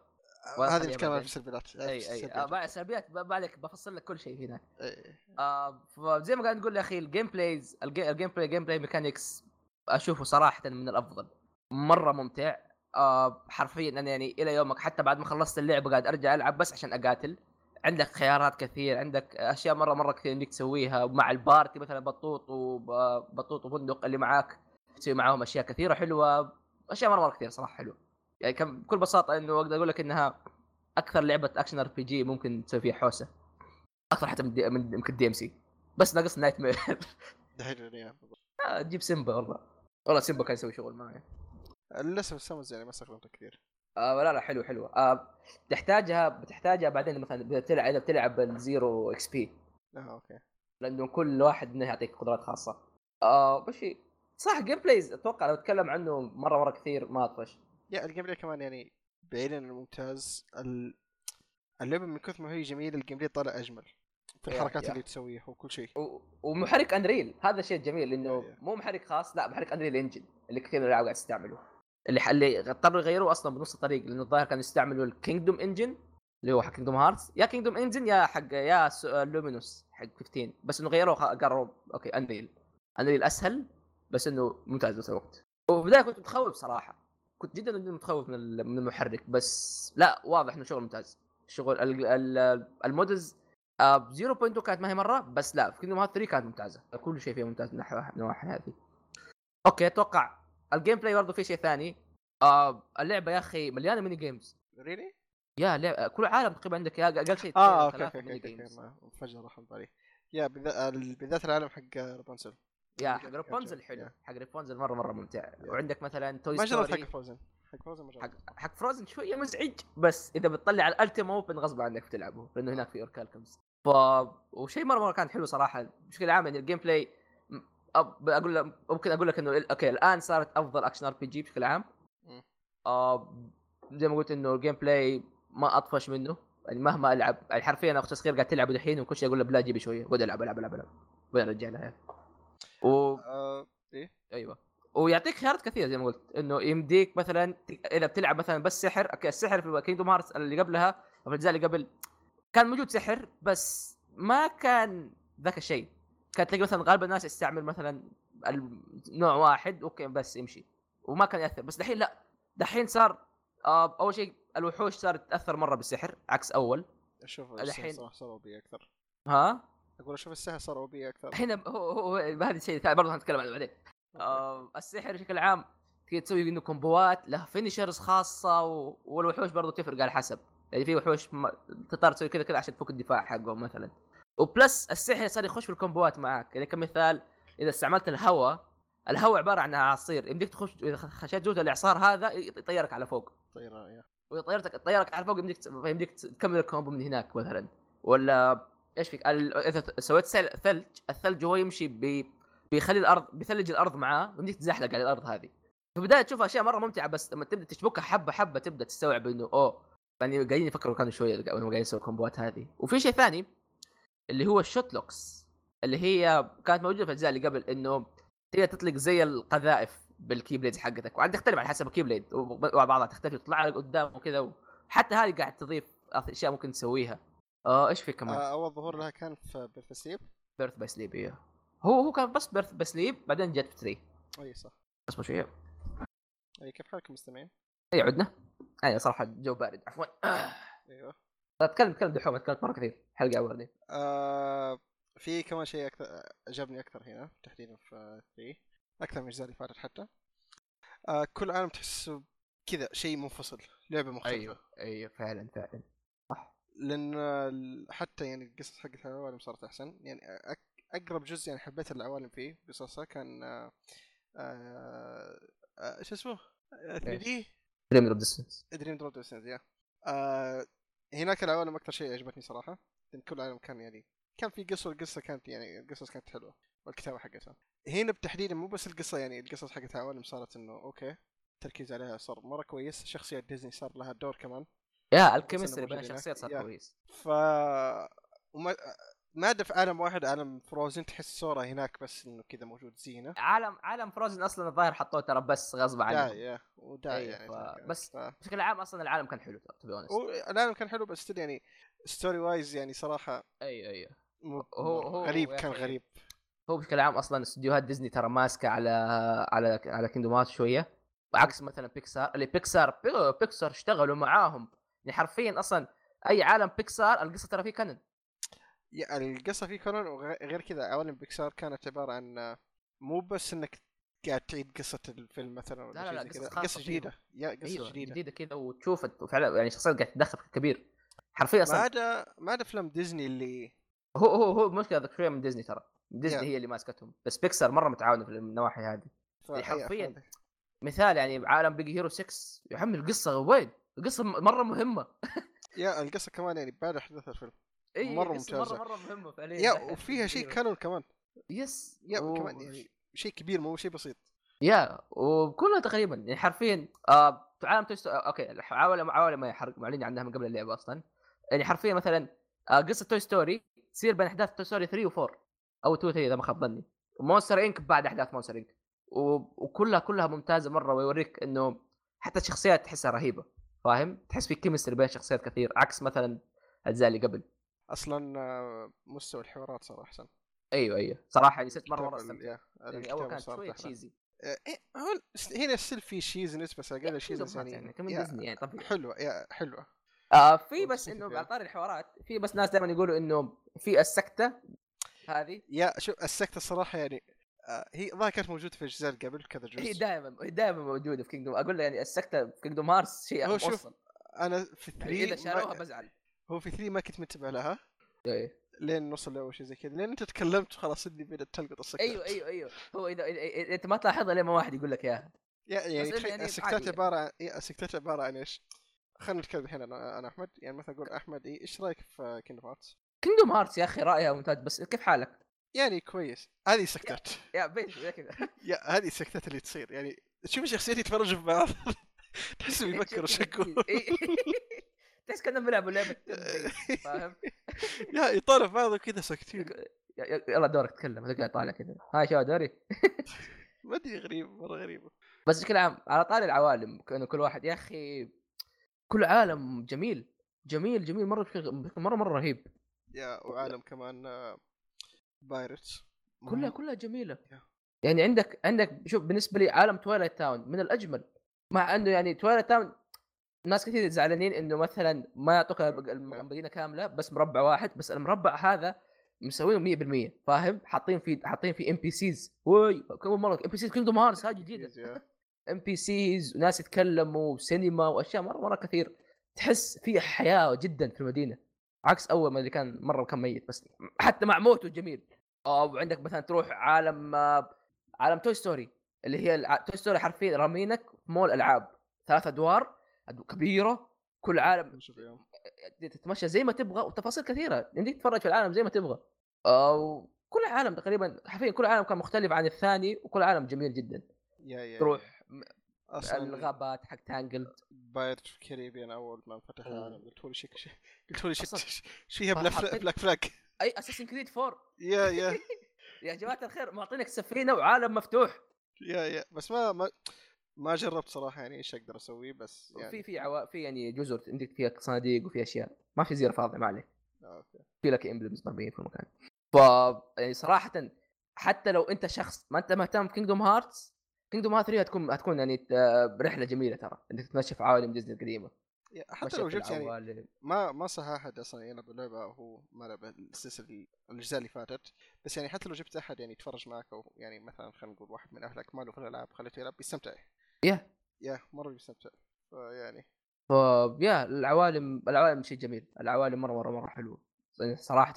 هذه المشكلة بعدين. في السلبيات أي أي آه بعد سلبيات ب- بالك بفصل لك كل شيء هنا إيه. آه فزي ما قاعد نقول يا أخي ال gameplays ال ga- ال gameplay gameplay mechanics أشوفه صراحة من الأفضل. مرة ممتع. آه حرفيا أنا يعني إلى يومك حتى بعد ما خلصت اللعبة قاعد أرجع ألعب بس عشان أقاتل. عندك خيارات كثير عندك أشياء مرة مرة كثير إنك تسويها مع ال party مثلا بطوط وبطوط وبندق اللي معاك تسوي معاهم أشياء كثيرة حلوة أشياء مرة مرة كثير صراحة حلوة. يعني كم بكل بساطة إنه أقدر أقول لك إنها أكثر لعبة action RPG ممكن تسوي فيها حوسة. أكثر حتى من دي من يمكن DMC بس ناقص nightmare آه، تجيب سيمبا والله. والله سيمبا كان يسوي شغل معي. للأسف ال summons يعني ما استخدمته كثير. آه لا لا حلو حلو. آه تحتاجها بتحتاجها بعدين مثلا بتلعب إذا بتلعب ال zero XP. آه okay. لأنه كل واحد منه يعطيك قدرات خاصة. آه وش هي؟ صح gameplay-wise أتوقع لو اتكلم عنه مرة مرة كثير ما أطفش. yeah ال gameplay كمان يعني بعيدا عن الممتاز. ال- اللعبة من كثر ما هي جميلة ال gameplay طالع أجمل في الحركات yeah. اللي تسويها وكل شيء. و- ومحرك Unreal هذا الشيء الجميل انه yeah- مو محرك خاص لا محرك Unreal Engine اللي كثير من الألعاب قاعد تستعمله. اللي اللي اضطروا يغيروه أصلا بنص الطريق لأنه الظاهر كانوا يستعملوا ال Kingdom engine اللي هو حق Kingdom Hearts يا Kingdom engine يا حق يا Luminous حق 15 بس إنه غيروه قالوا okay Unreal Unreal أسهل بس إنه ممتاز بنفس الوقت. وفي البدايه كنت متخوف صراحة. كنت جدا جدا متخوف من من المحرك بس لا واضح إنه شغل ممتاز. شغل ال- ال- ال mods آه 0.2 كانت ما هي مرة بس لا في Kingdom Heart 3 كانت ممتازة. كل شيء فيها ممتاز من الناحيه هذه. okay أتوقع ال gameplay برضه في شيء ثاني. آه اللعبة يا أخي مليانة mini games really؟ yeah لعبة كل عالم تقريبا عندك أقل شيء آه okay okay okay, راح من بالي yeah بالذات ال- بالذات العالم حق رابونزل yeah حق كانت- حلو. حق رابونزل مرة مرة ممتع. وعندك مثلا Toy ما جربت حق Frozen حق Frozen ما حق جربت. حق Frozen شوية مزعج بس إذا بتطلع على ال Ultima weapon غصب عنك بتلعبه لأنه هناك في Orichalcums ف وشيء مرة مرة كان حلو صراحة. بشكل عام يعني ال gameplay. أقول لك ممكن أقول لك إنه okay الآن صارت أفضل action RPG بشكل عام. آه زي ما قلت إنه ال gameplay ما أطفش منه. يعني مهما ألعب يعني حرفيا أنا أختي صغير قاعد تلعب دحين وكل شيء أقول له يلا جيبي شوية. خذ ألعب ألعب ألعب ألعب. وين ارجع لها و... آه إيه. أيوه. ويعطيك خيارات كثيرة زي ما قلت. إنه يمديك مثلا إذا بتلعب مثلا بس سحر okay السحر في Kingdom Hearts اللي قبلها أو في الأجزاء اللي قبل كان موجود سحر بس ما كان ذاك الشيء. كانت تلاقي مثلا غالبا الناس يستعمل مثلا نوع واحد okay بس يمشي. وما كان يأثر. بس دحين لا. دحين صار آه أول شيء الوحوش صارت تأثر مرة بالسحر عكس أول. أشوف الحين- صراحة صار OP أكثر. ها؟ أقول أشوف السحر صار OP أكثر. الحين هو, هو, هذا الشيء برضه هنتكلم عنه بعدين. آه السحر بشكل عام تقدر تسوي انه كومبوات له finishers خاصة و... والوحوش برضه تفرق على حسب. يعني في وحوش ما... تضطر تسوي كذا كذا عشان تفك الدفاع حقهم مثلا. و plus السحر صار يخش في الكومبوات معاك. يعني كمثال إذا استعملت الهواء الهواء عبارة عن اعاصير يمديك تخش إذا خشيت جوا الإعصار هذا يطيرك على فوق. طيران طيرتك طيرك على فوق يمديك يمديك تكمل ال combo من هناك مثلا. ولا إيش فيك؟ ال- إذا سويت سل- ثلج الثلج هو يمشي ب بيخلي الأرض بيثلج الأرض معاه ويمديك تزحلق على الأرض هذه. في البداية تشوف أشياء مرة ممتعة بس لما تبدأ تشبكها حبة حبة تبدأ تستوعب إنه أوه يعني قاعدين يفكروا كانوا شوية وهم قاعدين يسووا الكومبوات هذه. وفي شيء ثاني اللي هو ال shot locks اللي هي كانت موجودة في الأجزاء اللي قبل إنه تقدر تطلق زي القذائف بال Keyblade حقتك وعاد تختلف على حسب ال Keyblade وبعضها تختلف تطلع لك قدام وكذا حتى هذه قاعد تضيف أشياء ممكن تسويها. آه إيش في كمان؟ آه، أول ظهور لها كان في Birth Sleep Birth by Sleep أيوه هو هو كان بس Birth by Sleep بعدين جت في 3 أي صح. اصبر شوية أي كيف حالكم مستمعين؟ أي عدنا. أي صراحة جو بارد عفوا. أيوه. اتكلم اتكلم دحوم اتكلم مرة كثير حلقة اولانيه آه في كمان شيء أكثر عجبني أكثر هنا تحديدا في 3 أكثر من الأجزاء اللي فاتت حتى. آه كل عالم تحسه كذا شيء منفصل لعبة مختلفة. أيوه أيوه فعلا فعلا. صح. لأن حتى يعني القصص حقت العوالم صارت أحسن. يعني أقرب جزء يعني حبيت العوالم فيه قصصها كان آه آه آه شو اسمه؟ 3D؟ Dream of Distance Dream Drop Distance yeah هناك العوالم أكثر شيء عجبتني صراحة لأن كل عالم كان يعني كان في قصة القصة كانت يعني القصص كانت حلوة والكتابة حقتها هنا بتحديدا مو بس القصة يعني القصص حقت العوالم صارت إنه okay التركيز عليها صار مرة كويس شخصيات ديزني صار لها دور كمان yeah ال chemistry بين. الشخصيات صار. كويس ف وما ما في عالم واحد عالم Frozen تحس صورة هناك بس إنه كذا موجود زينة. عالم عالم Frozen أصلا الظاهر حطوه ترى بس غصب عنهم يا وداعي أي، يعني ف- بس ف... بشكل عام أصلا العالم كان حلو to be honest العالم كان حلو بس يعني story-wise يعني صراحة أيوه أيوه مو هو- هو- غريب yeah كان. غريب. هو بشكل عام أصلا استديوهات ديزني ترى ماسكة على على على Kingdom Heart شوية. عكس مثلا بيكسار اللي بيكسار بي- بيكسار اشتغلوا معاهم. يعني حرفيا أصلا أي عالم بيكسار القصة ترى فيه canon القصة في canon وغير كذا عوالم بيكسار كانت عبارة عن آه، مو بس إنك قاعد تعيد قصة الفيلم مثلا ولا لا، لا، لا، قصة فيهم. جديدة yeah قصة أيوه جديدة جديدة كذا وتشوف فعلا يعني شخصيات قاعد تتدخل في الكبير حرفيا ما أصلا عدا ما عدا افلام ديزني اللي هو هو هو مشكله ذاك شوية من ديزني ترى ديزني Yeah. هي اللي ماسكتهم بس بيكسار مرة متعاونه في النواحي هذه. يعني حرفياً. مثال يعني عالم Big Hero 6 يا عمي القصة وين؟ القصة مرة مهمة يا القصة كمان يعني بعد أحداث الفيلم إي مرة القصة ممتازة. مرة مره مهمة فعليا. yeah وفيها شيء. canon كمان. yes. yeah و- كمان يعني شيء كبير مو شيء بسيط. yeah وكلها تقريبا يعني حرفيا آه عالم Toy Story okay عوالم عوالم ما يحرق معلنين عنها من قبل اللعبة أصلا. يعني حرفيا مثلا آه قصة Toy Story تصير بين أحداث Toy Story 3 و4 أو 2 3 إذا ما خاب ظني. Monsters Inc بعد أحداث Monsters Inc و- وكلها كلها ممتازة مرة ويوريك إنه حتى الشخصيات تحسها رهيبة فاهم؟ تحس في chemistry بين الشخصيات كثير عكس مثلا الأجزاء اللي قبل. أصلا آه، مستوى الحوارات صار أحسن. أيوه أيوه. صراحة يعني صرت مرة مرة أستمتع. يعني أول كانت شوية. cheesy إيه، هو س- هنا still في cheesiness بس أقل cheesiness يعني, يعني كمان ديزني يعني طبيعي. حلوة yeah حلوة. آه في بس إنه. على طاري الحوارات في بس ناس دائما يقولوا إنه في السكتة هذه. yeah شوف السكتة الصراحة يعني آه، هي ظاهر كانت موجودة في الأجزاء اللي قبل كذا هي جزء. دائما هي دائما موجودة في Kingdom أقول يعني السكتة في Kingdom Hearts شيء هو شوف، أنا في يعني اذا 3 شالوها. بزعل. هو في 3 ما كنت متبع لها. إيه. لين نوصل لأول شيء زي كذا. لين أنت تكلمت خلاص إني بدأت تلقط السكتات أيوه أيوه أيوه. هو إذا أنت ما تلاحظها لين ما واحد يقول لك اياها يا- يعني يعني السكتات إيه، السكتات عبارة عن إيش؟ خلينا نتكلم الحين أنا أنا أحمد. يعني مثلا أقول أحمد إيه إيش رأيك في Kingdom Hearts؟ Kingdom Hearts يا أخي رايها ممتاز بس كيف حالك؟ يعني كويس. هذه سكتات يا بيت زي كذا. yeah هذه السكتات اللي تصير. يعني تشوف شخصيتي يتفرجوا في بعض. تحسهم يفكروا إيه. تحس كأنهم بيلعبوا لعبة تنبي، فاهم؟ يا يطالع في بعض كذا ساكتين. يلا دورك تكلم تلقى طالع كذا. هاي شو دوري؟ ما أدري غريب مرة غريبة. بس بشكل عام على طاري العوالم كانه كل واحد يا أخي كل عالم جميل جميل جميل مرة بشكل مره مرة رهيب. يا وعالم كمان آه، بايرتس كلها كلها جميلة. يعني عندك عندك شوف بالنسبة لي عالم Twilight Town من الأجمل. مع إنه يعني Twilight Town ناس كثير زعلانين إنه مثلا ما يعطوك المدينة كاملة بس مربع واحد بس المربع هذا مسوينه 100% فاهم؟ حاطين فيه حاطين فيه NPCs وي كم مرة NPCs Kingdom Hearts هذه جديدة. NPCs وناس يتكلموا وسينما وأشياء مرة مرة كثير. تحس في حياة جدا في المدينة. عكس أول ما اللي كان مرة كان ميت بس. حتى مع موته جميل. أو عندك مثلا تروح عالم آه، عالم Toy Story اللي هي الع... Toy Story حرفيا رامينك مول ألعاب. ثلاث أدوار. كبيرة كل عالم تتمشى زي ما تبغى وتفاصيل كثيرة يمديك تتفرج في العالم زي ما تبغى. آه، كل عالم تقريبا حرفيا كل عالم كان مختلف عن الثاني وكل عالم جميل جدا. yeah yeah تروح أصلا الغابات حق Tangled Pirates of the Caribbean أول ما فتح أوه. العالم قلت له شيك قلت له شيك أصلاً إيش فيها Black, Flag أي اساسن كريد 4 يا يا. يا جماعة الخير معطينك سفينة وعالم مفتوح. yeah yeah. بس ما ما ما جربت صراحة يعني إيش أقدر أسويه بس يعني في في عوا... في يعني جزر عندك فيها صناديق وفي أشياء. ما في زير فاضي ما عليك. okay. في لك emblems مرميين في المكان. ف يعني صراحة حتى لو أنت شخص ما أنت مهتم في Kingdom Hearts Kingdom Hearts 3 هتكون هتكون يعني رحلة جميلة ترى. إنك تتمشى في عوالم ديزني القديمة. حتى لو جبت يعني. ما ما صح أحد أصلا يلعب اللعبة وهو ما لعب السلسله الأجزاء اللي فاتت. بس يعني حتى لو جبت أحد يعني يتفرج معك أو يعني مثلا خلينا نقول واحد من أهلك ما له في الألعاب خليته يلعب بيستمتع يا يا مرة بيستمتع. فيعني ف يا العوالم العوالم شيء جميل. العوالم مرة مرة مرة حلوة. يعني صراحة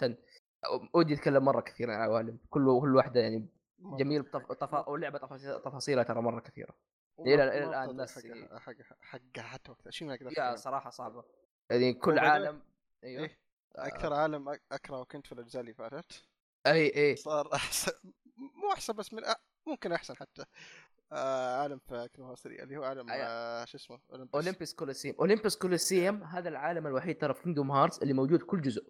ودي أتكلم مرة كثير عن العوالم. كل كل واحدة يعني جميل طف... طف... واللعبه تفاصيل... تفاصيلها ترى مرة كثيرة. إلى الآن بتعطي الناس حقها حقها حقها حتى وقتها شو ما أقدر. صراحة صعبة. يعني كل عالم أيوه. إيه. أكثر عالم أك- أكرهه كنت في الأجزاء اللي فاتت. أي اي صار أحسن مو أحسن بس من أ... ممكن أحسن حتى. آه عالم في Kingdom 3 اللي هو عالم. آه شو اسمه؟ Olympus Olympus Coliseum Olympus Coliseum هذا العالم الوحيد ترى في Kingdom Hearts اللي موجود كل جزء.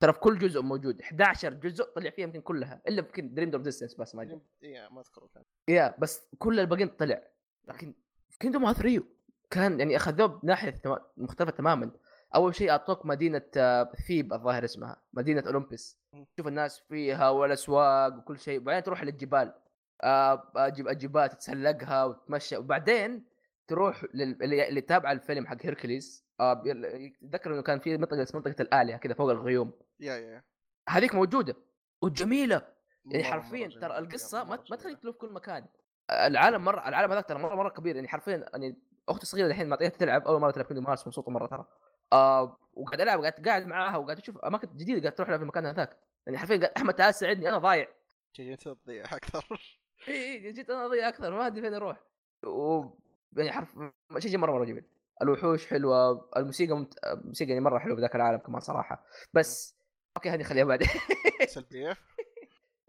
ترى في كل جزء موجود. 11 جزء طلع فيها يمكن كلها إلا يمكن Dream Drop Distance بس ما أدري. إيه ما اذكره كان. yeah بس كل الباقيين طلع. لكن في Kingdom Hearts 3 كان يعني اخذوه بناحيه مختلفة تماما. أول شيء أعطوك مدينة آه، Thebes الظاهر اسمها مدينة Olympus. تشوف الناس فيها والأسواق وكل شيء. وبعدين تروح للجبال. آه، أجيب الجبال تتسلقها وتتمشى وبعدين تروح لل... اللي تابع الفيلم حق Hercules. آه يتذكر إنه كان في منطقة اسمها منطقة الالهه كذا فوق الغيوم. yeah yeah هذيك موجودة وجميلة. يعني حرفيا ترى. القصة ما ما تخليك. تلف كل مكان. العالم مرة العالم هذاك ترى مرة مرة كبير. يعني حرفيا يعني أختي الصغيرة الحين معطيها تلعب أول مرة تلعب Kingdom Hearts مبسوطة مرة ترى. آه وقاعد ألعب قاعد قاعد معاها وقاعد أشوف أماكن جديدة قاعد تروح لها في المكان هذاك. يعني حرفيا قاعد أحمد تعال ساعدني أنا ضايع. انت تضيع أكثر. إي جيت أنا أضيع أكثر ما أدري فين أروح. و يعني حرف شيء مرة مرة جميل. الوحوش حلوة الموسيقى ممت... الموسيقى يعني مرة حلوة بذاك العالم كمان صراحة. بس okay هذه خليها بعدين. سلبيه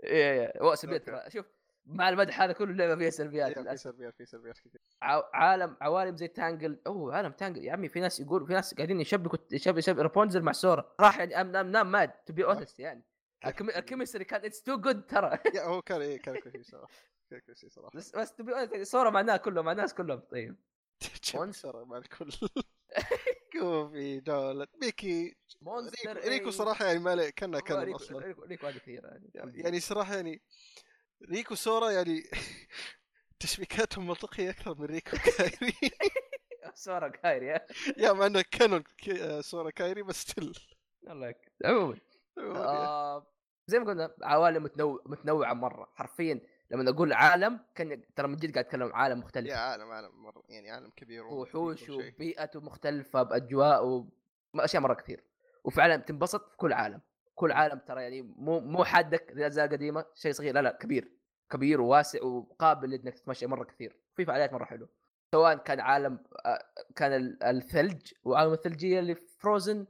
إيه سلبيات. شوف مع المدح هذا كله اللعبة فيها سلبيات yeah، في سلبيات في سلبيات كثير ع- عالم عوالم زي Tangled أوه عالم Tangled يا عمي في ناس يقول في ناس قاعدين يشبكوا يشبك يشبك رابونزل مع سورا راح يعني I'm not not mad to be honest يعني. ال chemistry كان it's too good ترى. هو كان إيه كان كويس صراحة كان كويس صراحة. بس بس to be سورا مع الناس كلهم مع الناس كلهم طيب. تشبك مع الكل. كوفي دولت ميكي مونستر ريكو, ريكو صراحة يعني ما كانه كان ريكو أصلا. ريكو, ريكو هذه كثيره يعني. يعني صراحة يعني ريكو سورا يعني تشبيكاتهم منطقية أكثر من ريكو كايري. سورا كايري يا مع إنه كانون كي- آه، سورا كايري بس ستيل الله عموما. آه زي ما قلنا عوالم متنوع متنوعة مرة حرفيا. لما أقول عالم كان ترى من جد قاعد أتكلم عالم مختلف. يا عالم عالم مرة يعني عالم كبير وحوش. وبيئته مختلفه بأجواء واشياء مرة كثير. وفعلا تنبسط في كل عالم. كل عالم ترى يعني مو مو حدك زي الاجزاء القديمه شيء صغير لا لا كبير. كبير وواسع وقابل إنك تتمشى مرة كثير. في فعاليات مرة حلوة. سواء كان عالم آه، كان ال- الثلج وعالم الثلجية اللي في فروزن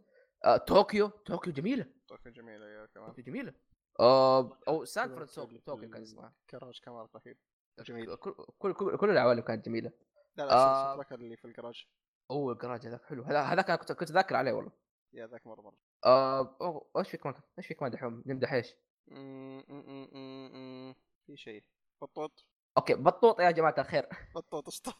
آه، طوكيو. طوكيو جميلة. طوكيو جميلة يا كمان طوكيو جميلة. أو سان فرانسيسكو كان اسمها كراج كمان رهيب. جميل. كل كل كل, العوالم كانت جميلة. لا لا آه. آه. اللي في الجراج أوه الجراج هذاك حلو. هذا- هذاك كنت كنت ذاكر عليه والله. yeah ذاك مرة مرة. آه إيش في كمان إيش في كمان دحوم؟ نمدح إيش في شيء. بطوط. okay بطوط يا جماعة الخير. بطوط أسطورة.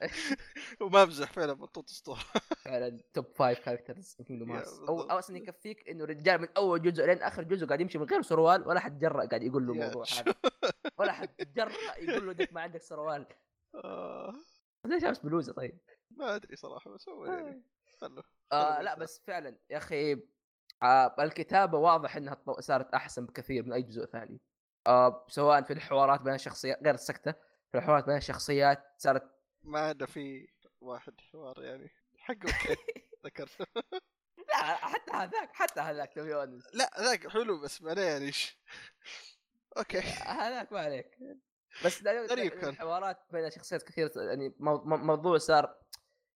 وما امزح فعلا بطوط أسطورة. فعلا top five characters في Kingdom Hearts أو. أصلا يكفيك إنه رجال من أول جزء لين آخر جزء قاعد يمشي من غير سروال ولا حد جرأ قاعد يقول له الموضوع هذا. ولا حد جرأ يقول له ديك ما عندك سروال. آه، ليش لابس بلوزة طيب؟ ما أدري صراحة بس هو يعني آه. خله لا. بس فعلا يا أخي آه الكتابة واضح إنها صارت أحسن بكثير من أي جزء ثاني. آه سواء في الحوارات بين الشخصيات غير السكته في الحوارات بين الشخصيات صارت ما عدا في واحد حوار يعني. حقه. okay ذكرته لا حتى هذاك حتى هذاك تو لا ذاك حلو بس معناه يعني أوكي. هذاك ما عليك. بس غريب كان. الحوارات بين شخصيات كثير يعني مو- مو- موضوع صار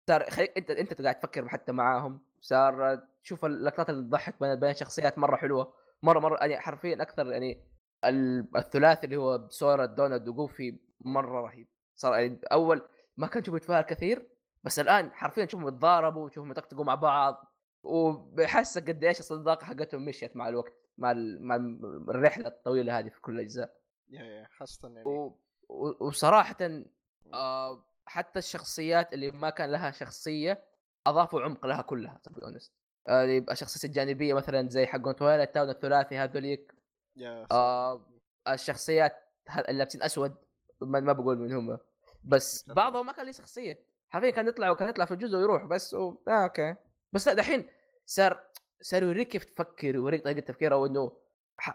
صار خليك أنت أنت قاعد تفكر حتى معاهم. صار تشوف اللقطات اللي تضحك بين بين الشخصيات مرة حلوة. مرة مرة يعني حرفيا أكثر يعني ال- الثلاثي اللي هو سورا دونالد وجوفي مرة رهيب. صار يعني أول ما كان تشوف يتفاعل كثير بس الآن حرفيا تشوفهم يتضاربوا وتشوفهم يطقطقوا مع بعض وبحسك قد إيش الصداقة حقتهم مشيت مع الوقت مع ال- مع الرحلة الطويلة هذه في كل الاجزاء yeah yeah خاصه يعني. و... و... وصراحه آه حتى الشخصيات اللي ما كان لها شخصية أضافوا عمق لها كلها to be honest الشخصيات الجانبية مثلا زي حقون Twilight Town الثلاثي هذوليك. yeah آه الشخصيات ه- اللي لابسين أسود ما, بقول من هم. بس. بعضهم ما كان له شخصية. حرفيا كان يطلع وكان يطلع في الجزء ويروح بس و... آه okay. بس لأ دحين صار صار يوريك كيف تفكر ويوريك طريقة تفكيره وإنه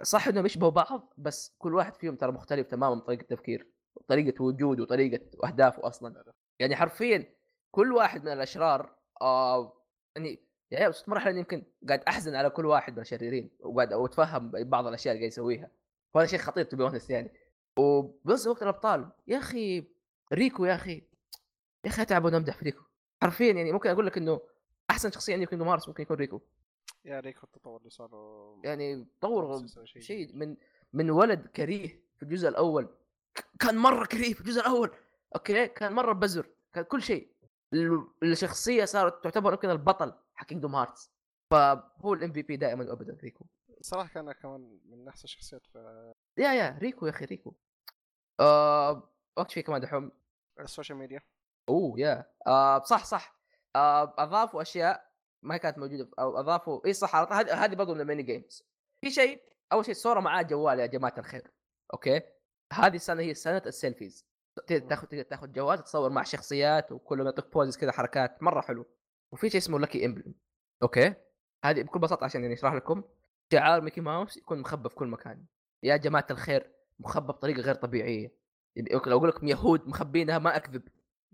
صح إنهم يشبهوا بعض بس كل واحد فيهم ترى مختلف تماما طريقة تفكير طريقة وجوده وطريقه أهدافه أصلا. يعني حرفيا كل واحد من الأشرار آه يعني يعني وصلت مرحلة يمكن قاعد أحزن على كل واحد من الشريرين وقاعد واتفهم بعض الأشياء اللي قاعد يسويها. وهذا شيء خطير honest يعني. وبنفس وقت الأبطال. يا أخي ريكو يا أخي. يا أخي اتعب وأنا أمدح في ريكو. حرفيا يعني ممكن أقول لك إنه أحسن شخصية عندي في Kingdom Hearts ممكن يكون ريكو. yeah ريكو التطور اللي صار يعني طور يسوي شيء. من من ولد كريه في الجزء الأول كان مرة كريه في الجزء الأول. okay؟ كان مرة بزر كان كل شيء. ال- الشخصية صارت تعتبر يمكن البطل حق Kingdom Hearts فهو ال MVP دائما وابدا ريكو. صراحة كان كمان من أحسن الشخصيات في yeah yeah ريكو يا أخي ريكو. آه وقت في كمان دحوم. ال social media. أوه yeah آه صح صح. آه أضافوا أشياء ما كانت موجودة أو أضافوا إي صح. هذه هذه برضه من ال mini games. في شيء أول شيء صوره معاه جوال يا جماعة الخير okay؟ هذه السنة هي سنة ال selfies تاخذ تقدر تاخذ جوال تتصور مع شخصيات وكلهم يعطيك poses كذا حركات مرة حلو. وفي شيء اسمه lucky emblem okay؟ هذه بكل بساطة عشان يعني أشرح لكم شعار ميكي ماوس يكون مخبى في كل مكان. يا جماعة الخير مخبى بطريقة غير طبيعية. يعني لو أقول لكم يهود مخبينها ما أكذب.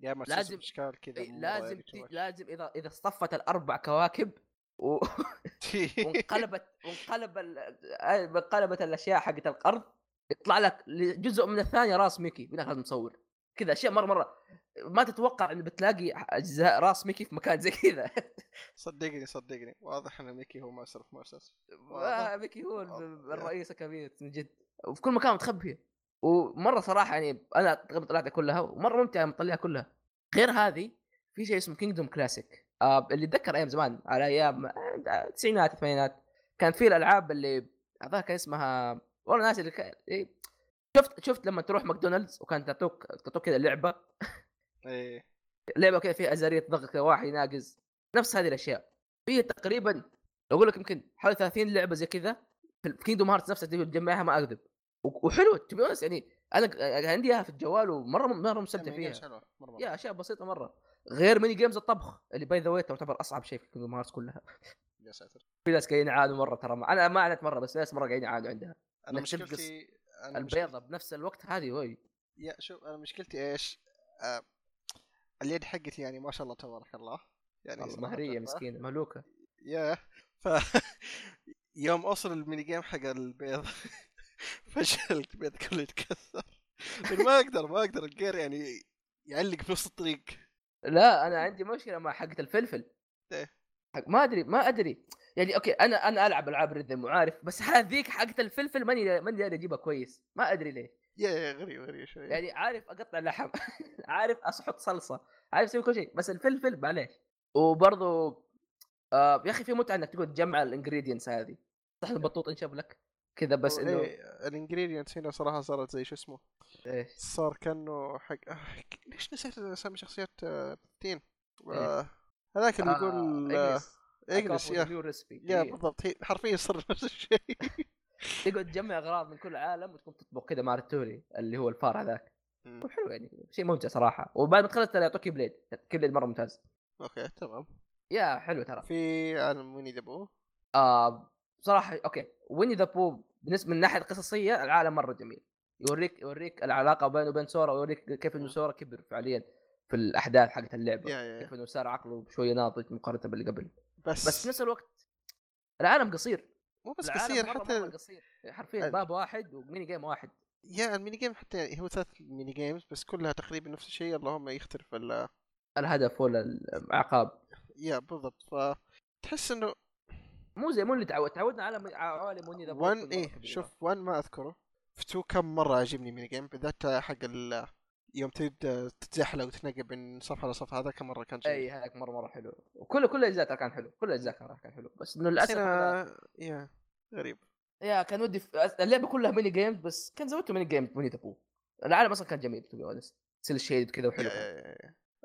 يا ما لازم- اشكال كذا لازم تي... لازم إذا إذا اصطفت الأربع كواكب و... وانقلبت وانقلب ال... انقلبت الأشياء حقت الأرض يطلع لك جزء من الثانية راس ميكي من هذا المصور كذا أشياء مرة مرة. ما تتوقع إن بتلاقي أجزاء راس ميكي في مكان زي كذا. صدقني صدقني. واضح إن ميكي هو في مؤسس آه، ميكي هو الرئيس الكبير من جد. وفي كل مكان متخبيه ومرة صراحة يعني أنا تقريبا طلعتها كلها ومرة ممتعة مطلعها كلها. غير هذه في شيء اسمه Kingdom classic آه اللي اتذكر أيام زمان على أيام التسعينات الثمانينات كان في الألعاب اللي اظن كان اسمها والله ناسي اللي إيه. شفت شفت لما تروح ماكدونالدز وكان تعطوك تعطوك كذا لعبة؟ إيه. لعبة كذا فيها أزارية ضغط واحد يناقز نفس هذه الأشياء. في تقريبا أقول لك يمكن حوالي 30 لعبة زي كذا في Kingdom Hearts نفسها تجمعها ما أكذب. و- وحلوه تبي يعني أنا ك- عندي إياها في الجوال ومرة مرة مستمتع يعني فيها. مرة. yeah أشياء بسيطة مرة. غير mini games الطبخ اللي by the way تعتبر أصعب شيء في Kingdom Hearts كلها. يا ساتر. في ناس قاعدين يعانوا مرة ترى أنا ما عانيت مرة بس ناس مرة قاعدين يعانوا عندها. أنا مشكلتي أنا البيضة بنفس الوقت هذه وي. yeah شوف أنا مشكلتي إيش؟ آه اليد حقتي يعني ما شاء الله تبارك الله. يعني مهرية. مسكينة مهلوكة. yeah ف يوم اوصل ال mini game حق البيض. فشلت البيض كله يتكسر. لأن ما أقدر ما أقدر الجير يعني يعلق في نص الطريق. لا أنا عندي مشكلة مع حقة الفلفل. إيه؟ حق ما ادري ما أدري. يعني okay أنا أنا ألعب ألعاب rhythm وعارف بس هذيك حقة الفلفل ماني ماني داري أجيبها كويس. ما أدري ليه. yeah yeah غريب غريب شوي. يعني عارف أقطع لحم عارف أحط صلصة عارف أسوي كل شيء بس الفلفل معليش. وبرضه آه يا أخي في متعة إنك تقعد تجمع ال ingredients هذه. صح البطوط انشب لك. كذا بس إنه ال ingredients هنا صراحة صارت زي شو اسمه إيش صار كأنه حق آه، ليش نسيت أسامي شخصيات آه، تين؟ إيه. آه، هذاك اللي يقول آه، اجلس يا. yeah بالضبط هي حرفيا صار نفس الشيء. تقعد تجمع أغراض من كل عالم وتقوم تطبخ كذا مع التوري اللي هو الفار هذاك. مم. حلو يعني شيء ممتع صراحة. وبعد ما تخلص ترى يعطوك plate plate مرة ممتاز. okay تمام. yeah حلو ترى. في عالم Winnie the Pooh آه بصراحة okay Winnie the Pooh بالنسبة من الناحيه القصصيه العالم مرة جميل. يوريك يوريك العلاقة بينه وبين سورا ويوريك كيف إنه سورا كبر فعليا في الأحداث حقت اللعبة كيف إنه صار عقله شوية ناضج مقارنة باللي قبل. بس بس في نفس الوقت العالم قصير. مو بس قصير حتى مرة قصير. حرفيا باب واحد و mini game واحد. yeah ال mini game حتى هو ثلاث mini games بس كلها تقريبا نفس الشيء اللهم يختلف ال الهدف ولا العقاب yeah بالضبط. ف تحس إنه مو زي مو اللي تعود تعودنا على عوالم Winnie the 1 إيه شوف 1 ما أذكره. في 2 كم مرة عجبني mini game بالذات حق ال يوم تبدا تتزحلق وتتنقل بين صفحه لصفحه هذا كم مرة كان إي جميل هذاك مره مرة حلو. وكل كل الاجزاء كان حلو. كل الاجزاء كان كان حلو. بس إنه للأسف هنا yeah غريب. yeah كان ودي في... اللعبة كلها mini games بس كان زودته mini games Winnie the Pooh العالم أصلا كان جميل to be cel shaded كذا وحلو.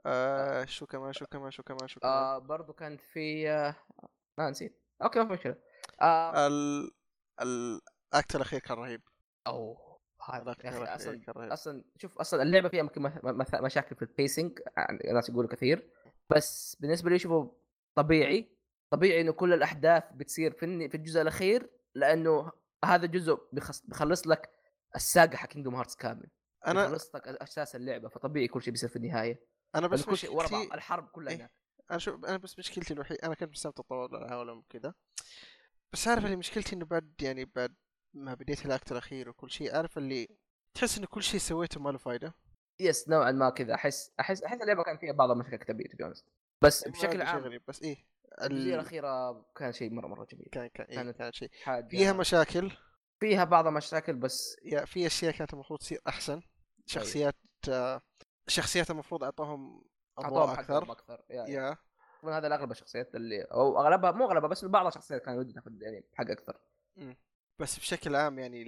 آه شو كمان شو كمان شو كمان شو كمان؟ آه برضو كان في آه ما نسيت. okay ما في مشكلة. آه. ال ال act الأخير كان رهيب. أوه هذا أصلا أصلا شوف أصلا اللعبة فيها يمكن مث- مشاكل في ال pacing يعني الناس يقولوا كثير. بس بالنسبة لي شوفوا طبيعي طبيعي إنه كل الأحداث بتصير في في الجزء الأخير لأنه هذا جزء بيخص بيخلص لك ال saga حق Kingdom Hearts كامل. أنا بيخلص لك أساس اللعبة فطبيعي كل شيء بيصير في النهاية. أنا بس بس كل شيء ورا بعض مشكلتي الحرب كلها إيه. أنا شو أنا بس مشكلتي الوحيده أنا كنت مستمتع طوال العالم وكذا بس عارف اللي مشكلتي إنه بعد يعني بعد ما بديت ال act الأخير وكل شيء عارف اللي تحس إنه كل شيء سويته ما له فايدة. yes نوعا ما كذا. احس احس أحس اللعبة كان فيها بعض المشاكل كتابيه تو بس ما بشكل عام غريب بس إيه الجزئية ال- الأخيرة كان شيء مره مرة جميل. كان كان إيه كانت كان شيء. فيها مشاكل. فيها بعض المشاكل بس yeah في أشياء كانت المفروض تصير أحسن. شخصيات آه، شخصيات المفروض اضواء اعطوهم أكثر. أكثر. يعني يا. من هذا اغلب الشخصيات اللي أو أغلبها مو أغلبها بس بعض الشخصيات كان ودي تاخذ يعني حق أكثر. مم. بس بشكل عام يعني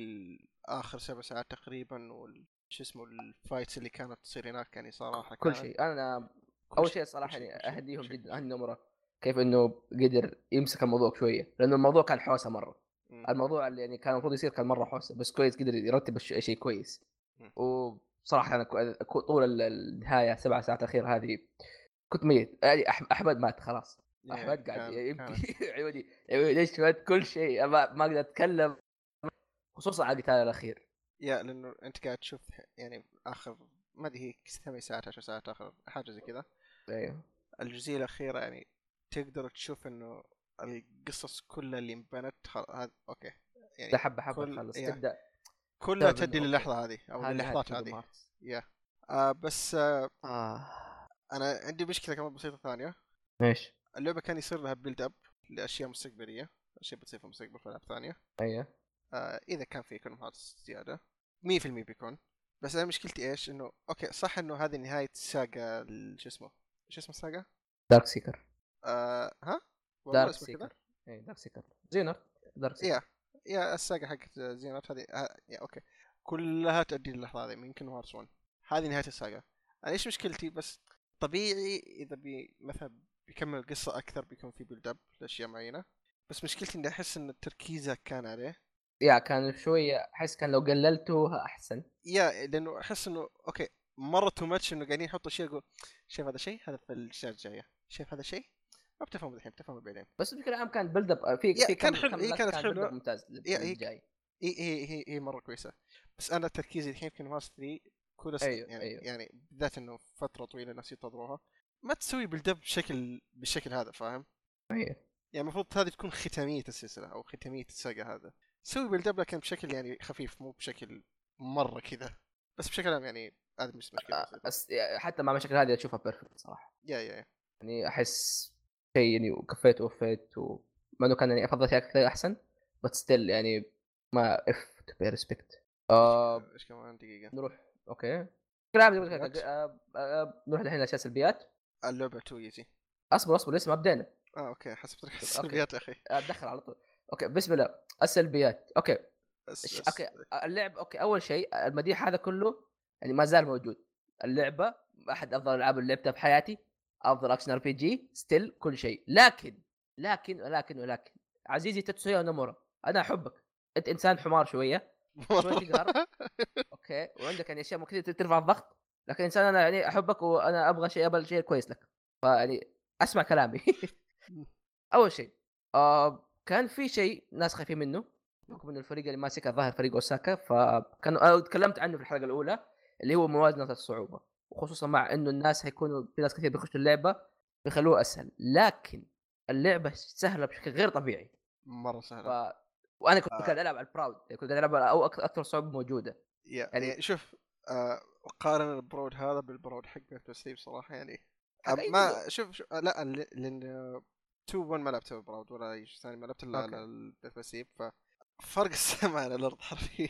آخر سبع ساعات تقريبا وال شو اسمه الفايتس اللي كانت تصير هناك يعني صراحة كل شيء. أنا كل أول شيء- الصراحه يعني أهديهم جدا اهدي نمره كيف إنه قدر يمسك الموضوع شوية لأنه الموضوع كان حوسة مرة. مم. الموضوع اللي يعني كان المفروض يصير كان مرة حوسة بس كويس قدر يرتب الش- شيء كويس. مم. وصراحه أنا طول ال- النهاية سبع ساعات الأخيرة هذه كنت ميت. يعني أحمد مات خلاص. أحمد قاعد يبكي. عيوني عيوني ليش مات كل شيء؟ ما, ما أقدر أتكلم. خصوصا على القتال الأخير. يا لأنه أنت قاعد تشوف يعني آخر ما أدري هي ثمان ساعات عشر ساعات آخر حاجة زي كذا. أيوه. الجزئية الأخيرة يعني تقدر تشوف إنه القصص كلها اللي انبنت خل... هذا أوكي. يعني حبة حبة كل- تخلص إيه. تبدأ كلها تدي. للحظة هذه أو اللحظات هذه. yeah آه بس آه آه. أنا عندي مشكلة كمان بسيطة ثانية. إيش؟ اللعبة كان يصير لها build up لأشياء مستقبلية أشياء بتصير في المستقبل في العاب ثانية. أيوه. آه إذا كان في Hearts زياده 100% بيكون. بس أنا مشكلتي إيش؟ إنه okay صح إنه هذه نهاية saga شو اسمه؟ شو اسمه ال saga؟ Dark Seeker آه ها؟ Dark؟ Seeker اي Dark Seeker Xehanort Dark Seeker yeah ال saga حقت Xehanort هذه آه yeah okay. كلها تؤدي للحظة هذه من Kingdom Hearts 1 هذه نهاية ال saga أنا إيش مشكلتي؟ بس طبيعي إذا بي مثلا بيكمل القصة أكثر بيكون في build up لأشياء معينة. بس مشكلتي إني أحس إن التركيز كان عليه. yeah كان شوية أحس كان لو قللته أحسن. yeah لأنه أحس إنه okay مرة too much إنه قاعدين يحطوا شيء يقول شايف هذا شيء؟ هذا في الاشياء الجايه شايف هذا شيء؟ ما بتفهمه الحين بتفهمه بعدين. بس بشكل عام كان build up في في كان حلو، هي لقطة كانت up ممتاز yeah، هي- الجاي. هي هي هي, مرة كويسة. بس أنا تركيزي الحين في ماس 3 كل أيوه، يعني أيوه. يعني بالذات إنه فترة طويلة الناس ينتظروها. ما تسوي build up بشكل بالشكل هذا فاهم؟ أيوه. يعني المفروض هذه تكون ختامية السلسلة أو ختامية ال saga هذا. سوي build up لكن بشكل يعني خفيف مو بشكل مرة كذا. بس بشكل عام يعني هذا مش مشكلة آه،. بس حتى مع المشاكل هذه أشوفها perfect صراحة. yeah yeah yeah. يعني أحس شيء يعني وكفيت ووفيت و مع إنه كان يعني أفضل شيء كثير أحسن بس still يعني ما have to be respect آه إيش كمان؟ دقيقة. نروح okay. كلام آه، آه، نروح الحين لأشياء سلبيات. اللعبة too easy أصبر أصبر لسه ما بدينا آه okay حسب طريقه okay. السلبيات يا أخي. اتدخل على طول. okay بسم الله. السلبيات. أوكي. بس- okay اللعب okay أول شيء المديح هذا كله يعني ما زال موجود. اللعبة أحد أفضل الالعاب اللي لعبتها في حياتي. أفضل action RPG still كل شيء. لكن لكن ولكن ولكن. عزيزي تتسويا نومورا أنا أحبك. أنت إنسان حمار شوية. شوي تقهر okay. وعندك يعني أشياء ممكن ترفع الضغط. لكن إنسان أنا يعني أحبك وأنا أبغى شيء أبغى شيء كويس لك. فيعني أسمع كلامي. أول شيء آه كان في شيء ناس خايفين منه. بحكم انه الفريق اللي ماسك الظاهر فريق أوساكا. فكان أنا تكلمت عنه في الحلقة الأولى اللي هو موازنة الصعوبة. وخصوصا مع إنه الناس حيكونوا في ناس كثير بيخشوا اللعبة بيخلوها أسهل لكن اللعبة سهلة بشكل غير طبيعي مرة ف... سهله وأنا كنت آه. قاعد ألعب على البراود كنت قاعد ألعب على أو أك- أكثر صعوبة موجودة يعني- يعني شوف آه قارن البرود هذا بالبرود حق ستيف صراحة يعني آه ما. شوف, شوف آه لا لأن آه، 2 1 ما لعبته براود ولا أي شيء ثاني ما لعبت إلا أوكي. على البسيب ف فرق السماء على الأرض حرفيا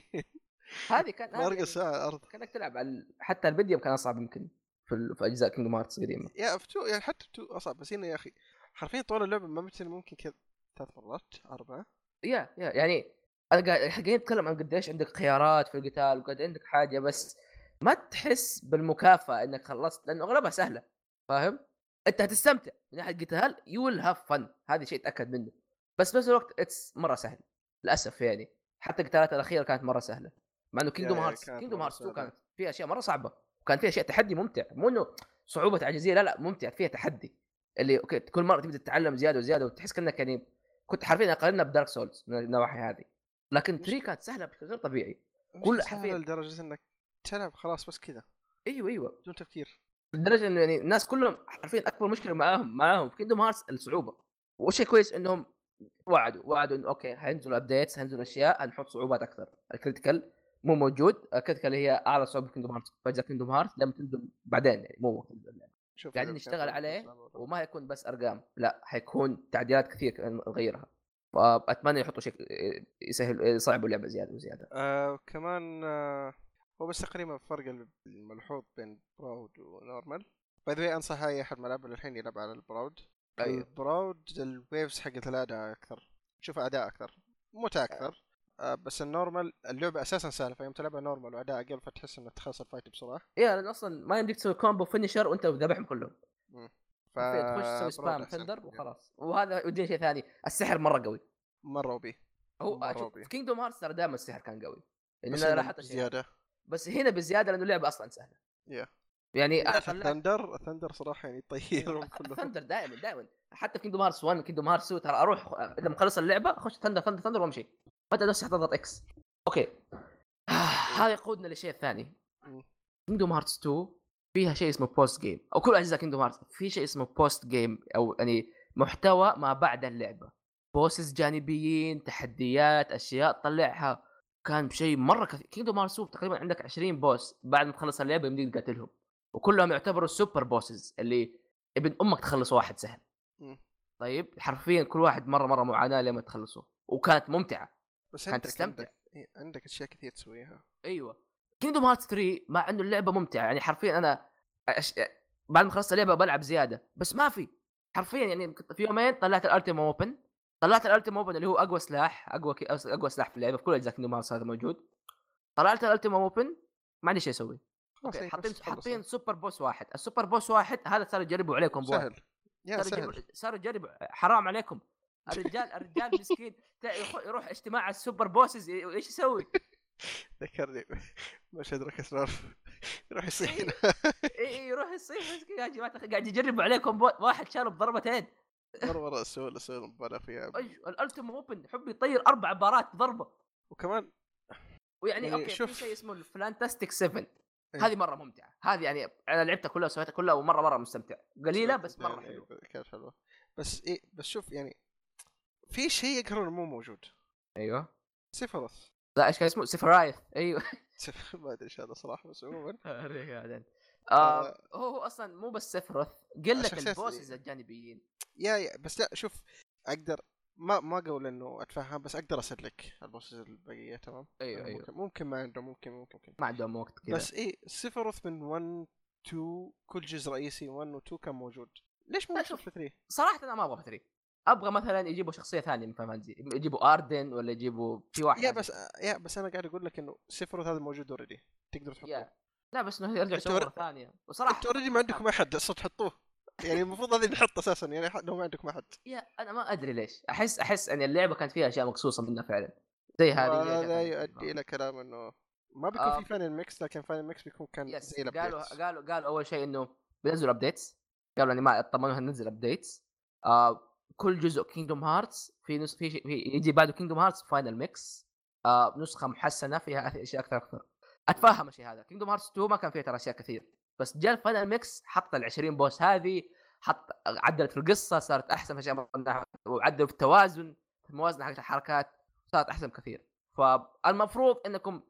هذه كان هذه فرق يعني على الأرض كأنك تلعب على حتى الفيديو كان أصعب يمكن في, ال... في أجزاء كينجدوم هارتس قديمة. يا في 2 يعني حتى 2 أصعب بس هنا يا أخي حرفيا طول اللعبة ما مثل ممكن كذا ثلاث مرات أربعة؟ يا يا يعني أنا قاعد نتكلم عن قديش عندك خيارات في القتال وقد عندك حاجة بس ما تحس بالمكافأة إنك خلصت لأنه أغلبها سهلة فاهم؟ أنت هتستمتع. من ناحية قتال you will have fun هذا شيء تأكد منه. بس بنفس الوقت it's مرة سهل. للأسف يعني. حتى القتالات الأخيرة كانت مرة سهلة. مع إنه Kingdom Hearts Kingdom Hearts 2 سهلة. كانت فيها أشياء مرة صعبة وكان فيها أشياء تحدي ممتع. مو إنه صعوبة عجزيه لا لا ممتع فيها تحدي. اللي okay كل مرة تبدا تتعلم زيادة وزيادة وتحس كأنك يعني كنت حرفيا أقارنها ب Dark Souls من النواحي هذه. لكن 3 كانت سهلة بشكل غير طبيعي. كل حرفيا. لدرجة إنك تلعب خلاص بس كذا أيوه أيوه. بدون تفكير. لدرجة إنه يعني الناس كلهم حرفيا أكبر مشكلة معاهم معاهم في Kingdom Hearts الصعوبة. وشيء كويس إنهم وعدوا وعدوا إنه okay حينزلوا updates حينزلوا أشياء هنحط صعوبات أكثر. ال critical مو موجود. ال critical هي أعلى صعوبة في Kingdom Hearts فاجزاء Kingdom Hearts لما تنزل بعدين يعني مو. شوف قاعدين نشتغل عليه وما حيكون بس أرقام لا حيكون تعديلات كثير نغيرها. فأتمنى يحطوا شيء يسهل يصعبوا اللعبة زيادة وزيادة. آه وكمان آه هو بس تقريبا الفرق الملحوظ بين Proud و normal. by the أنصح اي أحد ما لعبه للحين يلعب على ال Proud أيوه. ال Proud ال waves حقت الأعداء أكثر. تشوف أعداء أكثر. متعه أكثر بس ال normal اللعبة أساسا سهلة فيوم تلعبها normal وأعداء أقل فتحس إنك تخلص ال fight بسرعة. يا لأن أصلا ما يمديك تسوي combo finisher وأنت ذبحهم كلهم. ف تخش تسوي spam. Thunder وخلاص. وهذا يودينا شيء ثاني السحر مرة قوي. مرة OP. هو. في Kingdom Hearts ترى دائما السحر كان قوي. لأن بس أنا هنا لاحظت زياده بس هنا بزيادة لأنه اللعبة أصلا سهلة. يا. يعني ال Thunder ال Thunder صراحة يعني يطيرهم كلهم. Thunder دائما دائما. حتى في Kingdom Hearts 1 Kingdom Hearts 2 ترى أروح إذا مخلص اللعبة أخش Thunder Thunder Thunder وأمشي. متى نفسي تضغط X Okay. هذا يقودنا لشيء ثاني. Kingdom Hearts 2 فيها شيء اسمه post game أو كل أجزاء Kingdom Hearts في شيء اسمه post game أو يعني محتوى ما بعد اللعبة. bosses جانبيين تحديات أشياء تطلعها. كان شيء مرة كثير. Kingdom Hearts 2 تقريبا عندك 20 boss بعد ما تخلص اللعبة يمديك تقاتلهم. وكلهم يعتبروا super bosses اللي ابن أمك تخلص واحد سهل. طيب حرفيا كل واحد مرة مرة معاناة لما تخلصه. وكانت ممتعة. بس عندك تستمتع. عندك, إيه، عندك أشياء كثير تسويها. أيوه. Kingdom Hearts 3 مع إنه اللعبة ممتعة يعني حرفيا أنا أش... بعد ما خلصت اللعبة بلعب زيادة. بس ما في. حرفيا يعني في يومين طلعت ال ultima weapon طلعت ال ultima weapon اللي هو أقوى سلاح أقوى كي... أقوى سلاح في اللعبة في كل أجزاء Kingdom Hearts هذا موجود. طلعت ال ultima weapon ما عندي شيء أسوي. إيه، حاطين. حاطين super boss واحد. ال super boss واحد هذا صار يجربوا عليكم سهل. yeah سهل. صاروا يجربوا حرام عليكم. الرجال الرجال مسكين. يروح اجتماع السوبر بوسز إيش يسوي؟ ذكرني مشهد ركس نار يروح يصيح اي اي يروح يصيح مسكين. يا جماعة قاعد يجربوا عليكم واحد شاله بضربتين. مرة مرة أسوي أسوي مبالغ فيها أيش الألتيم أوبن يحب يطير أربع بارات بضربة. وكمان ويعني يعني أوكي شوف. في شيء اسمه الفلانتاستيك 7 إيه. هذه مرة ممتعة. هذه يعني أنا لعبتها كلها وسويتها كلها ومرة مرة مستمتع. قليلة بس مرة يعني حلوة. كانت حلوة. بس إيه بس شوف يعني في شيء يقهر إنه مو موجود. أيوه. Sephiroth. لا إيش كان اسمه؟ Sephiroth. أيوه. ما أدري إيش هذا صراحة بس عموما. بعدين. آه هو هو أصلا مو بس Sephiroth قله شخصيات- ال bosses الجانبيين. yeah yeah بس لا شوف أقدر ما ما أقول إنه أتفهم بس أقدر أسلك ال bosses البقية تمام؟ أيوه يعني أيوه. ممكن, ممكن ما عنده ممكن ممكن, ممكن. ما عندهم وقت كذا. بس إيه Sephiroth من 1 2 كل جزء رئيسي 1 و 2 كان موجود. ليش مو لا، موجود شوف. في 3 صراحة أنا ما أبغى 3 أبغى مثلا يجيبوا شخصية ثانية من Fantasy يجيبوا آردن ولا يجيبوا في واحد yeah بس yeah بس أنا قاعد أقول لك إنه Sephiroth هذا موجود already تقدر تحطه لا بس إنه يرجع يسوي مرة ثانية. وصراحة أنتوا already ما عندكم أحد أصلا تحطوه يعني المفروض هذه نحط أساسا يعني لو ما عندكم أحد. yeah أنا ما أدري ليش. احس أحس إن اللعبة كانت فيها أشياء مقصوصة منها فعلا. زي هذه ثانية. يؤدي إلى كلام إنه ما بيكون آه. في Final Mix لكن Final Mix بيكون كان yes زي قالوا ال updates قالوا قالوا أول شيء إنه بينزلوا updates قالوا يعني ما طمنوها ننزل updates آه كل جزء Kingdom Hearts في نس في, في يجي بعده Kingdom Hearts Final Mix آه نسخة محسنة فيها أشياء أكثر. أكثر أتفهم الشيء هذا. Kingdom Hearts 2 ما كان فيها ترى أشياء كثير. بس جاء ال Final Mix حط ال 20 boss هذه حط عدلت في القصة صارت أحسن في اشياء وعدلوا في التوازن في الموازنة حقت الحركات صارت أحسن كثير فالمفروض إنكم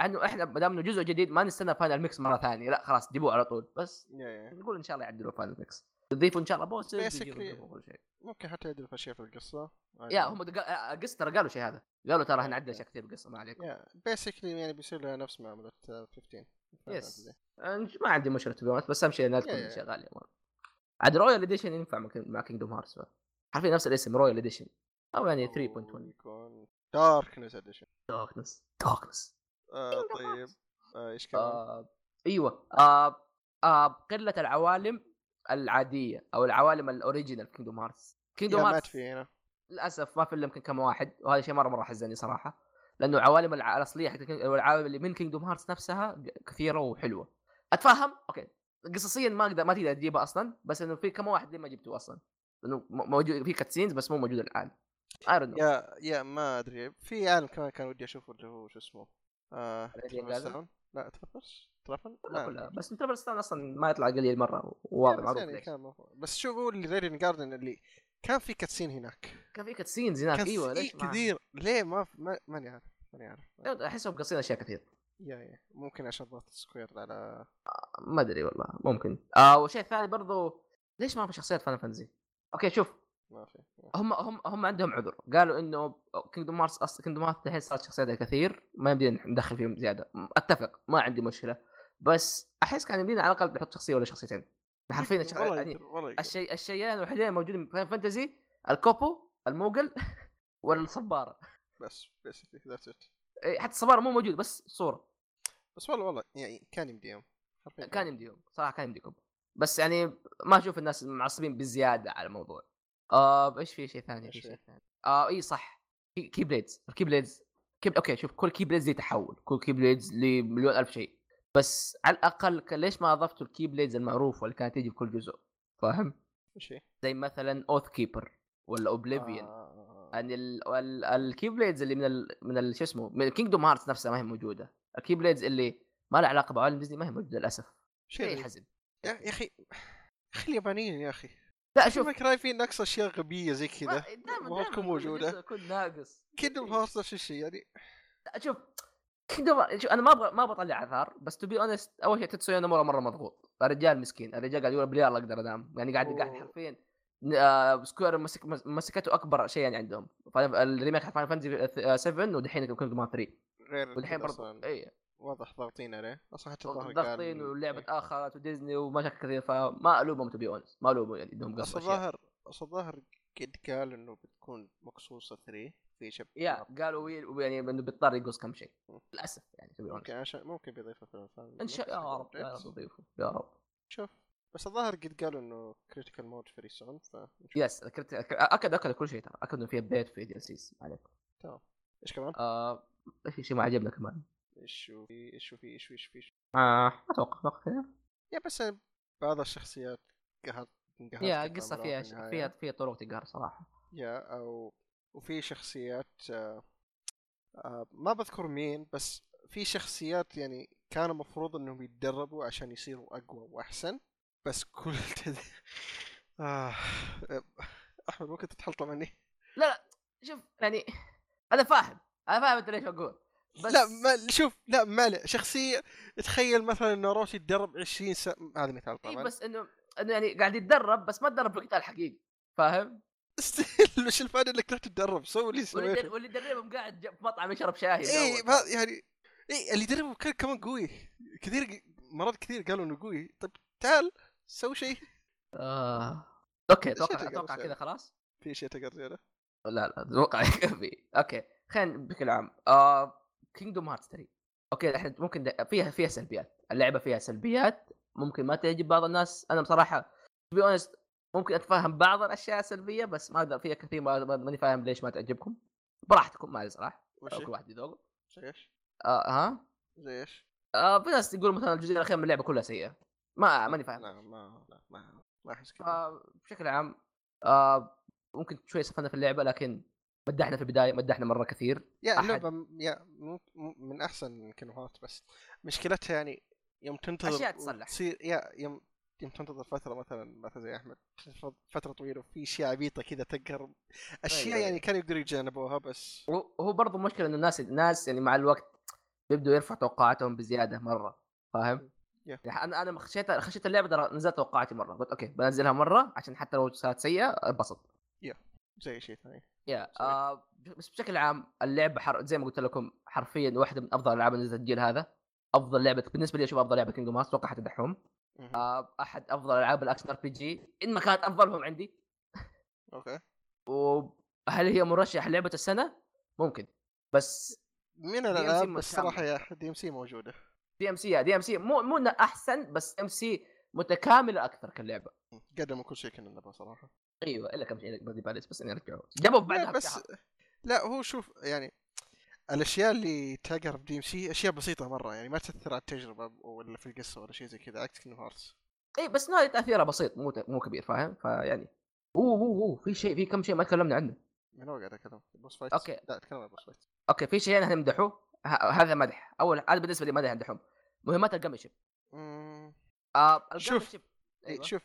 انه إحنا ما دام إنه جزء جديد ما نستنى Final Mix مرة ثانية. لا خلاص جيبوه على طول. بس نقول إن شاء الله يعدلوا Final Mix يضيفوا إن شاء الله boss شيء. ممكن حتى يدري في أشياء في القصة. عادي. yeah هم آه، قصة ترى قالوا شيء هذا. قالوا ترى إحنا عندنا اشياء كثير بالقصة ما عليك basically يعني بيصير لها نفس معاملة آه، 15 yes ما عندي مشكلة تبي بس أهم شيء إنها تكون yeah- yeah. اشياء غاليه. عاد Royal Edition ينفع مع- Kingdom Hearts حرفيا نفس الاسم Royal Edition أو يعني 3.1 يكون Darkness Edition Darkness Darkness آه طيب. آه إيش كمان؟ آه أيوه. آه آه قلة العوالم العادية أو العوالم ال original في Kingdom Hearts Kingdom مات Hearts في هنا للأسف ما في إلا يمكن كم واحد وهذا شيء مرة مرة حزني صراحة لأنه عوالم الع- الأصلية حق العوالم اللي من Kingdom Hearts نفسها كثيرة وحلوة. أتفهم؟ أوكي. قصصيا ما أقدر ما تقدر تجيبها أصلا بس إنه في كم واحد ليه ما جبتوه أصلا؟ لأنه موجود في كاتسينز بس مو موجود الآن. اي دونت يا يا ما أدري. في عالم كمان كان ودي أشوفه اللي هو شو اسمه آه لا ترافل ترافل؟ لا ما كلها. أدري. بس ترافل ستون أصلا ما يطلع قليل مرة بس معروف يعني كان مفروض. بس شوف هو اللي ريدن جاردن اللي كان في كاتسين هناك. كان في كاتسينز هناك أيوه ليش ما- كثير. ليه؟ ما ما ماني عارف ماني عارف. أحسهم قاصين أشياء كثير. yeah yeah. ممكن عشان ضغط Square على ما أدري والله ممكن. آه والشيء الثاني برضو ليش ما في شخصيات Fan- Fantasy okay شوف. ما في هم هم هم عندهم عذر. قالوا إنه Kingdom Hearts أصلا Kingdom Hearts الحين صارت شخصياتها كثير ما يمدينا ندخل فيهم زيادة. أتفق ما عندي مشكلة. بس أحس كان يمدينا على الأقل نحط شخصية ولا شخصيتين. حرفيا الشخ... يعني. الشيء الشيئين الوحيدين الموجودين في Fantasy ال kupo ال Moogle والصباره بس بس that's it إيه، حتى الصبارة مو موجود بس صورة. بس والله والله يعني كان يمديهم كان يمديهم صراحة كان يمديكم بس يعني ما أشوف الناس معصبين بزيادة على الموضوع. آه إيش في شيء ثاني في شيء؟ ثاني. آه إي صح. key, keyblades ال keyblades key... okay شوف كل keyblades لي تحول. كل keyblades لمليون ألف شيء. بس على الأقل ليش ما اضفتوا ال keyblades المعروفه اللي كانت تيجي في كل جزء؟ فاهم؟ هي؟ زي مثلا Oathkeeper ولا Oblivion آه. يعني ال... ال... ال keyblades اللي من ال... من ال... شو اسمه من Kingdom Hearts نفسها ما هي موجودة. ال keyblades اللي ما لها علاقة بعالم ديزني ما هي موجودة للأسف. شيء. حزن يا أخي يا أخي اليابانيين يا أخي. لا شوف. كراي في نقص أشياء غبية زي كذا ما- تكون موجودة. يكون ناقص. Kingdom Hearts نفس الشيء يعني. لا، شوف Kingdom شوف أنا ما أبغى ما أبغى أطلع اعذار بس to be honest أول شيء تيتسويا نومورا مرة مضغوط. الرجال مسكين الرجال قاعد يقول بريال أقدر أنام. يعني قاعد قاعد. حرفيا آه، Square مسك مسكته أكبر شيء يعني عندهم. ال remake حق Fantasy 7 ودحين Kingdom 3 غير والحين كذا برضه اي واضح ضاغطين عليه. أصلا حتى الظاهر ضاغطين واللعبه إيه. تاخرت وديزني ومشاكل كثير فما ألومهم to be honest ما ألومهم يعني إنهم قصوا الظاهر الظاهر قد قال إنه بتكون مقصوصة 3 في شب yeah قالوا يعني إنه بيضطر يقص كم شيء. للأسف يعني to be honest. ممكن عشان ممكن بيضيفوا فيلم ثاني إن شاء يا رب يا رب يضيفوا يا رب. شوف بس الظاهر قد قالوا إنه كريتيكال مود فري سون ف يس اكد أكد كل شيء ترى. أكد إنه فيها بيت في دي ال سيز عليك. تمام. إيش كمان؟ آه شيء ما عجبنا كمان. إيش في إيش في إيش في إيش في آه ما أتوقع أتوقع كذا. يا بس بعض الشخصيات قهرت يا قصة فيها. فيها فيها طرق تقهر صراحة. يا أو وفي شخصيات آه آه ما بذكر مين بس في شخصيات يعني كان المفروض إنهم يتدربوا عشان يصيروا أقوى وأحسن بس كل تد... آه أحمد ممكن تتحلطم عني؟ لا لا شوف يعني أنا فاهم أنا فاهم أنت ليش أقول. بس لا ما شوف لا ما شخصية تخيل مثلا انه روش يتدرب 20 سنة هذا مثال إي طبعا. بس إنه إنه يعني قاعد يتدرب بس ما تدرب في القتال الحقيقي فاهم؟ still وش الفائدة إنك تروح تتدرب؟ سوي اللي سويته. واللي يدربهم قاعد في مطعم يشرب شاهي إي يعني إي اللي يدربه كان كمان قوي. كثير مرات كثير قالوا إنه قوي. طيب تعال سوي شيء. آه. okay أتوقع أتوقع. كذا خلاص. في شيء تقدر لا لا أتوقع يكفي okay خلينا بشكل عام آه Kingdom Hearts 3 okay إحنا ممكن فيها فيها سلبيات. اللعبة فيها سلبيات ممكن ما تعجب بعض الناس. أنا بصراحة be honest ممكن أتفهم بعض الأشياء السلبيه بس ما أقدر فيها كثير ما ما- ماني فاهم ليش ما تعجبكم. براحتكم ما أدري صراحة. كل واحد يذوق. زي إيش؟ آه ها؟ زي إيش؟ آه في ناس يقولوا مثلا الجزء الاخير من اللعبة كلها سيئة. ما ماني فاهم. لا ما لا ما ما أحس كذا. آه بشكل عام آه ممكن شوي سفلنا في اللعبة لكن مدحنا في البداية مدحنا مرة كثير يا اللعبة م- يا مو- من أحسن يمكن بس مشكلتها يعني يوم تنتظر أشياء تصلح. تصير يا يوم يوم تنتظر فترة مثلا مثلا زي أحمد فترة طويلة وفي أشياء عبيطة كذا تقهر أشياء أيوة، يعني أيوة. كانوا يقدروا يتجنبوها بس وهو برضه مشكلة انه الناس الناس يعني مع الوقت بيبدوا يرفعوا توقعاتهم بزيادة مرة فاهم؟ Yeah. يعني أنا أنا خشيت خشيت اللعبة نزلت توقعاتي مرة قلت أوكي بنزلها مرة عشان حتى لو صارت سيئة انبسط زي شيء ثاني. يا. آه بس بشكل عام اللعبة حر... زي ما قلت لكم حرفيا واحدة من أفضل الالعاب اللي نزلت الجيل هذا. أفضل لعبة بالنسبة لي أشوف أفضل لعبة Kingdom Hearts أتوقع حتدحهم. آه أحد أفضل ألعاب ال action RPG. إن ما كانت أفضلهم عندي. okay. وهل هي مرشح لعبة السنة؟ ممكن. بس من الألعاب بس متكامل. صراحة yeah DMC موجودة. دي DMC دي ام سي مو مو أحسن بس ام سي متكاملة أكثر كاللعبه قدموا كل شيء كنا نبغى صراحة. أيوه إلا كم شيء Bloody Palace بس إني أرجعه. جابوا بعدها بس. لا هو شوف يعني الأشياء اللي تقرب DMC أشياء بسيطة مرة يعني ما تأثر على التجربة ولا في القصة ولا شيء زي كذا عكس Kingdom Hearts إي بس هذا تاثيرها بسيط مو مو كبير فاهم؟ فيعني أوه أوه أوه في شيء في كم شيء ما تكلمنا عنه. من قاعد أتكلم؟ boss fight okay. لا أتكلم عن boss fight okay في شيئين هنمدحه ه- هذا مدح. أول هذا بالنسبة لي مدح عندهم. مهمات مم، آه شوف. أيوة. شوف.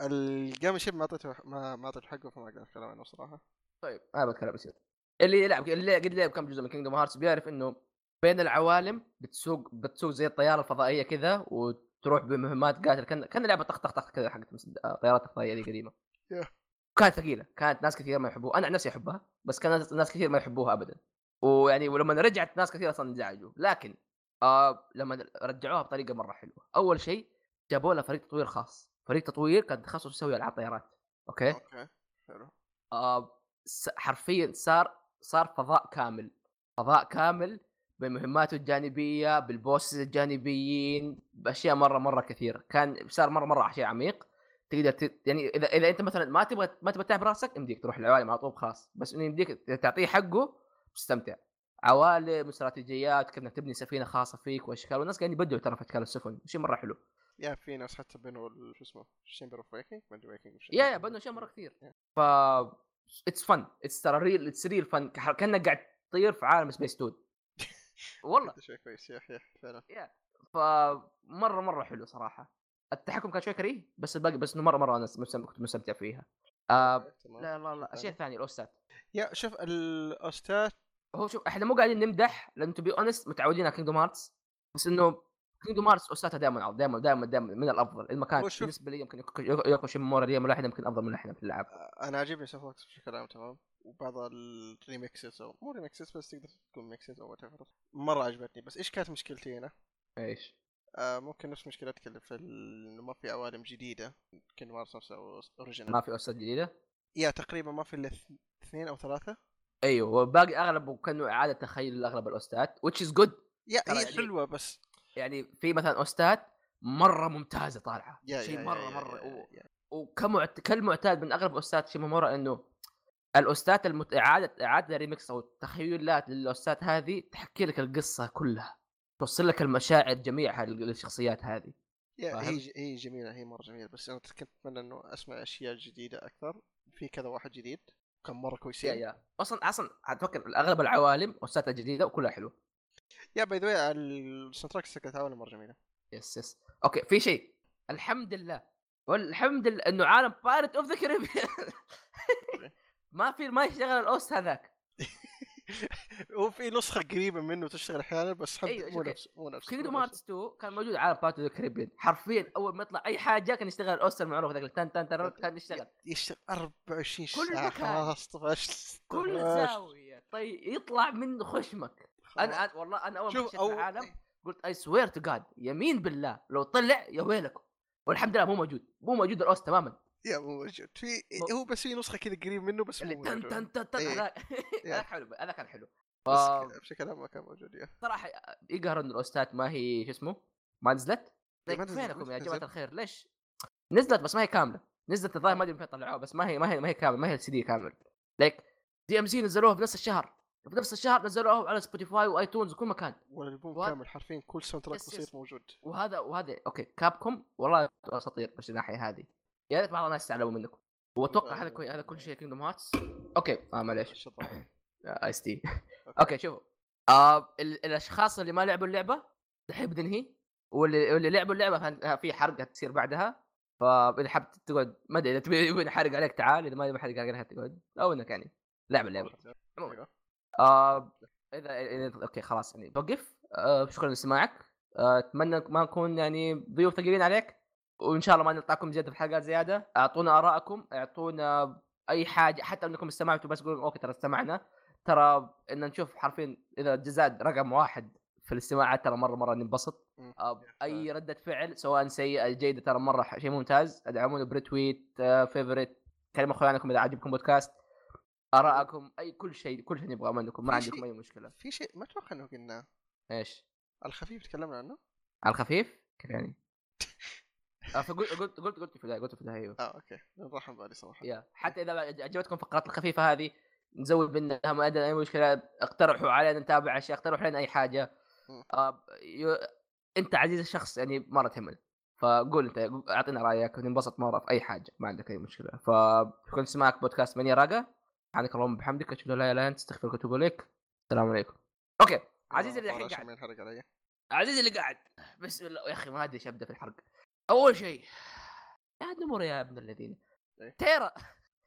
ال gummi ship ما أعطيته ما ما أعطيته حقه فما أقدر أتكلم عنه صراحة طيب أنا بتكلم بسيط اللي يلعب اللي قد لعب كم جزء من Kingdom Hearts بيعرف إنه بين العوالم بتسوق بتسوق زي الطيارة الفضائية كذا وتروح بمهمات قاتل كان كان لعبة طخ طخ طخ كذا حقت مس- آه، طيارات الفضائية دي قديمة. كانت ثقيلة. كانت ناس كثير ما يحبوها. أنا عن نفسي أحبها بس كان ناس- ناس كثير ما يحبوها ابدا. ويعني ولما رجعت ناس كثير أصلا انزعجوا لكن آه لما رجعوها بطريقة مرة حلوة. أول شيء جابوا لها فريق تطوير خاص. فريق تطوير كان تخصص يسوي ألعاب طيارات okay؟ okay حلو. آه حرفيا صار صار فضاء كامل فضاء كامل بمهماته الجانبية بال bosses الجانبيين بأشياء مرة مرة كثير كان صار مرة مرة شيء عميق. تقدر ت... يعني إذا إذا أنت مثلا ما تبغى ما تبغى تتعب راسك يمديك تروح العوالم على طول خلاص. بس إنه يمديك تعطيه حقه تستمتع. عوالم استراتيجيات كيف انك تبني سفينة خاصة فيك واشكال والناس قاعدين يبدعوا ترى في اشكال السفن شيء مرة حلو. yeah في ناس حتى بنوا شو اسمه Chamber of Waking ما أدري Waking yeah yeah بنوا اشياء مره كثير. ف it's fun it's ترى real it's real fun كأنك قاعد تطير في عالم سبيس تون والله. شيء كويس. yeah yeah فعلا. فمره مرة حلو صراحة. التحكم كان شوي كريه بس الباقي بس إنه مرة مرة أنا كنت مستمتع فيها. آه. لا لا لا الشيء الثاني ال OST ات yeah شوف ال OST ات هو شوف إحنا مو قاعدين نمدح لأن to be honest متعودين على Kingdom Hearts بس إنه كينجدوم هارتس اوستاتها دائما دائما دائما دائما من الأفضل. المكان بالنسبة لي يمكن يكون شيمورا دي ملاحظة يمكن أفضل من إحنا في اللعب. أنا عاجبني ووركس بشكل عام تمام؟ وبعض الريمكسز أو مو ريمكسز بس تقدر تكون ميكسز أو whatever. مرة عجبتني بس إيش كانت مشكلتي هنا؟ إيش؟ آه ممكن نفس مشكلتك اللي في إنه ما في عوالم جديدة كن مارس اوريجينال ما في اوستات جديدة؟ يا تقريبا ما في إلا اث- اثنين أو ثلاثة. أيوه والباقي اغلبه كانه إعادة تخيل لاغلب ال OST ات which is good. yeah هي يعني- حلوة بس يعني في مثلا OST ات مرة ممتازة طالعة يا شيء يا- مرة يا- مرة يا-. يا- وكمعت... كالمعتاد من اغلب OST ات شيمومورا إنه ال OST ات المت... إعادة إعادة ريمكس أو التخيلات لل OST ات هذه تحكي لك القصة كلها توصل لك المشاعر جميعها لل- للشخصيات هذه yeah؟ هي هي جميلة هي مرة جميلة بس أنا كنت أتمنى إنه أسمع أشياء جديدة أكثر في كذا واحد جديد كان مرة yeah كويسين yeah أصلا أصلا اتفكر أغلب العوالم OST اتها جديدة وكلها حلوة yeah by the way ال sound track حقت عوالم مرة جميلة. yes yes okay في شيء. الحمد لله. والحمد لله إنه عالم Pirates of the Caribbean ما في ما يشتغل ال OST هذاك. وفي نسخة قريبة منه تشتغل أحيانا بس حب أيوة، مو. نفس مو نفس. Kingdom. Hearts 2 كان موجود عالم Pirates of the Caribbean حرفيا أول ما يطلع أي حاجة كان يشتغل ال OST المعروف ذاك التن تن تن كان يشتغل. يشتغل 24 كل ساعة. مكان. خلاص طفشت كل. زاوية. طيب يطلع من خشمك. أنا أنا- والله أنا أول ما خشيت أو العالم قلت I swear to God يمين بالله لو طلع يا ويلكم. والحمد لله مو موجود مو موجود ال OST تماما. yeah مو موجود. في هو بس في نسخة كذا قريب منه بس اللي مو تن موجود. تن تن تن إيه. هذا حلو هذا كان حلو. بس ف- كذا بشكل عام ما كان موجود يا. صراحة يقهر إن ال OST ات ما هي شو اسمه ما نزلت؟ نزلت، فينكم يا جماعة؟ الخير؟ ليش؟ نزلت بس ما هي كاملة. نزلت الظاهر ما أدري فين طلعوها بس ما هي ما هي ما هي كاملة ما هي السي دي كامل like DMC نزلوها في نفس الشهر. في نفس الشهر نزلوها على Spotify و iTunes وكل مكان. والألبوم وهذا- كامل حرفيا كل soundtrack بسيط. موجود. وهذا وهذا okay Capcom والله أساطير بس الناحية هذه. يا ريت بعض الناس يتعلموا منكم. وأتوقع هذا كوي هذا كل شيء Kingdom Hearts okay آه معليش. ايس تي okay. شوفوا. آه ال- الأشخاص اللي ما لعبوا اللعبة دحين بتنهي واللي واللي لعبوا اللعبة في حرقه تصير بعدها. فاذا حاب تقعد ما أدري إذا تبي يبي نحرق عليك تعال إذا ما يبي نحرق عليك تقعد. أو إنك يعني لعب اللعبة. عموما. آه إذا إذا- okay خلاص يعني توقف. آه شكرا لاستماعك آه، أتمنى ما نكون يعني ضيوف ثقيلين عليك وإن شاء الله ما نقطعكم زيادة في حلقات زيادة. أعطونا آرائكم أعطونا أي حاجة حتى إنكم استمعتوا بس تقولون أوكي ترى استمعنا. ترى إن نشوف حرفيا إذا جزاد رقم واحد في الاستماعات ترى مرة مرة ننبسط. أي ردة فعل سواء سيئه جيدة ترى مرة شيء ممتاز. أدعمونا ب retweet favorite كلموا اخوانكم إذا عجبكم بودكاست ارائكم أي كل شيء كل شيء نبغى منكم ما عندكم أي مشكلة. في شيء ما أتوقع إنه قلناه. إيش؟ الخفيف تكلمنا عنه؟ الخفيف؟ كيف يعني؟ آه، فقلت قلت قلت قلت في البداية قلت في البداية أيوه. آه okay. راح عن بالي صراحة. yeah حتى إذا عجبتكم الفقرات الخفيفة هذه نزود منها ما عندنا أي مشكلة اقترحوا علينا نتابع أشياء اقترحوا علينا أي حاجة. آه يو... أنت عزيز الشخص يعني مره تهمنا فقول أنت أعطينا رأيك وننبسط مرة في أي حاجة ما عندك أي مشكلة. فكنت سماك بودكاست من راقة. سبحانك اللهم وبحمدك أشهد أن لا إله إلا أنت أستغفرك وأتوب إليك. السلام عليكم. أوكي عزيزي اللي الحين قاعد. ينحرق علي عزيزي اللي قاعد. بسم الله. يا أخي ما أدري إيش أبدأ في الحرق. أول شيء يا نمر يا ابن الذين. إيه؟ تيرا.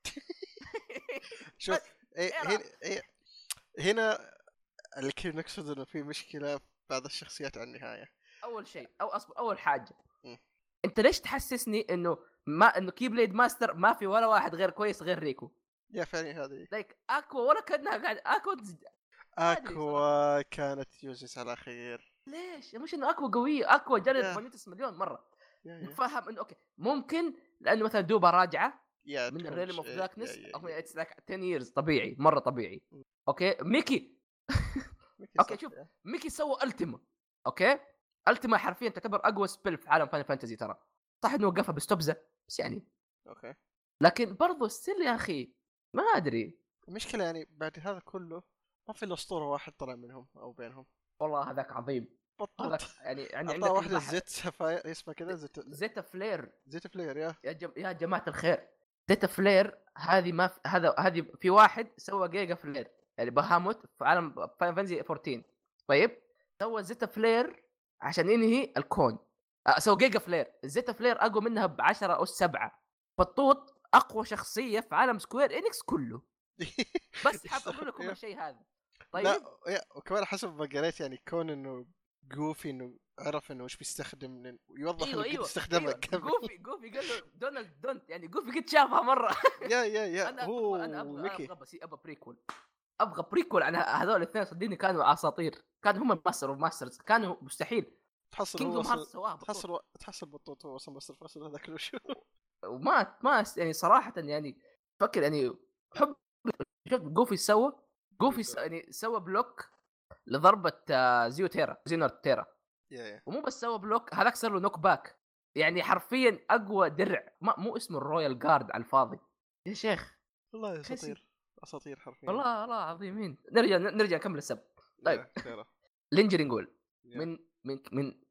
شوف إيه هنا إيه هنا الكل نقصد إنه في مشكلة بعض الشخصيات على النهاية. أول شيء أو اصبر أول حاجة. أنت ليش تحسسني إنه ما إنه Keyblade Master ما في ولا واحد غير كويس غير ريكو؟ yeah فعلا هذه. like أكوا ولا كأنها قاعد أكوا أكوا كانت يوزس على خير. ليش؟ مش إنه أكوا قوية أكوا جلد yeah. فانيتس مليون مرة. نتفهم إنه okay ممكن لأنه مثلا دوبا راجعة yeah من ال Realm of Darkness yeah. it's like 10 years طبيعي مرة طبيعي. okay ميكي. صح، شوف. ميكي سوى Ultima okay؟ Ultima حرفيا تعتبر أقوى spell في عالم Final Fantasy ترى. صح إنه وقفها بستوبزه بس يعني. okay. لكن برضو still يا أخي ما أدري. المشكلة يعني بعد هذا كله ما في إلا أسطورة واحد طلع منهم أو بينهم. والله هذاك عظيم. بطل. هذاك يعني أعطاه عندك واحدة. زيت سفاير اسمها كذا زيت Zettaflare. Zettaflare yeah. يا جم... يا جماعة الخير. Zettaflare هذه ما في... هذا هذه في واحد سوى Gigaflare. يعني بهاموت في عالم Fantasy 14 طيب؟ سوى Zettaflare عشان ينهي الكون. آه، سوى Gigaflare. ال Zettaflare أقوى منها ب 10 اس 7 بطوط أقوى شخصية في عالم Square Enix كله. بس حاب أقول لكم. الشيء هذا. طيب؟ لا وكمان حسب ما قريت يعني كون إنه جوفي إنه عرف إنه وش بيستخدم ويوضح أيوه إنه قد أيوه. استخدمها أيوة. جوفي جوفي قال له دونالد دونت يعني جوفي قد شافها مرة. يا يا يا. أنا هو أبغى أنا أبغى أنا ميكي. أبغى بس أبغى بريكول أبغى بريكول عن هذول الاثنين صدقني كانوا أساطير. كانوا هم ماستر اوف ماسترز كانوا مستحيل. تحصل هو. تحصل تحصل بطوط هو أصلا بس الفصل هذاك شو. وما ما يعني صراحة يعني فكر يعني حب جوفي سوى جوفي س- يعني سوى بلوك لضربة آه، زيو تيرا زينر تيرا. ومو بس سوى block هذاك صار له knockback يعني حرفيا أقوى درع. ما مو اسمه ال Royal Guard على الفاضي. يا شيخ والله. اساطير أساطير حرفيا. والله والله عظيمين نرجع نرجع نكمل السب طيب. Lingering Will. من من من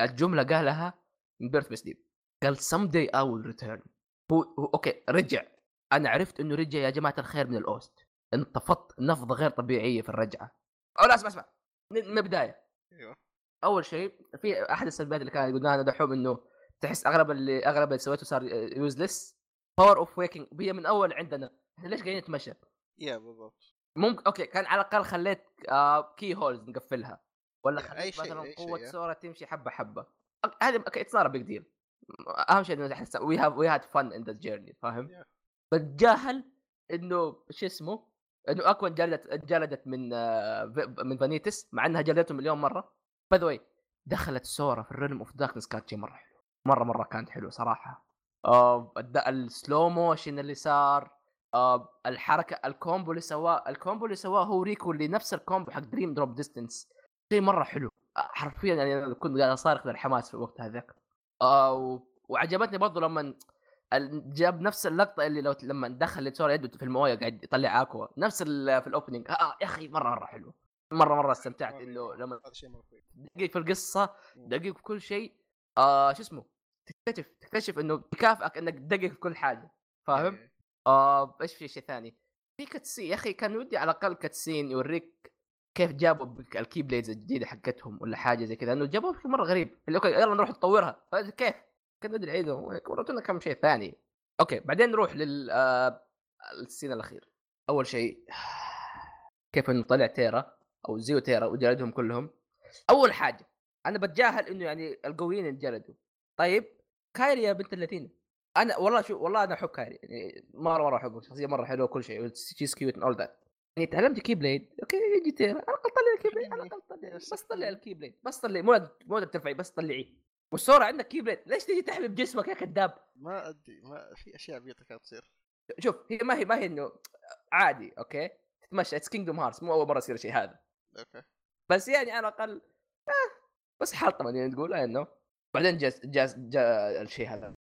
الجملة قالها من Birth by Sleep قال day I will return هو هو- okay رجع. أنا عرفت إنه رجع يا جماعة الخير من ال OST. انتفضت نفضة غير طبيعية في الرجعة. أو لا اسمع اسمع. من البدايه أيوه. أول شيء في أحد السلبيات اللي كان قلناها دحوم إنه تحس أغلب اللي أغلب اللي سويته صار useless power of waking هي من أول عندنا. إحنا ليش قاعدين نتمشى؟ yeah بالضبط. ممكن okay كان على الأقل خليت آه keyholes نقفلها. ولا خليت مثلا شيء، قوة yeah. سورا تمشي حبة حبة. هذه okay it's not big deal أهم شيء إنه احس we have we had fun in the journey فاهم؟ بتجاهل إنه شو اسمه؟ إنه أكوا انجلدت انجلدت من آه من Vanitas مع إنها جلدته مليون مرة. by the دخلت سورا في ال realm of darkness كانت شيء مرة حلو مرة مرة كانت حلو صراحة. آه ال slow motion اللي صار آه الحركة ال combo اللي سواه ال combo اللي سواه هو ريكو اللي نفس ال combo حق Dream Drop Distance شيء مرة حلو. آه، حرفيا يعني كنت قاعد أصارخ من الحماس في الوقت هذاك آه وعجبتني برضو لما جاب نفس اللقطة اللي لو لما دخل سورا يده في الموية قاعد يطلع اكوا نفس في ال opening آه يا أخي مرة مرة حلو مرة مرة استمتعت إنه لما دقيق في القصة. دقيق في كل شيء آه شو اسمه تكتشف تكتشف إنه يكافئك إنك تدقق في كل حاجة فاهم؟ إيه. آه إيش في شيء ثاني؟ في cutscene يا أخي كان ودي على الأقل cutscene يوريك كيف جابوا ال keyblades الجديدة حقتهم ولا حاجة زي كذا؟ انه جابوها بشكل مرة غريب. اللي okay يلا نروح نطورها كيف؟ كان ندري عيد وريتونا كم شيء ثاني. أوكي بعدين نروح لل آه السين الأخير. أول شيء كيف إنه طلع تيرا أو زيو تيرا وجلدهم كلهم. أول حاجة أنا بتجاهل إنه يعني القويين انجلدوا طيب كايري يا بنت الذين أنا والله شو والله أنا أحب كايري. يعني مرة مرة أحبه. شخصية مرة حلوة كل شيء. شيز كيوت اول ذات يعني تعلمت كي بليد أوكي جيت على الأقل طلع الكي بليد على الأقل طلع بس طلع الكي بليد بس طلع مو مو ترفعي بس طلعيه. وسورا عندك keyblade ليش تجي تحمي بجسمك يا كذاب؟ ما أدري ما في أشياء عبيطه كانت تصير شوف هي ما هي ما هي إنه عادي okay؟ تتمشى it's Kingdom Hearts مو أول مرة يصير الشيء هذا. okay. بس يعني على الأقل آه بس حلطمه يعني تقول انه بعدين جاء جاء جاء الشيء هذا.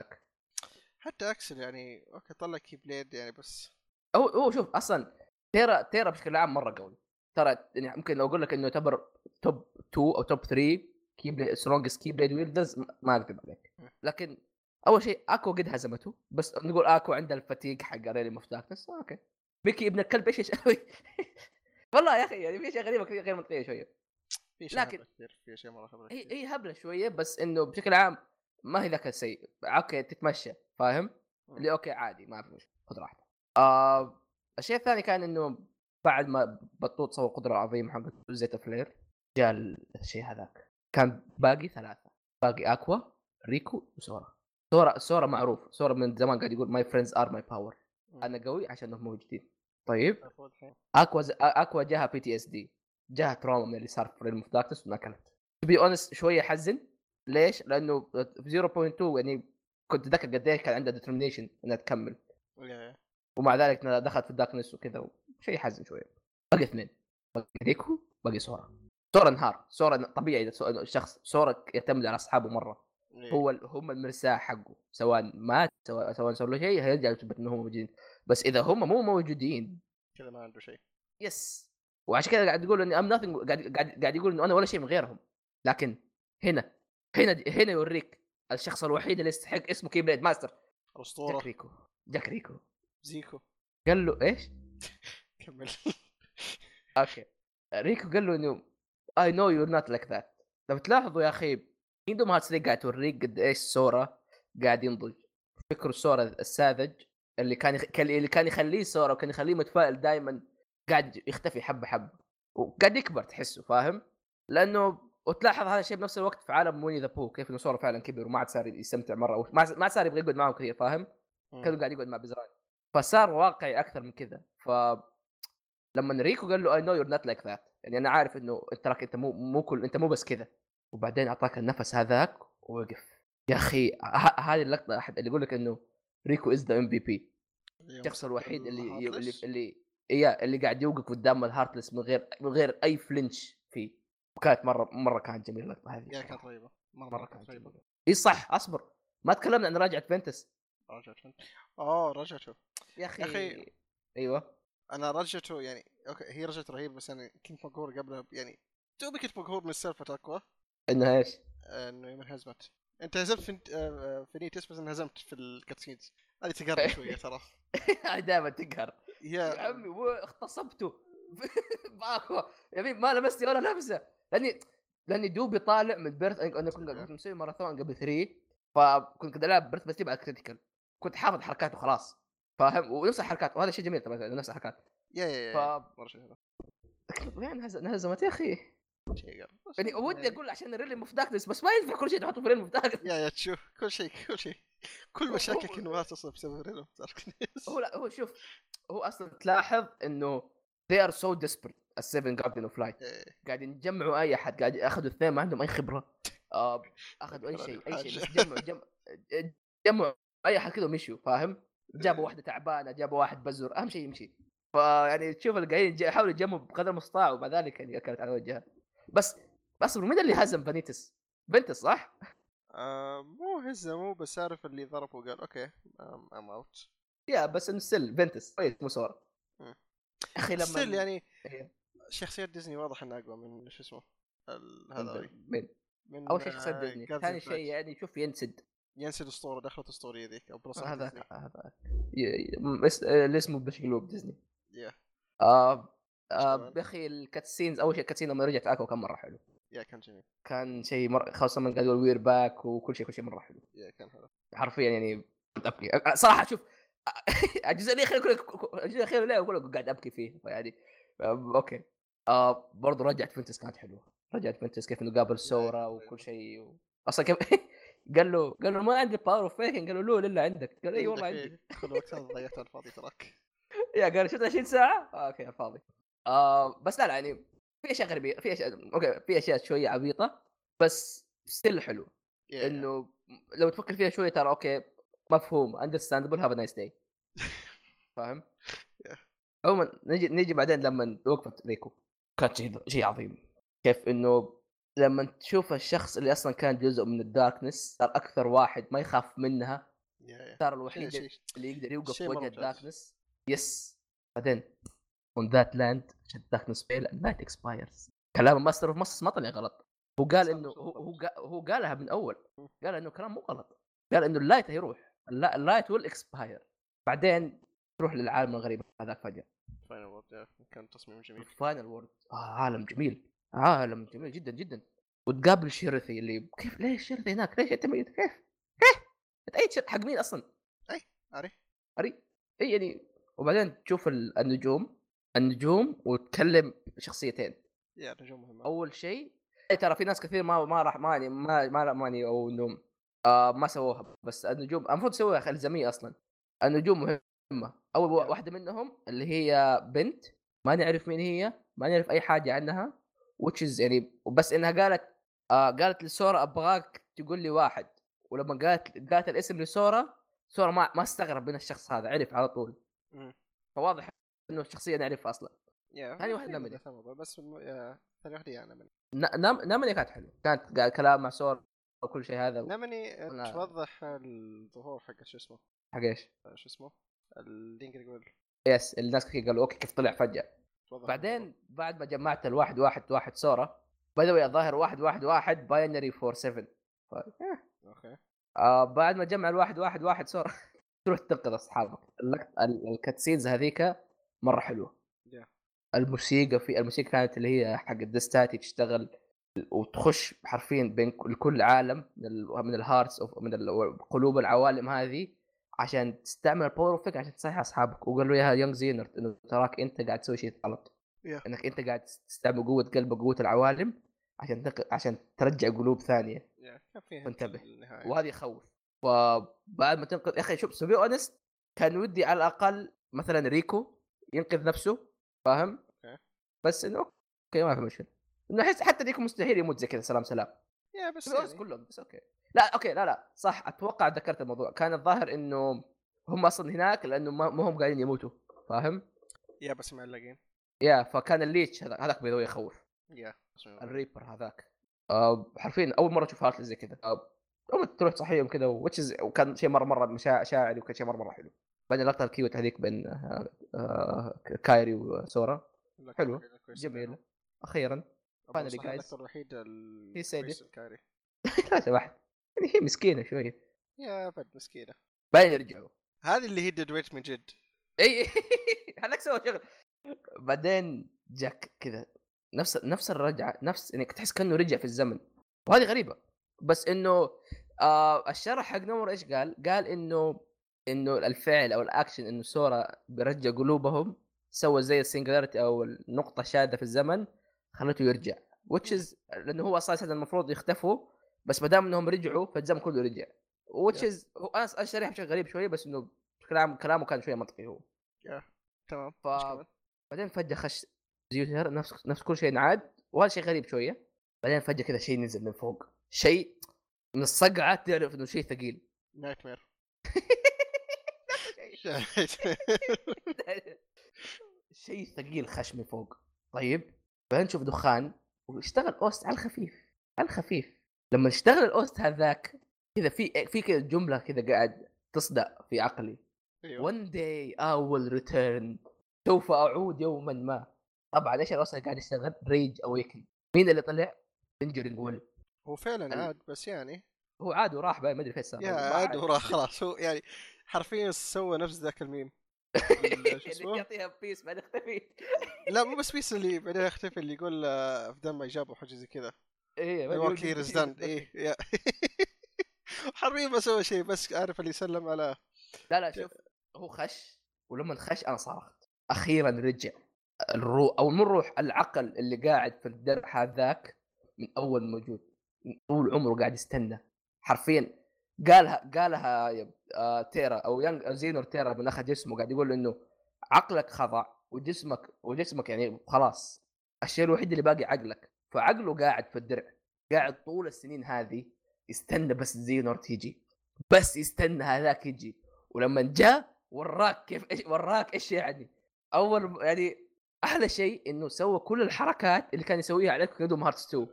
حتى أكسل يعني okay طلع keyblade يعني بس. هو هو شوف أصلا تيرا تيرا بشكل عام مرة قوي ترى يعني ممكن لو أقول لك إنه يعتبر توب 2 أو توب 3 كي بليد سترونجست كي بليد ويلدرز ما اكذب عليك لكن أول شيء أكو قد هزمته بس نقول أكو عنده الفتيق حق ريلي مفتاكنس أوكي بيكي ابن الكلب إيش يسوي؟ والله يا أخي يعني في أشياء غريبة كثير غير منطقية شوية لكن- في اشياء مرة هي. هي هبلة شوية بس إنه بشكل عام ما هي ذاك السيء أوكي تتمشى فاهم؟ اللي أوكي عادي ما في مشكلة خذ راحتك. آه الشيء الثاني كان إنه بعد ما بطوط سوى قدرة عظيمة حقت Zettaflare جاء الشيء هذاك. كان باقي ثلاثة باقي أكوا ريكو وسورا. سورا سورا معروف. سورا من زمان قاعد يقول my friends are my power. أنا قوي عشان هم موجودين. طيب. المفروض الحين أكوا ز... أكوا جاها PTSD جاها trauma من اللي صار في realm of darkness وما كانت to be honest شوية حزن. ليش؟ لأنه في 0.2 يعني كنت ذكر قد إيش كان عندها determination إنها تكمل. ومع ذلك دخلت في ال darkness وكذا شيء حزن شوية. باقي اثنين. باقي ريكو باقي سورا سورا انهار. سورا طبيعي إذا سو- الشخص سورا يعتمد على اصحابه مرة. yeah. هو هم المرساح حقه. سواء مات سواء سواء صار له شيء هيرجع يثبت انهم موجودين بس إذا هم مو موجودين. كذا ما عنده شيء. yes. وعشان كذا قاعد يقول اني I'm nothing قاعد قاعد قاعد يقول إنه أنا ولا شيء من غيرهم. لكن هنا هنا هنا يوريك الشخص الوحيد اللي يستحق اسمه keyblade master جاك الاسطوره ريكو. جاك ريكو. ريكو قال له إيش؟ كمل okay ريكو قال له إنه I know you're not like that لو تلاحظوا يا أخي Kingdom Hearts 3 قاعد توريك قد إيش سورا قاعد ينضج فكروا سورا الساذج اللي كان يخ... اللي كان يخليه سورا وكان يخليه متفائل دائما قاعد يختفي حبة حبة وقاعد يكبر تحسه فاهم؟ لأنه وتلاحظ هذا الشيء بنفس الوقت في عالم Winnie the Pooh كيف إنه سورا فعلا كبر وما عاد صار يستمتع مرة ما ما صار يبغى يقعد معهم كثير فاهم؟ مم. كان قاعد يقعد مع بزران فصار واقعي أكثر من كذا ف لما ريكو قال له I know you're not like that يعني أنا عارف إنه أنت تراك أنت مو مو كل أنت مو بس كذا وبعدين أعطاك النفس هذاك ووقف. يا أخي هذه اللقطة أحد اللي يقول لك إنه ريكو is the MVP الشخص الوحيد اللي اللي. اللي إياه اللي قاعد يوقف قدام ال Heartless من غير من غير أي flinch فيه. وكانت مرة مرة كانت جميلة اللقطة هذه يا كانت رهيبه مرة مرة كانت رهيبه اي صح أصبر. ما تكلمنا عن راجعه Ventus رجعت آه رجعته يا أخي يا أخي. أيوه. أنا رجعته يعني okay هي رجعت رهيبه بس أنا كنت مقهور قبلها يعني to be كنت مقهور من سالفه اكوا انها إيش؟ إنه يوم انهزمت. أنت هزمت في آه، في نيتس بس انهزمت في الكاتسينز. هذه تقهرني شوية ترى. دائما تقهر. يا عمي واغتصبته باكو يعني ما لمستني ولا لمسة. لأني لأني دوبي طالع من بيرث أنا كنت مسوي ماراثون قبل 3 فكنت قاعد ألعب بيرث بس بعد كريتيكال كنت حافظ حركاته خلاص. فاهم؟ ونفس الحركات وهذا شيء جميل طبعا نفس الحركات. يا يا ف يا هذا يعني انهز- انهزمت يا أخي؟ يعني ودي أقول عشان الريلي اوف داركنس بس ما ينفع كل شيء تحطه في الريلي اوف داركنس يا يا تشوف كل شيء كل شيء كل مشاكلك إنه تصل بسبب ريلو هو لا هو شوف هو أصلا تلاحظ إنه they are so desperate السيفن جاردن اوف لايت. قاعدين يجمعوا أي أحد قاعد اخذوا اثنين ما عندهم أي خبرة. آه أخذوا أي شيء أي شيء بس جمعوا جمع جمعوا أي أحد كذا ومشوا فاهم؟ جابوا واحدة تعبانة جابوا واحد بزر أهم شيء يمشي. فيعني تشوف القاعدين يج- يحاولوا يجمعوا بقدر المستطاع ومع ذلك يعني أكلت على وجهها بس بس مين اللي هزم فانيتس؟ فينتس صح؟ آه، مو هزموا بس عارف اللي ضرب وقال okay I'm out yeah بس انه still فينتس كويس مو سورا مم. أخي لما still يعني إيه. شخصيات ديزني واضح إنها أقوى من شو اسمه هذا من من أول شيء شخصية آه، ديزني. ثاني شيء يعني شوف ينسد. ينسد اسطوره دخلت اسطوريه ذيك أو plus هذا هذا آه، اللي اسمه بشقلوب ديزني. yeah. آه آه؟ يا أخي ال cutscenes أول شيء ال cutscene لما رجعت أكوا كان مرة حلو. yeah كان جميل. كان شيء مره خاصة من قاعد يقول we're back وكل شيء كل شيء مرة حلو. yeah كان هذا حرفيا يعني أبكي. صراحة شوف الجزء الأخير كله الجزء الأخير لا كله قاعد أبكي فيه. يعني okay. آه برضه رجعت فينتس كانت حلوة. رجعت فنتس كيف إنه قابل سورا وكل شيء و... أصلا كيف قال له قال له ما عندي power of waking قال له لو الا عندك. قال اي والله عندي. كل وقت هذا ضيعته على الفاضي تراك yeah قال شفت 20 ساعة؟ آه okay على الفاضي آه بس لا لا يعني في أشياء غريبة في أشياء okay في أشياء شوية عبيطة بس still حلو. yeah- إنه لو تفكر فيها شوية ترى okay مفهوم understandable have nice day فاهم؟ Yeah. عموما نجي نجي بعدين لما وقفت ريكو. كانت شيء شيء عظيم. كيف إنه لما تشوف الشخص اللي أصلا كان جزء من ال darkness صار أكثر واحد ما يخاف منها. صار الوحيد اللي يقدر يوقف في وجه. ال darkness yes بعدين on that land shall darkness prevail and light expire. كلام master of masters ما طلع غلط. هو قال إنه هو. هو قا- هو قالها من أول. قال إنه كلام مو غلط. قال إنه ال light هيروح. اللا- ال light will expire بعدين تروح للعالم الغريب هذاك فجأة. final world. كان تصميم جميل. final world آه عالم جميل. عالم جميل جدا جدا. وتقابل شيرثي اللي كيف؟ ليش شيرثي هناك؟ ليش انت ميت كيف؟ كيف انت أي حق مين أصلا؟ عارف أري. إي يعني وبعدين تشوف ال- النجوم النجوم وتكلم شخصيتين. yeah نجوم مهمه أول شيء إيه ترى في ناس كثير ما ما راح ما يعني ما ما ما يعني أو انه آه ما سووها. بس النجوم المفروض تسويها الزاميه أصلا. النجوم مهمة. أول وا- واحدة منهم اللي هي بنت ما نعرف مين هي ما نعرف أي حاجة عنها. Is يعني وبس إنها قالت آه قالت لسورا أبغاك تقول لي واحد ولما قالت قالت الاسم لسورا سورا ما ما استغرب من الشخص هذا عرف على طول. مم. فواضح إنه الشخصية نعرفها أصلا. ثاني واحد الموضوع، بس ثاني واحد هي أنا من ن- نام نامني كانت حلوة. كانت قاعد كلام مع سورا وكل شيء هذا نمني لا. توضح الظهور حق شو اسمه؟ حق إيش؟ شو اسمه؟ اللي يقدر يقول. يس الناس كثير قالوا أوكي كيف طلع فجأة؟ بعدين بعد ما جمعت الواحد واحد واحد سورا بدأوا الظاهر واحد واحد واحد باينري فور 7 ف... أوكي. آه بعد ما جمع الواحد واحد واحد سورا تروح تنقذ أصحابك. الكاتسينز هذيك مرة حلوة. Yeah. الموسيقى في الموسيقى كانت اللي هي حق الدستاتي تشتغل وتخش حرفيا بين كل- كل عالم من ال من ال hearts أو من ال- قلوب العوالم هذه عشان تستعمل ال power of عشان تصحح أصحابك وقال له يا young زينورت إنه تراك أنت قاعد تسوي شيء غلط Yeah. إنك أنت قاعد تستعمل قوة قلبك قوه العوالم عشان تنق... عشان ترجع قلوب ثانية فانتبه. النهاية. وهذه يخوف فبعد ما تنقذ يا أخي شوف be honest كان ودي على الأقل مثلا ريكو ينقذ نفسه فاهم؟ okay. بس إنه okay ما في مشكلة إنه أحس حتى ريكو مستحيل يموت زي كذا سلام سلام yeah بس too يعني كلهم بس okay لا okay لا لا صح أتوقع ذكرت الموضوع. كان الظاهر إنه هم أصلا هناك لأنه ما هم قاعدين يموتوا فاهم؟ yeah بس معلقين yeah فكان ال lich هذا- هذاك بيضوي يخوف. yeah ال reaper هذاك. آه حرفيا أول مرة أشوف heartless زي كذا. ما تروح تصحيهم كذا وكان شيء مرة مرة شاعري وكان شيء مرة مرة حلو. بعدين اللقطه الكيوت هذيك بين آه آه كايري وسورا. كويسة جميله. أخيرا. He said الكويسة it. الكاري لا سمحت. يعني هي مسكينة شوية. يا بد مسكينة. بعدين يرجعوا هذه اللي هي ديد ويت من جد. إي هذاك سوى شغل. بعدين جاك كذا نفس نفس الرجعة نفس انك تحس كأنه رجع في الزمن. وهذه غريبة. بس إنه آه الشرح حق نور إيش قال؟ قال إنه إنه الفعل أو الاكشن إنه سورا بيرجع قلوبهم سوى زي ال singularity أو النقطة الشاذه في الزمن خلته يرجع. Which is لأنه هو أساسا المفروض يختفوا. بس ما دام إنهم رجعوا فالزمن كله رجع. which is هو أنا شاريها بشكل غريب شوية بس إنه كلام كلامه كان شوية منطقي هو. تمام ف-؟ بعدين فجأة خش زيوتر نفس نفس كل شيء انعاد وهذا شيء غريب شوية. بعدين فجأة كذا شيء نزل من فوق. شيء من الصقعة تعرف إنه شيء ثقيل. nightmare شيء ثقيل خش من فوق. طيب بعدين نشوف دخان واشتغل OST على الخفيف على الخفيف. لما اشتغل ال OST هذاك كذا في في كذا جملة كذا قاعد تصدع في عقلي. أيوه. One day I will return. سوف أعود يوما ما. طبعا إيش ال OST قاعد يشتغل rage awakened مين اللي طلع؟ lingering will هو فعلا عاد بس يعني هو عاد وراح ما أدري فين صار yeah ما عاد. وراح خلاص. هو يعني حرفيا سوى نفس ذاك الميم. اللي؟ يعطيها peace بعد اختفي لا مو بس peace اللي بعدين يختفي اللي يقول آه، في دم ما يجاب وحاجة زي كذا. إيه وش- is done إيه yeah. حرفيا ما سوى شيء بس عارف اللي يسلم على لا لا شوف هو خش ولما خش أنا صرخت أخيرا رجع. الروح أو مو الروح العقل اللي قاعد في الدرع هذاك من أول موجود. من طول عمره قاعد يستنى. حرفيا قالها قالها آه تيرا أو يانج زينور تيرا من أخذ جسمه قاعد يقول إنه عقلك خضع وجسمك وجسمك يعني خلاص. الشيء الوحيد اللي باقي عقلك. فعقله قاعد في الدرع قاعد طول السنين هذه يستنى بس زينور تيجي بس يستنى هذاك يجي ولما جاء وراك كيف وراك إيش يعني؟ أول يعني أحلى شيء إنه سوى كل الحركات اللي كان يسويها عليك في Kingdom Hearts 2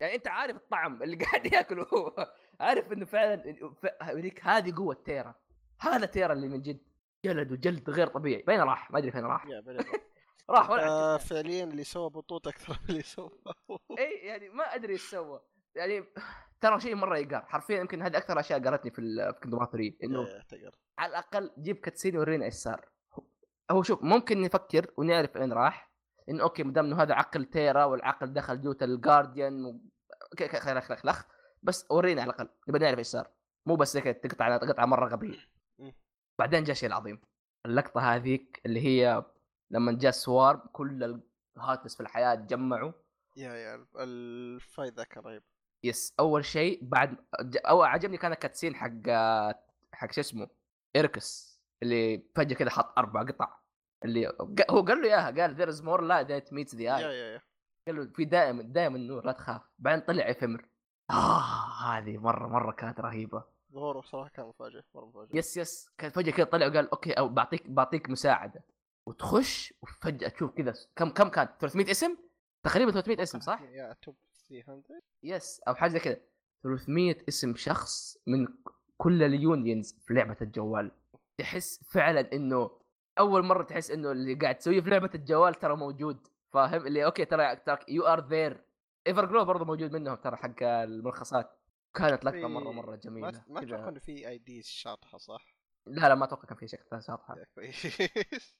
يعني أنت عارف الطعم اللي قاعد يأكله هو عارف إنه فعلا يوريك هذه قوة تيرا هذا تيرا اللي من جد جلد وجلد غير طبيعي وين راح؟ ما أدري فين راح. راح ولا آه،. فعليا اللي سوى بطوط أكثر من اللي سوى. إي يعني ما أدري إيش سوى. يعني ترى شيء مرة يقهر. حرفيا يمكن هذه أكثر أشياء قهرتني في في Kingdom 3 إنه تقر. على الأقل جيب cutscene ورينا إيش صار. هو شوف ممكن نفكر ونعرف وين راح. إنه okay ما دام إنه هذا عقل تيرا والعقل دخل جوة ال guardian و... خلخ خلخ خلخ بس ورينا على الأقل. نبغى نعرف إيش صار. مو بس هيك تقطع قطعه مرة غبية. بعدين جاء شيء العظيم. اللقطة هذيك اللي هي لما جاء سورا كل ال hearts في الحياة تجمعوا. yeah yeah ال fight ذاك رهيب. yes أول شيء بعد أو عجبني كان ال cutscene حق حق شو اسمه إيراكوس اللي فجأة كذا حط أربع قطع. اللي هو قال له إياها قال light than meets the yeah eye. yeah yeah قال له في دائما دائما نور لا تخاف. بعدين طلع إفيمر آه هذه مرة مرة كانت رهيبة. ظهوره صراحة كان مفاجئ مرة مفاجئ. yes yes. كان فجأة كذا طلع وقال okay أو بعطيك بعطيك مساعدة. وتخش وفجأة تشوف كذا كم كم كانت 300 اسم؟ تقريبا 300 اسم صح؟ يا توب 300 يس أو حاجة زي كذا. 300 اسم شخص من كل ال unions في لعبة الجوال. تحس فعلا إنه أول مرة تحس إنه اللي قاعد تسويه في لعبة الجوال ترى موجود. فاهم؟ اللي okay ترى ترى you are there ever glow برضه موجود منهم ترى حق الملخصات. كانت لقطة مرة مرة ما جميله ما. أتوقع إنه في أي دي شاطحة صح؟ لا لا ما أتوقع كان في شاطحه yeah كويس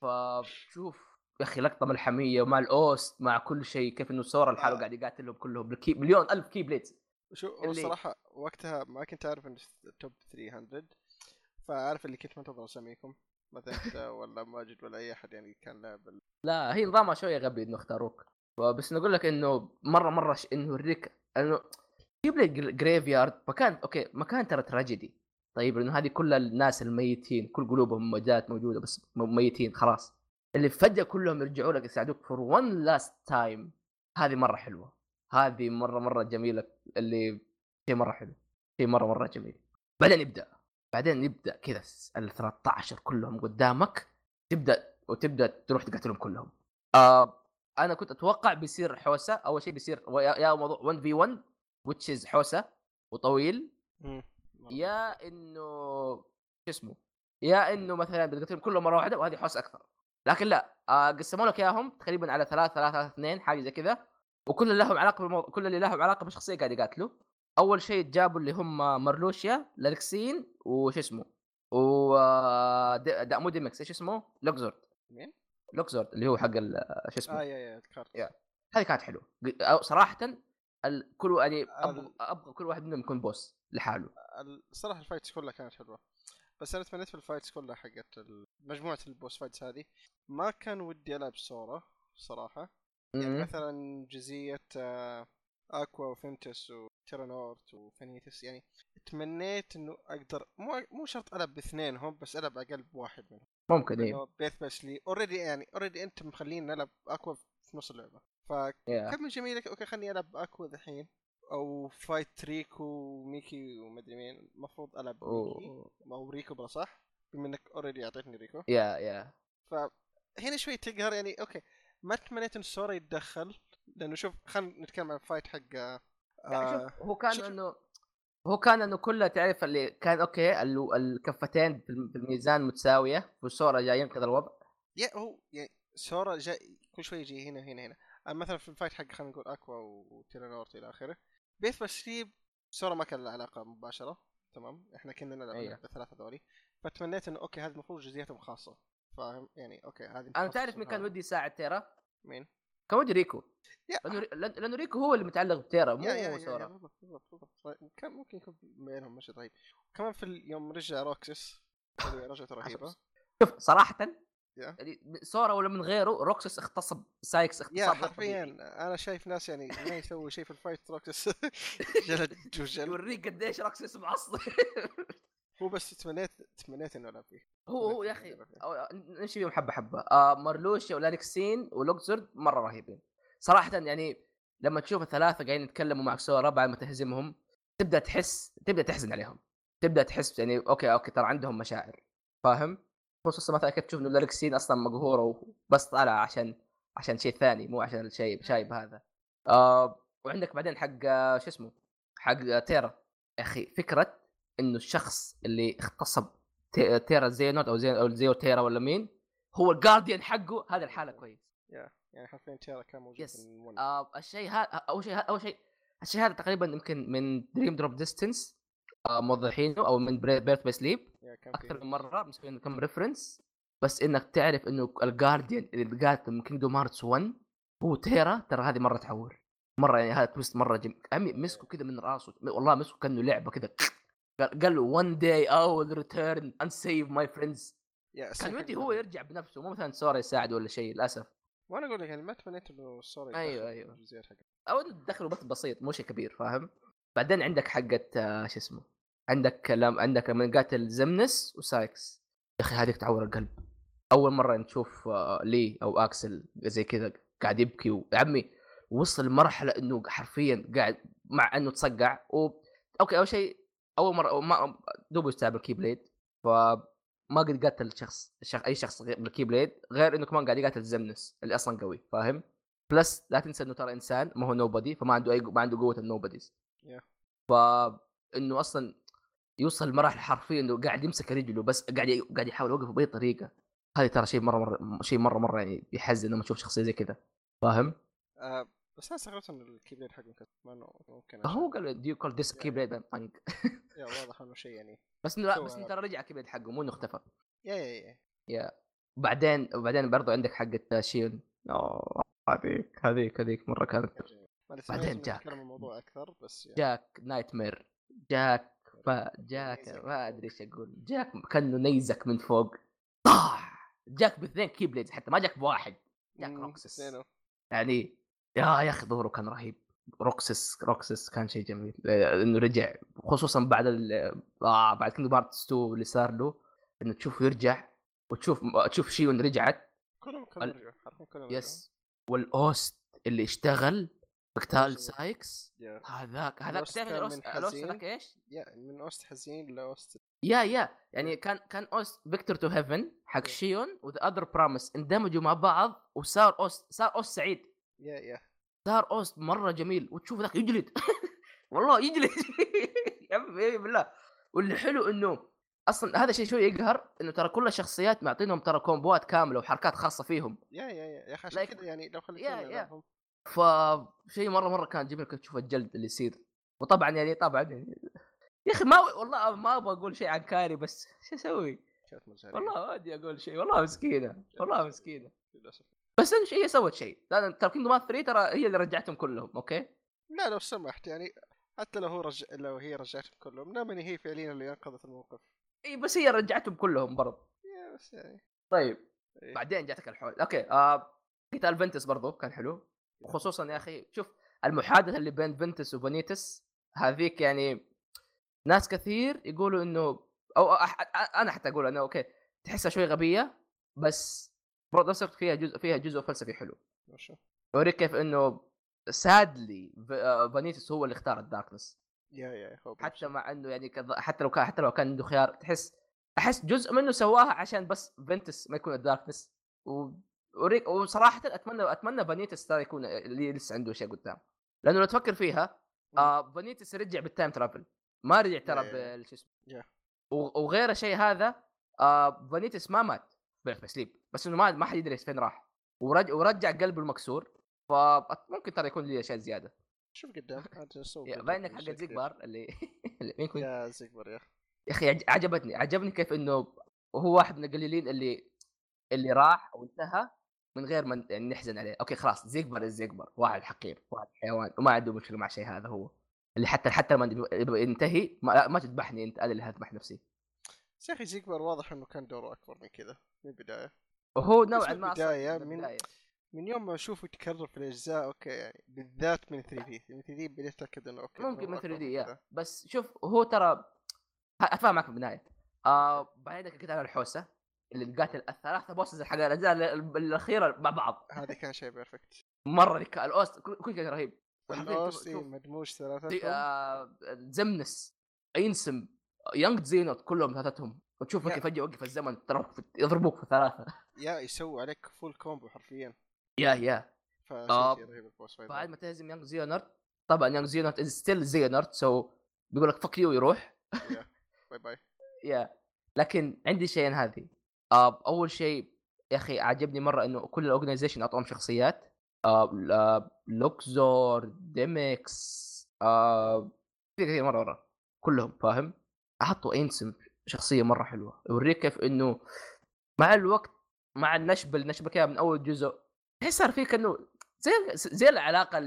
فشوف يا أخي لقطة ملحميه ومع الأوست مع كل شيء كيف إنه سورا لحاله آه. قاعد يقاتلهم كلهم بال key مليون ألف keyblades شو اللي- الصراحة وقتها ما كنت أعرف انه top 300 فأعرف اللي كنت منتظر اسميكم مثلا انت ولا ماجد ولا أي أحد يعني كان لاعب ال- لا هي نظامها شوية غبي إنه اختاروك. بس نقول لك إنه مرة مرة ش... إنه يوريك إنه جيب لك graveyard مكان okay مكان ترى تراجيدي طيب لأنه هذه كل الناس الميتين كل قلوبهم موجات موجودة بس ميتين خلاص. اللي فجأة كلهم يرجعوا لك يساعدوك for one last time هذه مرة حلوة. هذه مرة مرة جميلة. اللي شيء مرة حلو. شيء مرة مرة جميل. بعدين يبدا بعدين يبدا كذا ال 13 كلهم قدامك. تبدأ وتبدأ تروح تقتلهم كلهم. آه أنا كنت أتوقع بيصير حوسة. أول شيء بيصير يا موضوع 1 في 1 which is حوسة وطويل. يا إنه شو اسمه يا إنه مثلا بتقتلهم كلهم مرة واحدة وهذه حوسه أكثر. لكن لا آه قسموا لك إياهم تقريبا على ثلاث ثلاث ثلاث اثنين حاجة زي كذا. وكل اللي لهم علاقة بالموضوع كل اللي لهم علاقة بالشخصيه قاعد يقاتلوا. أول شيء جابوا اللي هم مرلوشيا لاركسين وش اسمه و آه، د- د- مو ديمكس إيش اسمه؟ لوكزورد. مين؟ لوكزورد اللي هو حق ال- شو اسمه؟ آه يا يا ذكرت. هذه كانت حلوة. صراحة ال... كل يعني أبغى كل واحد منهم يكون boss. لحاله. الصراحة ال fights كلها كانت حلوة. بس أنا تمنيت في ال fights كلها حقت مجموعة ال boss fights هذه. ما كان ودي ألعب سورا صراحة. يعني م- مثلا جزئية آه، أكوا وفينتس وتيرانورت وفانيتس. يعني تمنيت إنه أقدر مو مو شرط ألعب باثنينهم بس ألعب أقل بواحد منهم. ممكن إيه. Birth by Sleep already يعني already أنت مخليني نلعب أكوا في نص اللعبة. فكم yeah. من okay خليني ألعب أكوا ذحين أو fight ريكو وميكي ومدري مين. المفروض ألعب ميكي. أو. ريكو بلا صح؟ بما إنك already أعطيتني ريكو. yeah yeah. فهنا شوي تقهر يعني okay. ما تمنيت إن سورا يتدخل؟ لأنه شوف خلينا نتكلم عن ال fight حق آه يعني شوف هو كان شوف- انه هو كان إنه كله تعرف اللي كان okay ال- الكفتين في الم- في الميزان متساوية وسورا جاي ينقذ الوضع. yeah هو يعني سورا جاي كل شوي يجي هنا هنا هنا مثلا في ال fight حق خلينا نقول أكوا وتيرانورت إلى آخره. Birth by Sleep سورا ما كان له علاقة مباشرة. تمام؟ إحنا كنا نلعب أيوه. اللعبة الثلاثه ذولي. فتمنيت إنه okay هذه المفروض جزئياتهم خاصه فاهم؟ يعني okay هذه أنا تعرف مين كان هذا. ودي يساعد تيرا؟ مين؟ كان ودي ريكو لأنه لأنه ريكو هو اللي متعلق بتيرا مو yeah سورا. بالضبط بالضبط بالضبط. طيب، كان ممكن يكون بينهم مشهد رهيب كمان في يوم رجع روكسس. رجعت رهيبة. شوف صراحة. يعني سورا ولا من غيره روكسس اغتصب سايكس اغتصاب yeah حرفيا. أنا شايف ناس يعني ما يسوي شيء في ال fight روكسس جلد وجلد يوريك قديش روكسس معصب. هو بس تمنيت تمنيت إنه العب فيه. هو هو يا أخي نمشي فيهم حبة حبة. آه مارلوشيا ولاركسين ولوكزورد مرة رهيبين. صراحة يعني لما تشوف الثلاثة قاعدين يتكلموا مع سورا بعد ما تهزمهم تبدأ تحس تبدأ تحزن عليهم. تبدأ تحس يعني okay okay ترى عندهم مشاعر. فاهم؟ خصوصا مثلا كيف تشوف إنه لاركسين أصلا مقهورة وبس طالع عشان عشان شيء ثاني مو عشان الشيء شايب هذا. آه وعندك بعدين حق شو اسمه؟ حق تيرا. يا أخي فكرة إنه الشخص اللي اغتصب تي- تيرا زينوت أو زين أو زيو تيرا ولا مين هو ال guardian حقه هذا الحالة كويس. yeah يعني حرفيا تيرا كان موجود one. آه الشيء هذا أول شيء أول شيء الشيء هذا تقريبا يمكن من Dream Drop Distance موضحينه أو من Birth by Sleep أكثر من مرة مسويين كم reference بس إنك تعرف إنه ال guardian اللي قاتل من Kingdom Hearts 1 هو تيرا ترى هذه مرة تحور. مرة يعني هذا twist مرة جم... عمي مسكه كذا من راسه. والله مسكه كأنه لعبة كذا قال له I will return and save my friends. يا كان ودي. هو يرجع بنفسه. مو مثلا سورا يساعده ولا شيء للأسف. وأنا أقول لك يعني ما تمنيت إنه سوري. الجزئيات حقه أو دخلوا بس بسيط مو شيء كبير فاهم؟ بعدين عندك حقة آه، شو اسمه عندك لم عندك لما قاتل زمنس وسايكس. يا أخي هذيك تعور القلب. أول مرة نشوف آه، لي أو أكسل زي كذا قاعد يبكي و... يا عمي وصل لمرحلة إنه حرفيا قاعد مع إنه تصقع و... okay أول شيء أول مرة ما دوبه يستعمل Keyblade فما قد قاتل شخص شخ... أي شخص بال Keyblade غير إنه كمان قاعد يقاتل زمنس اللي أصلا قوي فاهم؟ plus لا تنسى إنه ترى إنسان ما هو Nobody فما عنده أي ما عنده قوة ال Nobodies Yeah. فانه أصلا يوصل لمراحل حرفيا إنه قاعد يمسك رجله بس قاعد. قاعد يحاول يوقفه بأي طريقة. هذه ترى شيء مرة مرة شيء مرة مرة يعني يحزن لما تشوف شخصية زي كذا فاهم؟ آه بس أنا استغربت إن الكيبورد حقه كان ما إنه ممكن هو قال ديو كول ديس كيبليد بانك يا واضح إنه شيء يعني بس إنه بس إنه ترى رجع كيبليد حقه مو إنه اختفى. يا يا يا. بعدين وبعدين برضو عندك حقة شيون. أوه هذيك هذيك هذيك مرة كانت بعدين جاك. الموضوع أكثر بس يعني. جاك نايت مير جاك فا جاك ما أدري إيش أقول. جاك كأنه نيزك من فوق. طاح! جاك باثنين كي بليدز حتى ما جاك بواحد. جاك روكسس. يعني يا يا أخي ظهوره كان رهيب. روكسس روكسس كان شيء جميل. إنه رجع خصوصا بعد ال... آه بعد كينجدم هارتس 2 اللي صار له إنه تشوفه يرجع وتشوف تشوف شيون رجعت. كلهم كلهم ال- رجعوا حرفيا كلهم رجعوا. يس والاوست اللي اشتغل أوست. سايكس؟ يا. هذاك هذاك تعرف الاوست. هذاك إيش؟ يا من اوست حزين لاوست يا يا. يعني كان كان أوست فيكتور تو هيفن حق. شيون وذا اذر بروميس اندمجوا مع بعض وصار أوست صار أوست سعيد. يا يا. صار أوست مرة جميل. وتشوف ذاك يجلد. والله يجلد. يا عمي بالله. واللي حلو إنه أصلا هذا شيء شوي يقهر إنه ترى كل الشخصيات معطينهم ترى كومبوات كاملة وحركات خاصة فيهم. يا يا يا. يا أخي عشان كذا يعني لو يا- خليتهم يا. فشيء مرة مرة كان جميل كنت تشوف الجلد اللي يصير. وطبعا يعني طبعا يعني يا أخي ما والله ما أبغى أقول شيء عن كاري بس شو أسوي؟ والله ما ودي أقول شيء والله مسكينة والله مسكينة. للأسف. بس انه هي سوت شيء. لأن ترى كينجدوم 3 ترى هي اللي رجعتهم كلهم أوكي؟ لا لو سمحت يعني حتى لو هو رجع لو هي رجعتهم كلهم لا من هي فعليا اللي أنقذت الموقف. إي بس هي رجعتهم كلهم برضه بس يعني. طيب إيه. بعدين جاتك الحول أوكي آه قتال فينتس برضو كان حلو. وخصوصا يا أخي شوف المحادثة اللي بين فينتس وبونيتس هذيك يعني ناس كثير يقولوا إنه أو أح أنا حتى أقول إنه أوكي تحسها شوي غبية بس برضه نفس فيها جزء فيها جزء فلسفي حلو. وشو يوريك كيف إنه سادلي فانيتس هو اللي اختار الداركنس yeah yeah حتى. مع إنه يعني حتى لو كان حتى لو كان عنده خيار تحس أحس جزء منه سواها عشان بس Ventus ما يكون ال darkness و... وريك وصراحه أتمنى أتمنى Vanitas ترى يكون اللي لسه عنده شيء قدام. لأنه لو تفكر فيها آه Vanitas رجع بال time travel ما رجع ترى شو اسمه؟ وغير الشيء هذا آه Vanitas ما مات ب Birth by Sleep بس إنه ما ما حد يدري فين راح. ورجع ورجع قلبه المكسور. فممكن ترى يكون لي أشياء زيادة. شوف قدام. عاد نسوي يا- قدام. باين إنك شيء حق. زيجبار اللي مين كنت يا زيجبر يا أخي عج- عجبتني عجبني كيف إنه هو واحد من القليلين اللي اللي راح وانتهى. من غير ما يعني نحزن عليه. أوكي خلاص زيكبر زيكبر. واحد حقير واحد حيوان وما عنده مشكله مع شيء هذا هو. اللي حتى حتى لما ينتهي ما, ما تذبحني أنت أنا اللي هذبح نفسي. يا أخي زيجبر واضح إنه كان دوره أكبر من كذا من البداية. وهو نوعا ما للبداية من البداية. من يوم ما أشوفه يتكرر في الأجزاء أوكي يعني بالذات من 3 دي. من 3 دي بديت أتأكد إنه أوكي ممكن من أكبر 3 دي. يا. بس شوف هو ترى أتفاهم معك في البداية. آه بعدين قتال الحوسة. اللي قاتل الثلاثة بوسز حق الأجزاء ال- الأخيرة مع بعض. هذا كان شيء بيرفكت مرة ذيك الأوست كل شيء رهيب. وحرفياً الاوس تشوف- تشوف مدموج ثلاثتهم آه زمنس Ansem Young Xehanort كلهم ثلاثتهم. وتشوف. كيف فجاه يوقف الزمن في- يضربوك في ثلاثة. yeah يسوي عليك full combo حرفيا. yeah yeah. آه، بعد ما تهزم Young Xehanort طبعا Young Xehanort is still Xehanort so بيقول لك fuck you يروح. bye bye yeah. لكن عندي شيئين هذه. آه أول شيء يا أخي عجبني مرة إنه كل ال Organization اعطوهم شخصيات آه Luxord Demyx آه كثير كثير مرة مره كلهم فاهم؟ حطوا Ansem شخصية مرة حلوة يوريك كيف إنه مع الوقت مع النشب اللي نشبك اياه من أول جزء تحس صار فيك انه زي زي العلاقة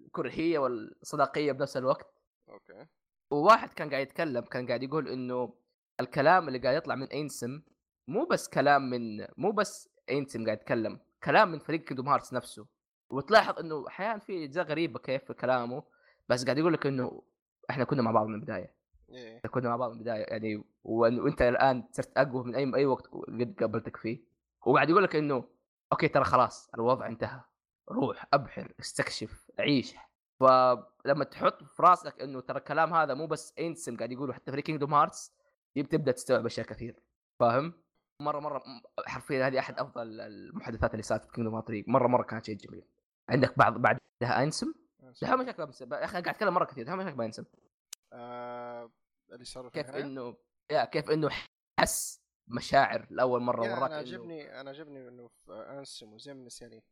الكرهية والصداقية بنفس الوقت. okay. وواحد كان قاعد يتكلم كان قاعد يقول إنه الكلام اللي قاعد يطلع من Ansem مو بس كلام من مو بس Ansem قاعد يتكلم كلام من فريق Kingdom Hearts نفسه. وتلاحظ إنه أحيانا في إجزاء غريبة كيف في كلامه بس قاعد يقول لك إنه إحنا كنا مع بعض من البداية. إيه. إحنا كنا مع بعض من البداية يعني وإنت الآن صرت أقوى من أي أي وقت قد قابلتك فيه. وقاعد يقول لك إنه okay ترى خلاص الوضع انتهى. روح أبحر استكشف عيش. فلما تحط في راسك إنه ترى الكلام هذا مو بس Ansem قاعد يقوله حتى في Kingdom Hearts دي بتبدأ تستوعب أشياء كثير. فاهم؟ مرة مرة حرفيا هذه أحد أفضل المحادثات اللي صارت في Kingdom Hearts 3 مرة مرة كانت شيء جميل. عندك بعض بعدها Ansem. دحين مشاكل يا أخي قاعد أتكلم مرة كثير دحين مشاكل ب Ansem آه اللي صار كيف؟ إنه yeah كيف إنه حس مشاعر لأول مرة وراك أنا إنه- عجبني أنا عجبني إنه في Ansem و Xemnas يعني.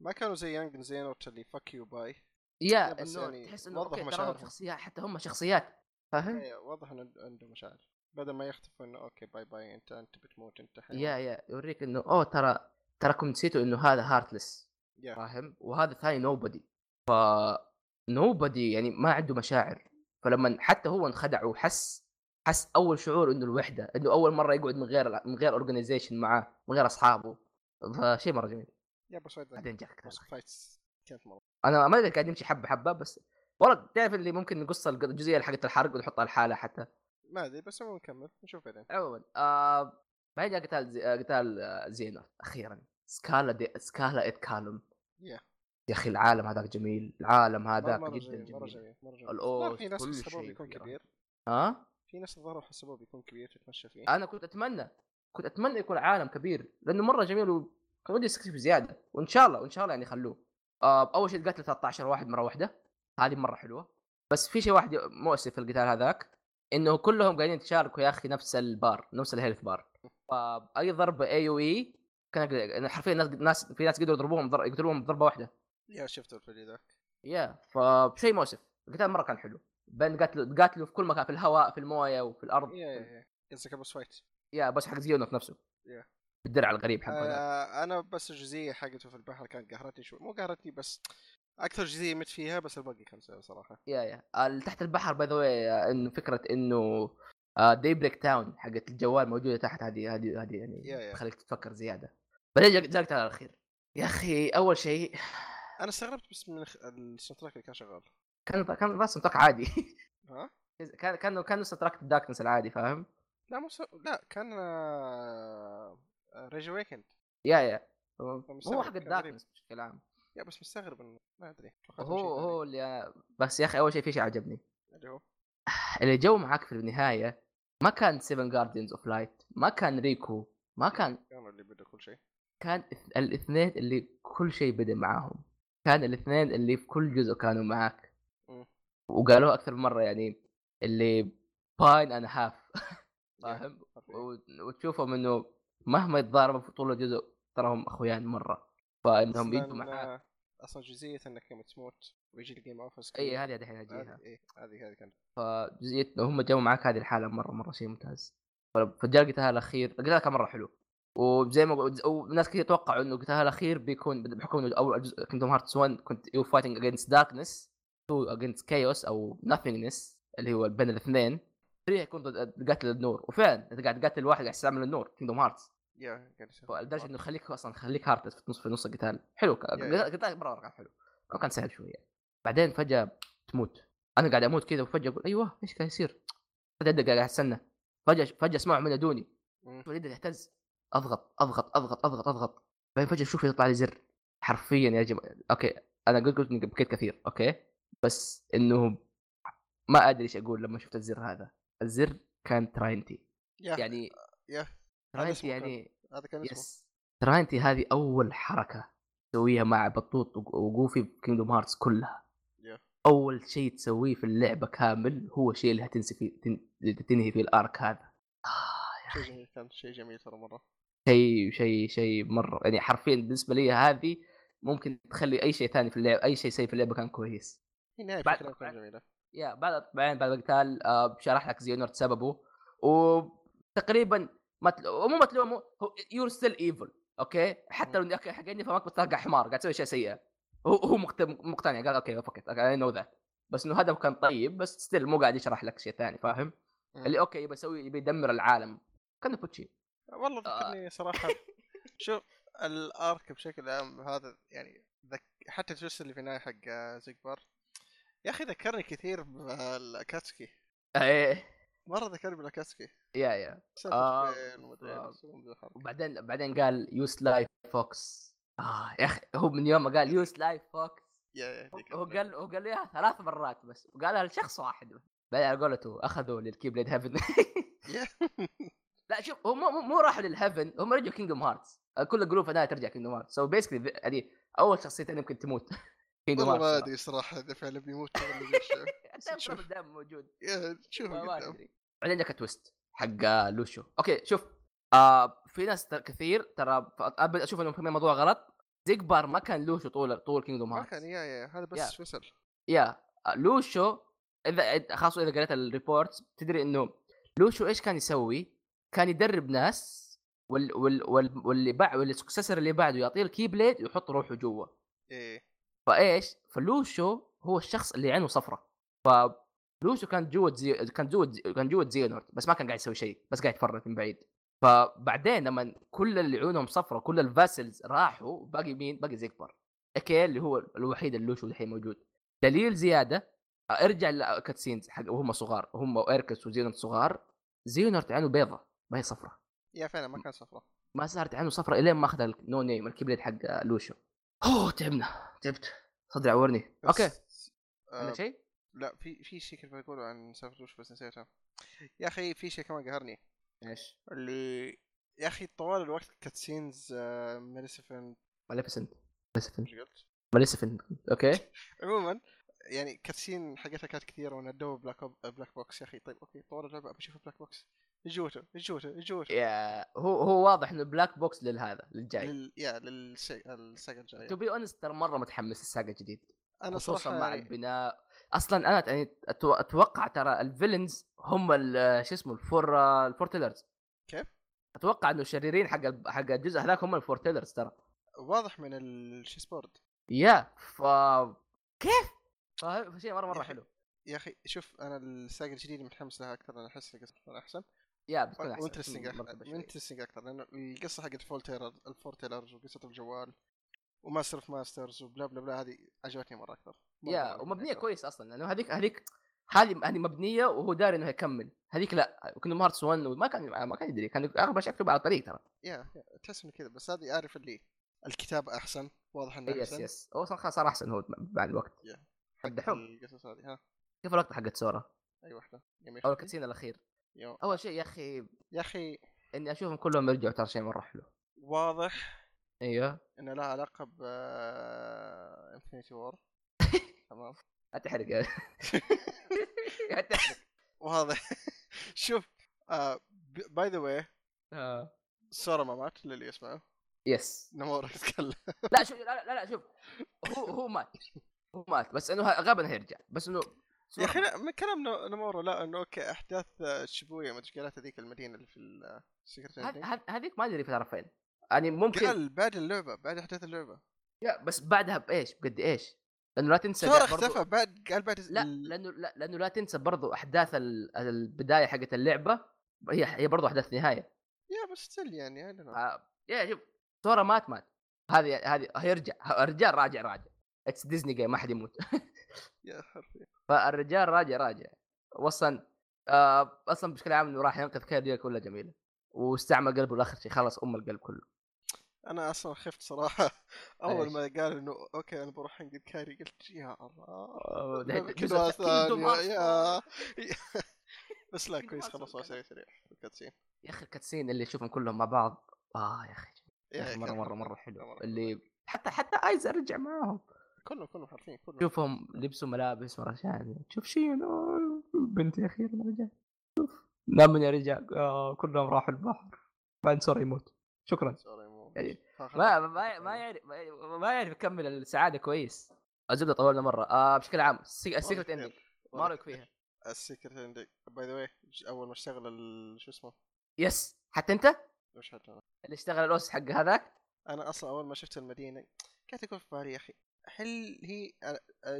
ما كانوا زي young Xehanort اللي fuck you bye yeah إنه يعني تحس إنه وضح. شخصيات حتى هم شخصيات فاهم؟ إيه، واضح إنه عنده مشاعر. بدل ما يختفوا إنه okay bye bye انت أنت بتموت أنت حيوان yeah yeah يوريك إنه أوه ترى تراكم نسيتوا إنه هذا Heartless yeah فاهم؟ وهذا ثاني Nobody ف Nobody يعني ما عنده مشاعر. فلما حتى هو انخدع وحس حس أول شعور إنه الوحدة إنه أول مرة يقعد من غير من غير Organization معاه من غير أصحابه. فشيء مرة جميل. yeah بس بعدين جاك كانت مرة. أنا ما أدري قاعد يمشي حبة حبة بس والله تعرف اللي ممكن نقص الجزئية حقت الحرق ونحطها الحاله حتى. ما أدري بس عموما نكمل نشوف بعدين. عموما آه بعدين جاء قتال زي... آه، قتال آه، زينر أخيرا. سكالا دي... سكالا اتكالم يا يا أخي العالم هذاك جميل العالم هذاك مرة جدا جميل مرة جميل. مرة جميل. الأوس، في ناس كل حسبوه بيكون كبير. ها؟ في ناس الظاهر حسبوه بيكون كبير تتمشى فيه. أنا كنت أتمنى كنت أتمنى يكون عالم كبير لأنه مرة جميل وكان ودي استكشف زيادة. وإن شاء الله وإن شاء الله يعني يخلوه. آه أول شيء قتل 13 واحد مرة واحدة. هذه مرة حلوة. بس في شيء واحد مؤسف في القتال هذاك. إنه كلهم قاعدين يتشاركوا يا أخي نفس البار نفس ال health bar. فاي ضربة AOE كان أنا حرفيا ناس ناس في ناس قدروا يضربوهم ضر- يقتلوهم بضربة واحدة. yeah شفت الفيديو ذاك. yeah فشيء مؤسف. القتال مرة كان حلو. بين قاتلوا قاتلوا في كل مكان في الهواء في الموية وفي الأرض. yeah yeah yeah. قصدك أبو فايت يا بس حق Xehanort نفسه. yeah. الدرع الغريب حقه. آه أنا بس الجزئية حقته في البحر كانت قهرتني شوي. مو قهرتني بس أكثر جزئيه مت فيها بس الباقي كان سيء صراحة. يا يا. ال- تحت البحر by the انه فكرة إنه Daybreak Town حقت الجوال موجودة تحت هذه هذه هذه يعني yeah yeah. تخليك تفكر زيادة. بعدين جا- جاء القتال الأخير. يا أخي أول شيء أنا استغربت بس من ال soundtrack اللي كان شغال. كان كان مطق عادي. ها؟ كان كان كان track ال darkness العادي فاهم؟ لا مو. لا كان آه... Rage Awakened yeah yeah. مستغرب، هو حق. ال darkness بشكل عام. yeah بس مستغرب إنه ما أدري هو. هو اللي بس يا أخي أول شيء في شيء عجبني. اللي هو؟ اللي جو معاك في النهاية ما كان seven guardians of light ما كان Riku ما كان كانوا اللي بدوا كل شيء. كان اث- الاثنين اللي كل شيء بدأ معاهم. كان الاثنين اللي في كل جزء كانوا معاك. مم. وقالوها أكثر من مرة يعني اللي باين and half فاهم؟ وتشوفهم إنه مهما يتضاربوا في طول الجزء تراهم أخويان مرة. فإنهم يجوا معاك. أصلا جزئية انك يوم تموت ويجي ال game over هذه دحين اجيها هذه إيه، هذه هذه كانت. فجزئية إنه هم جو معاك هذه الحالة مره مرة شيء ممتاز. فجاء القتال الأخير القتال كان مرة حلو. وزي ما وناس كثير توقعوا إنه القتال الأخير بيكون بحكم إنه أول جزء Kingdom Hearts 1 كنت you fighting against darkness 2 against chaos أو nothingness اللي هو بين الاثنين. 3 يكون ضد قتل النور. وفعلا انت قاعد تقاتل واحد قاعد يستعمل النور Kingdom Hearts yeah قاعد لدرجه إنه خليك أصلا خليك heart في نص في نص القتال. حلو. قتال مرة كان حلو. أو كان سهل شوية. بعدين فجأة تموت. أنا قاعد أموت كذا وفجأة أقول أيوه إيش قاعد يصير؟ أبدأ قاعد أستنى. فجأة فجأة اسمعهم ينادوني مم. يبدا يهتز أضغط أضغط أضغط أضغط أضغط. بعدين فجأة أشوف يطلع لي زر. حرفيا يا جماعة. okay. أنا قلت قلت إني بكيت كثير. okay. بس إنه ما أدري إيش أقول لما شفت الزر هذا. الزر كان Trinity. yeah. يعني yeah. كان. يعني هذا كان اسمه. yes. هذه أول حركة تسويها مع بطوط وق- وقوفي في Kingdom Hearts كلها. yeah. أول شيء تسويه في اللعبة كامل هو الشيء اللي هتنسي فيه تن- تنهي فيه ال arc هذا. آه، شيء جميل كان شيء جميل ترى مرة. شيء شيء شيء مرة. يعني حرفيا بالنسبة لي هذه ممكن تخلي أي شيء ثاني في اللعبه أي شيء سيء في اللعبة كان كويس. بعد- كانت بعد- جميلة. يا بعد بعدين بعد القتال آه، شرح لك زيونورد سببه وتقريبا ما. مو ما تلومه يور ستيل ايفل أوكي؟ حتى لو أوكي حقني فماك بتلقى حمار قاعد تسوي اشياء سيئه هو هو مقت- مقتنع قال أوكي فكت اي نو ذات بس إنه هدف كان طيب بس ستيل مو قاعد يشرح لك شيء ثاني فاهم؟ اللي okay يبي يسوي يبي يدمر العالم. كان بوتشي والله آه. ذكرني صراحة. شوف ال arc بشكل عام هذا يعني ذك... حتى الجزء اللي في النهاية حق آه، Xigbar يا أخي ذكرني كثير بال Akatsuki إيه. مرة ذكرني بال Akatsuki yeah yeah. آه، آه. وبعدين بعدين قال you sly fox. آه يا أخي هو من يوم ما قال you sly fox. yeah yeah ذيك هو. قال هو قال لي إياها ثلاث مرات بس. وقالها لشخص واحد بس. بعدين على قولته أخذوا للكي بليد هيفن. لا شوف هم مو, مو راحوا للهيفن هم رجعوا كينجدوم هارتس كل الجروب في النهايه ترجع كينجدوم هارتس سو بيسكلي يعني أول شخصيتين يمكن تموت. كينجدوم والله ما هارتس أدري صراحة إذا فعلا بيموت ولا. شوف. دائما موجود. شوف ما أدري. بعدين جاك تويست حق لوشو. أوكي شوف آه في ناس كثير ترى ف- ابدا أشوف إنه في موضوع غلط. زيجبار ما كان لوشو طول طول كينجدوم ما هارتس كان yeah yeah هذا yeah. بس فصل yeah Luxu إذا خاصة إذا قريت ال reports تدري إنه Luxu إيش كان يسوي؟ كان يدرب ناس وال وال وال واللي بعد وال successor اللي بعده يعطيه ال Keyblade ويحط روحه جوا. إيه. فإيش؟ ف Luxu هو الشخص اللي عينه صفرة. ف Luxu كان جوة زي... كان جوة زي... كان جوة Xehanort بس ما كان قاعد يسوي شيء بس قاعد يتفرج من بعيد. فبعدين لما كل اللي عيونهم صفرة كل ال vessels راحوا باقي مين؟ باقي Xigbar. okay اللي هو الوحيد اللي Luxu الحين موجود. دليل زيادة ارجع ل cutscenes حق وهم صغار هم و Eraqus و Xehanort صغار. Xehanort عينه بيضة ما هي صفرة. yeah فعلا ما كان صفرة. ما صارت عينه صفرة إلين ما أخذ ال No Name ال Keyblade حق Luxu أوه تعبنا تعبت. صدري عورني. okay. آه عندك شيء؟ لا في في شيء كنت بقوله عن سالفة وش بس نسيته يا أخي في شيء كمان قهرني. إيش؟ اللي يا أخي طوال الوقت cutscenes Maleficent Maleficent قلت؟ Maleficent okay. عموما يعني cutscene حقتها كانت كثيرة وندوه black black box يا أخي طيب okay طول اللعبه أبي أشوف black box إيش جوته؟ إيش جوته؟ إيش جوته؟ يا هو هو واضح إنه black box للهذا للجاي. لل... yeah لل sa... ال saga الجاية. to be honest ترى مرة متحمس ال saga الجديد أنا خصوصا مع البناء أصلا أنا يعني أتوقع ترى ال villains هم ال- شو اسمه ال Fore ال Foretellers كيف؟ أتوقع إنه الشريرين حق حق الجزء هذاك هم ال Foretellers ترى واضح من ال chess board yeah ف كيف؟ فهذا شيء مرة مرة حلو يا أخي شوف أنا ال saga الجديده متحمس لها أكثر أنا أحس القصة بتكون أحسن yeah بتكون أحسن. interesting أكثر لأنه القصة حقت ال Foreteller ال Foretellers وقصة الجوال و Master Masters وبلا بلا بلا هذه عجبتني مرة أكثر. مرة yeah عجبتني ومبنية أكثر. كويس أصلا لأنه هذيك هذيك هذه هذه مبنية وهو داري إنه يكمل. هذيك لا Kingdom Hearts 1 ما كان ما كان يدري كان أغلب الاشياء يكتب على الطريق ترى. yeah تحس إنه كذا بس هذه عارف اللي الكتابه أحسن واضح إنه yes أحسن. yes هو صار صار أحسن هو بعد الوقت. حق دحوم. القصص هذه ها. كيف اللقطه حقت Sora؟ أي واحدة. أو ال cutscene الأخير. yo. أول شيء يا أخي يا أخي. إني أشوفهم كلهم يرجعوا ترى شيء مرة حلو. واضح. أيوه. إنه لها علاقة ب Infinity War. تمام. لا تحرق. yeah لا تحرق. واضح. شوف by the way آه. Sora ما مات للي يسمعه. yes Nomura يتكلم لا شوف لا لا, لا شوف. هو هو مات. هو مات بس إنه غالبا هيرجع. بس إنه يا أخي من كلام Nomura لا إنه okay أحداث آه، Shibuya ما أدري هذيك المدينة اللي في ال secret هذ- هذ- هذيك ما أدري في فين. يعني ممكن قال بعد اللعبة بعد أحداث اللعبة. yeah بس بعدها بإيش؟ بقد إيش؟ لأنه لا تنسى برضو- اختفى بعد قال بعد لا لأنه لا لأنه لا تنسى برضو أحداث ال- البداية حقت اللعبة هي هي برضو أحداث نهاية. yeah بس still يعني. آه، yeah شوف Sora مات مات. هذه هذه هيرجع الرجال راجع راجع. it's Disney game ما حد يموت. yeah حرفيا. فالرجال راجع راجع. واصلا آه أصلا بشكل عام إنه راح ينقذ Kairi كلها جميلة. واستعمل قلبه لآخر شيء خلص أم القلب كله. أنا أصلا خفت صراحة. أول؟ ما قال إنه okay أنا بروح انقذ Kairi قلت يا الله. كذا yeah. بس لا كويس خلصوا. سريع سريع ال cutscene. يا أخي ال cutscene اللي اشوفهم كلهم مع بعض. آه يا أخي yeah مرة مرة. مرة مرة حلو. اللي حتى حتى Isa رجع معاهم. كلهم كلهم حرفيا كلهم. شوفهم لبسوا ملابس ورا Xion شوف آه، بنتي أخيرا رجع. شوف. لما رجع آه كلهم راحوا البحر. بعد Sora يموت. شكرا. Sora يعني ما. ما ما يعرف ما- يعرف يكمل السعادة كويس. الزبدة طولنا مرة. آه بشكل عام ال secret ending. ما رأيك فيها؟ ال secret ending by the way أول ما اشتغل شو اسمه؟ yes. حتى أنت؟ وش حتى أنا. اللي اشتغل ال OST حق هذاك؟ أنا أصلا أول ما شفت المدينة قاعد أقول في بالي يا أخي هل هي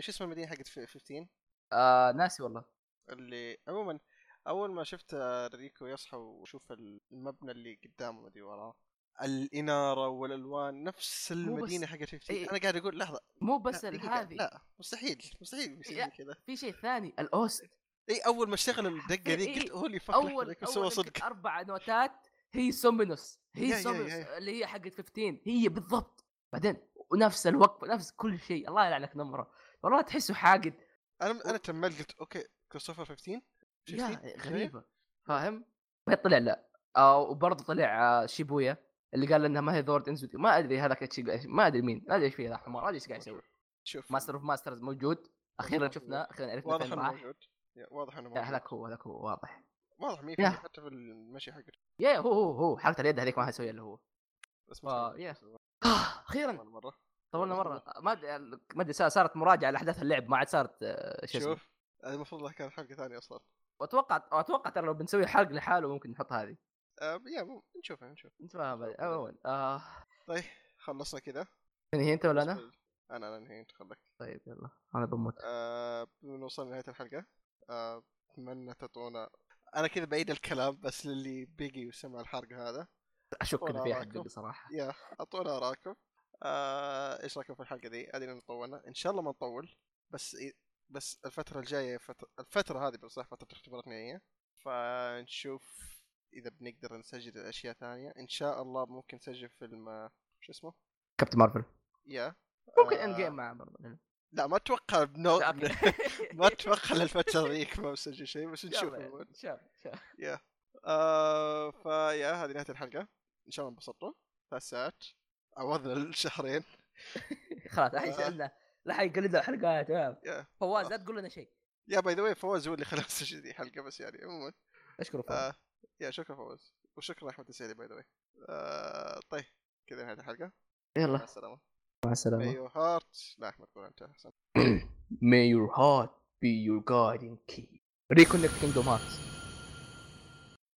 شو اسمه المدينة حقت في- 15 آه ناسي والله. اللي عموما أول ما شفت Riku يصحى وشوف المبنى اللي قدامه مدري وراه الإنارة والألوان نفس المدينة حقت 15 إيه. أنا قاعد أقول لحظة مو بس هذه لا مستحيل مستحيل يصير كذا. في شيء ثاني ال OST. إي أول ما اشتغل الدقة ذي قلت holy fuck أول أول صدق. أربع نوتات هي Somnus. هي Somnus. اللي هي حقت 15 هي بالضبط. بعدين ونفس الوقفه نفس كل شيء. الله يلعنك نمرة. والله تحسه حاقد. أنا أنا تملت قلت أوكي كريستوفر 15 يا 15 غريبة. فاهم؟ بعدين طلع لا. آه وبرضه طلع آه شيبويا. اللي قال انها ما هي ذورد انزوتي ما أدري هذاك ما أدري مين ما أدري إيش فيه ذا حمار ما أدري إيش قاعد يسوي. شوف. ماستر اوف ماسترز موجود. أخيرا شفنا أخيرا عرفنا واضح إنه موجود. واضح إنه موجود. هذاك هو هذاك هو واضح. واضح 100% يا. حتى في المشي حقه. يا هو هو هو حركة اليد هذيك ما هيسويها إلا هو. بس ما يا. آه، أخيرا. طولنا مرة. ما أدري ما أدري صارت مراجعة لأحداث اللعب ما عاد صارت آه، شو اسمه. شوف المفروض لها كانت حلقة ثانية أصلا. واتوقع أتوقع ترى لو بنسوي حلقة لحاله ممكن نحط هذه. آه يا نشوفها نشوف انت فاهم بعدين. عموما آه. طيب خلصنا كذا تنهي انت ولا أنا؟ أنا أنا انهي انت خلك طيب يلا أنا بموت. آه بنوصل لنهاية الحلقة. آه، أتمنى تعطونا أنا كذا بعيد الكلام بس للي بيجي وسمع الحرق هذا. أشك ان في أحد. بقى صراحة. يا اعطونا اراءكم آه إيش رأيكم في الحلقة دي؟ أدري ان طولنا. إن شاء الله ما نطول بس بس الفترة الجاية فترة الفترة هذه بالصح فترة اختبارات نهائية. فنشوف إذا بنقدر نسجل اشياء ثانية. إن شاء الله ممكن نسجل فيلم آه، شو اسمه؟ كابتن مارفل. يا. ممكن آه، Endgame معه برضه لا ما أتوقع بنو... ما أتوقع للفترة ذيك ما بسجل شيء بس نشوف. إن شاء الله إن شاء الله. yeah. آه ف yeah هذه نهاية الحلقة. إن شاء الله انبسطتوا. ثلاث ساعات. عوضنا الشهرين. خلاص الحين آه. سألنا. لا حيقلد الحلقات yeah yeah. فواز لا تقول لنا شيء. yeah by the way فواز هو اللي خلاه يسجل ذي الحلقة بس يعني عموما. اشكره فواز آه. yeah شكرا فواز. وشكرا أحمد السيدي by the way آه طيب كذا نهاية الحلقة. مع يلا السلامة. مع السلامة. مايو هارت لا أحمد قول أنت. احسن May your heart be your guiding key. Reconnect Kingdom Hearts.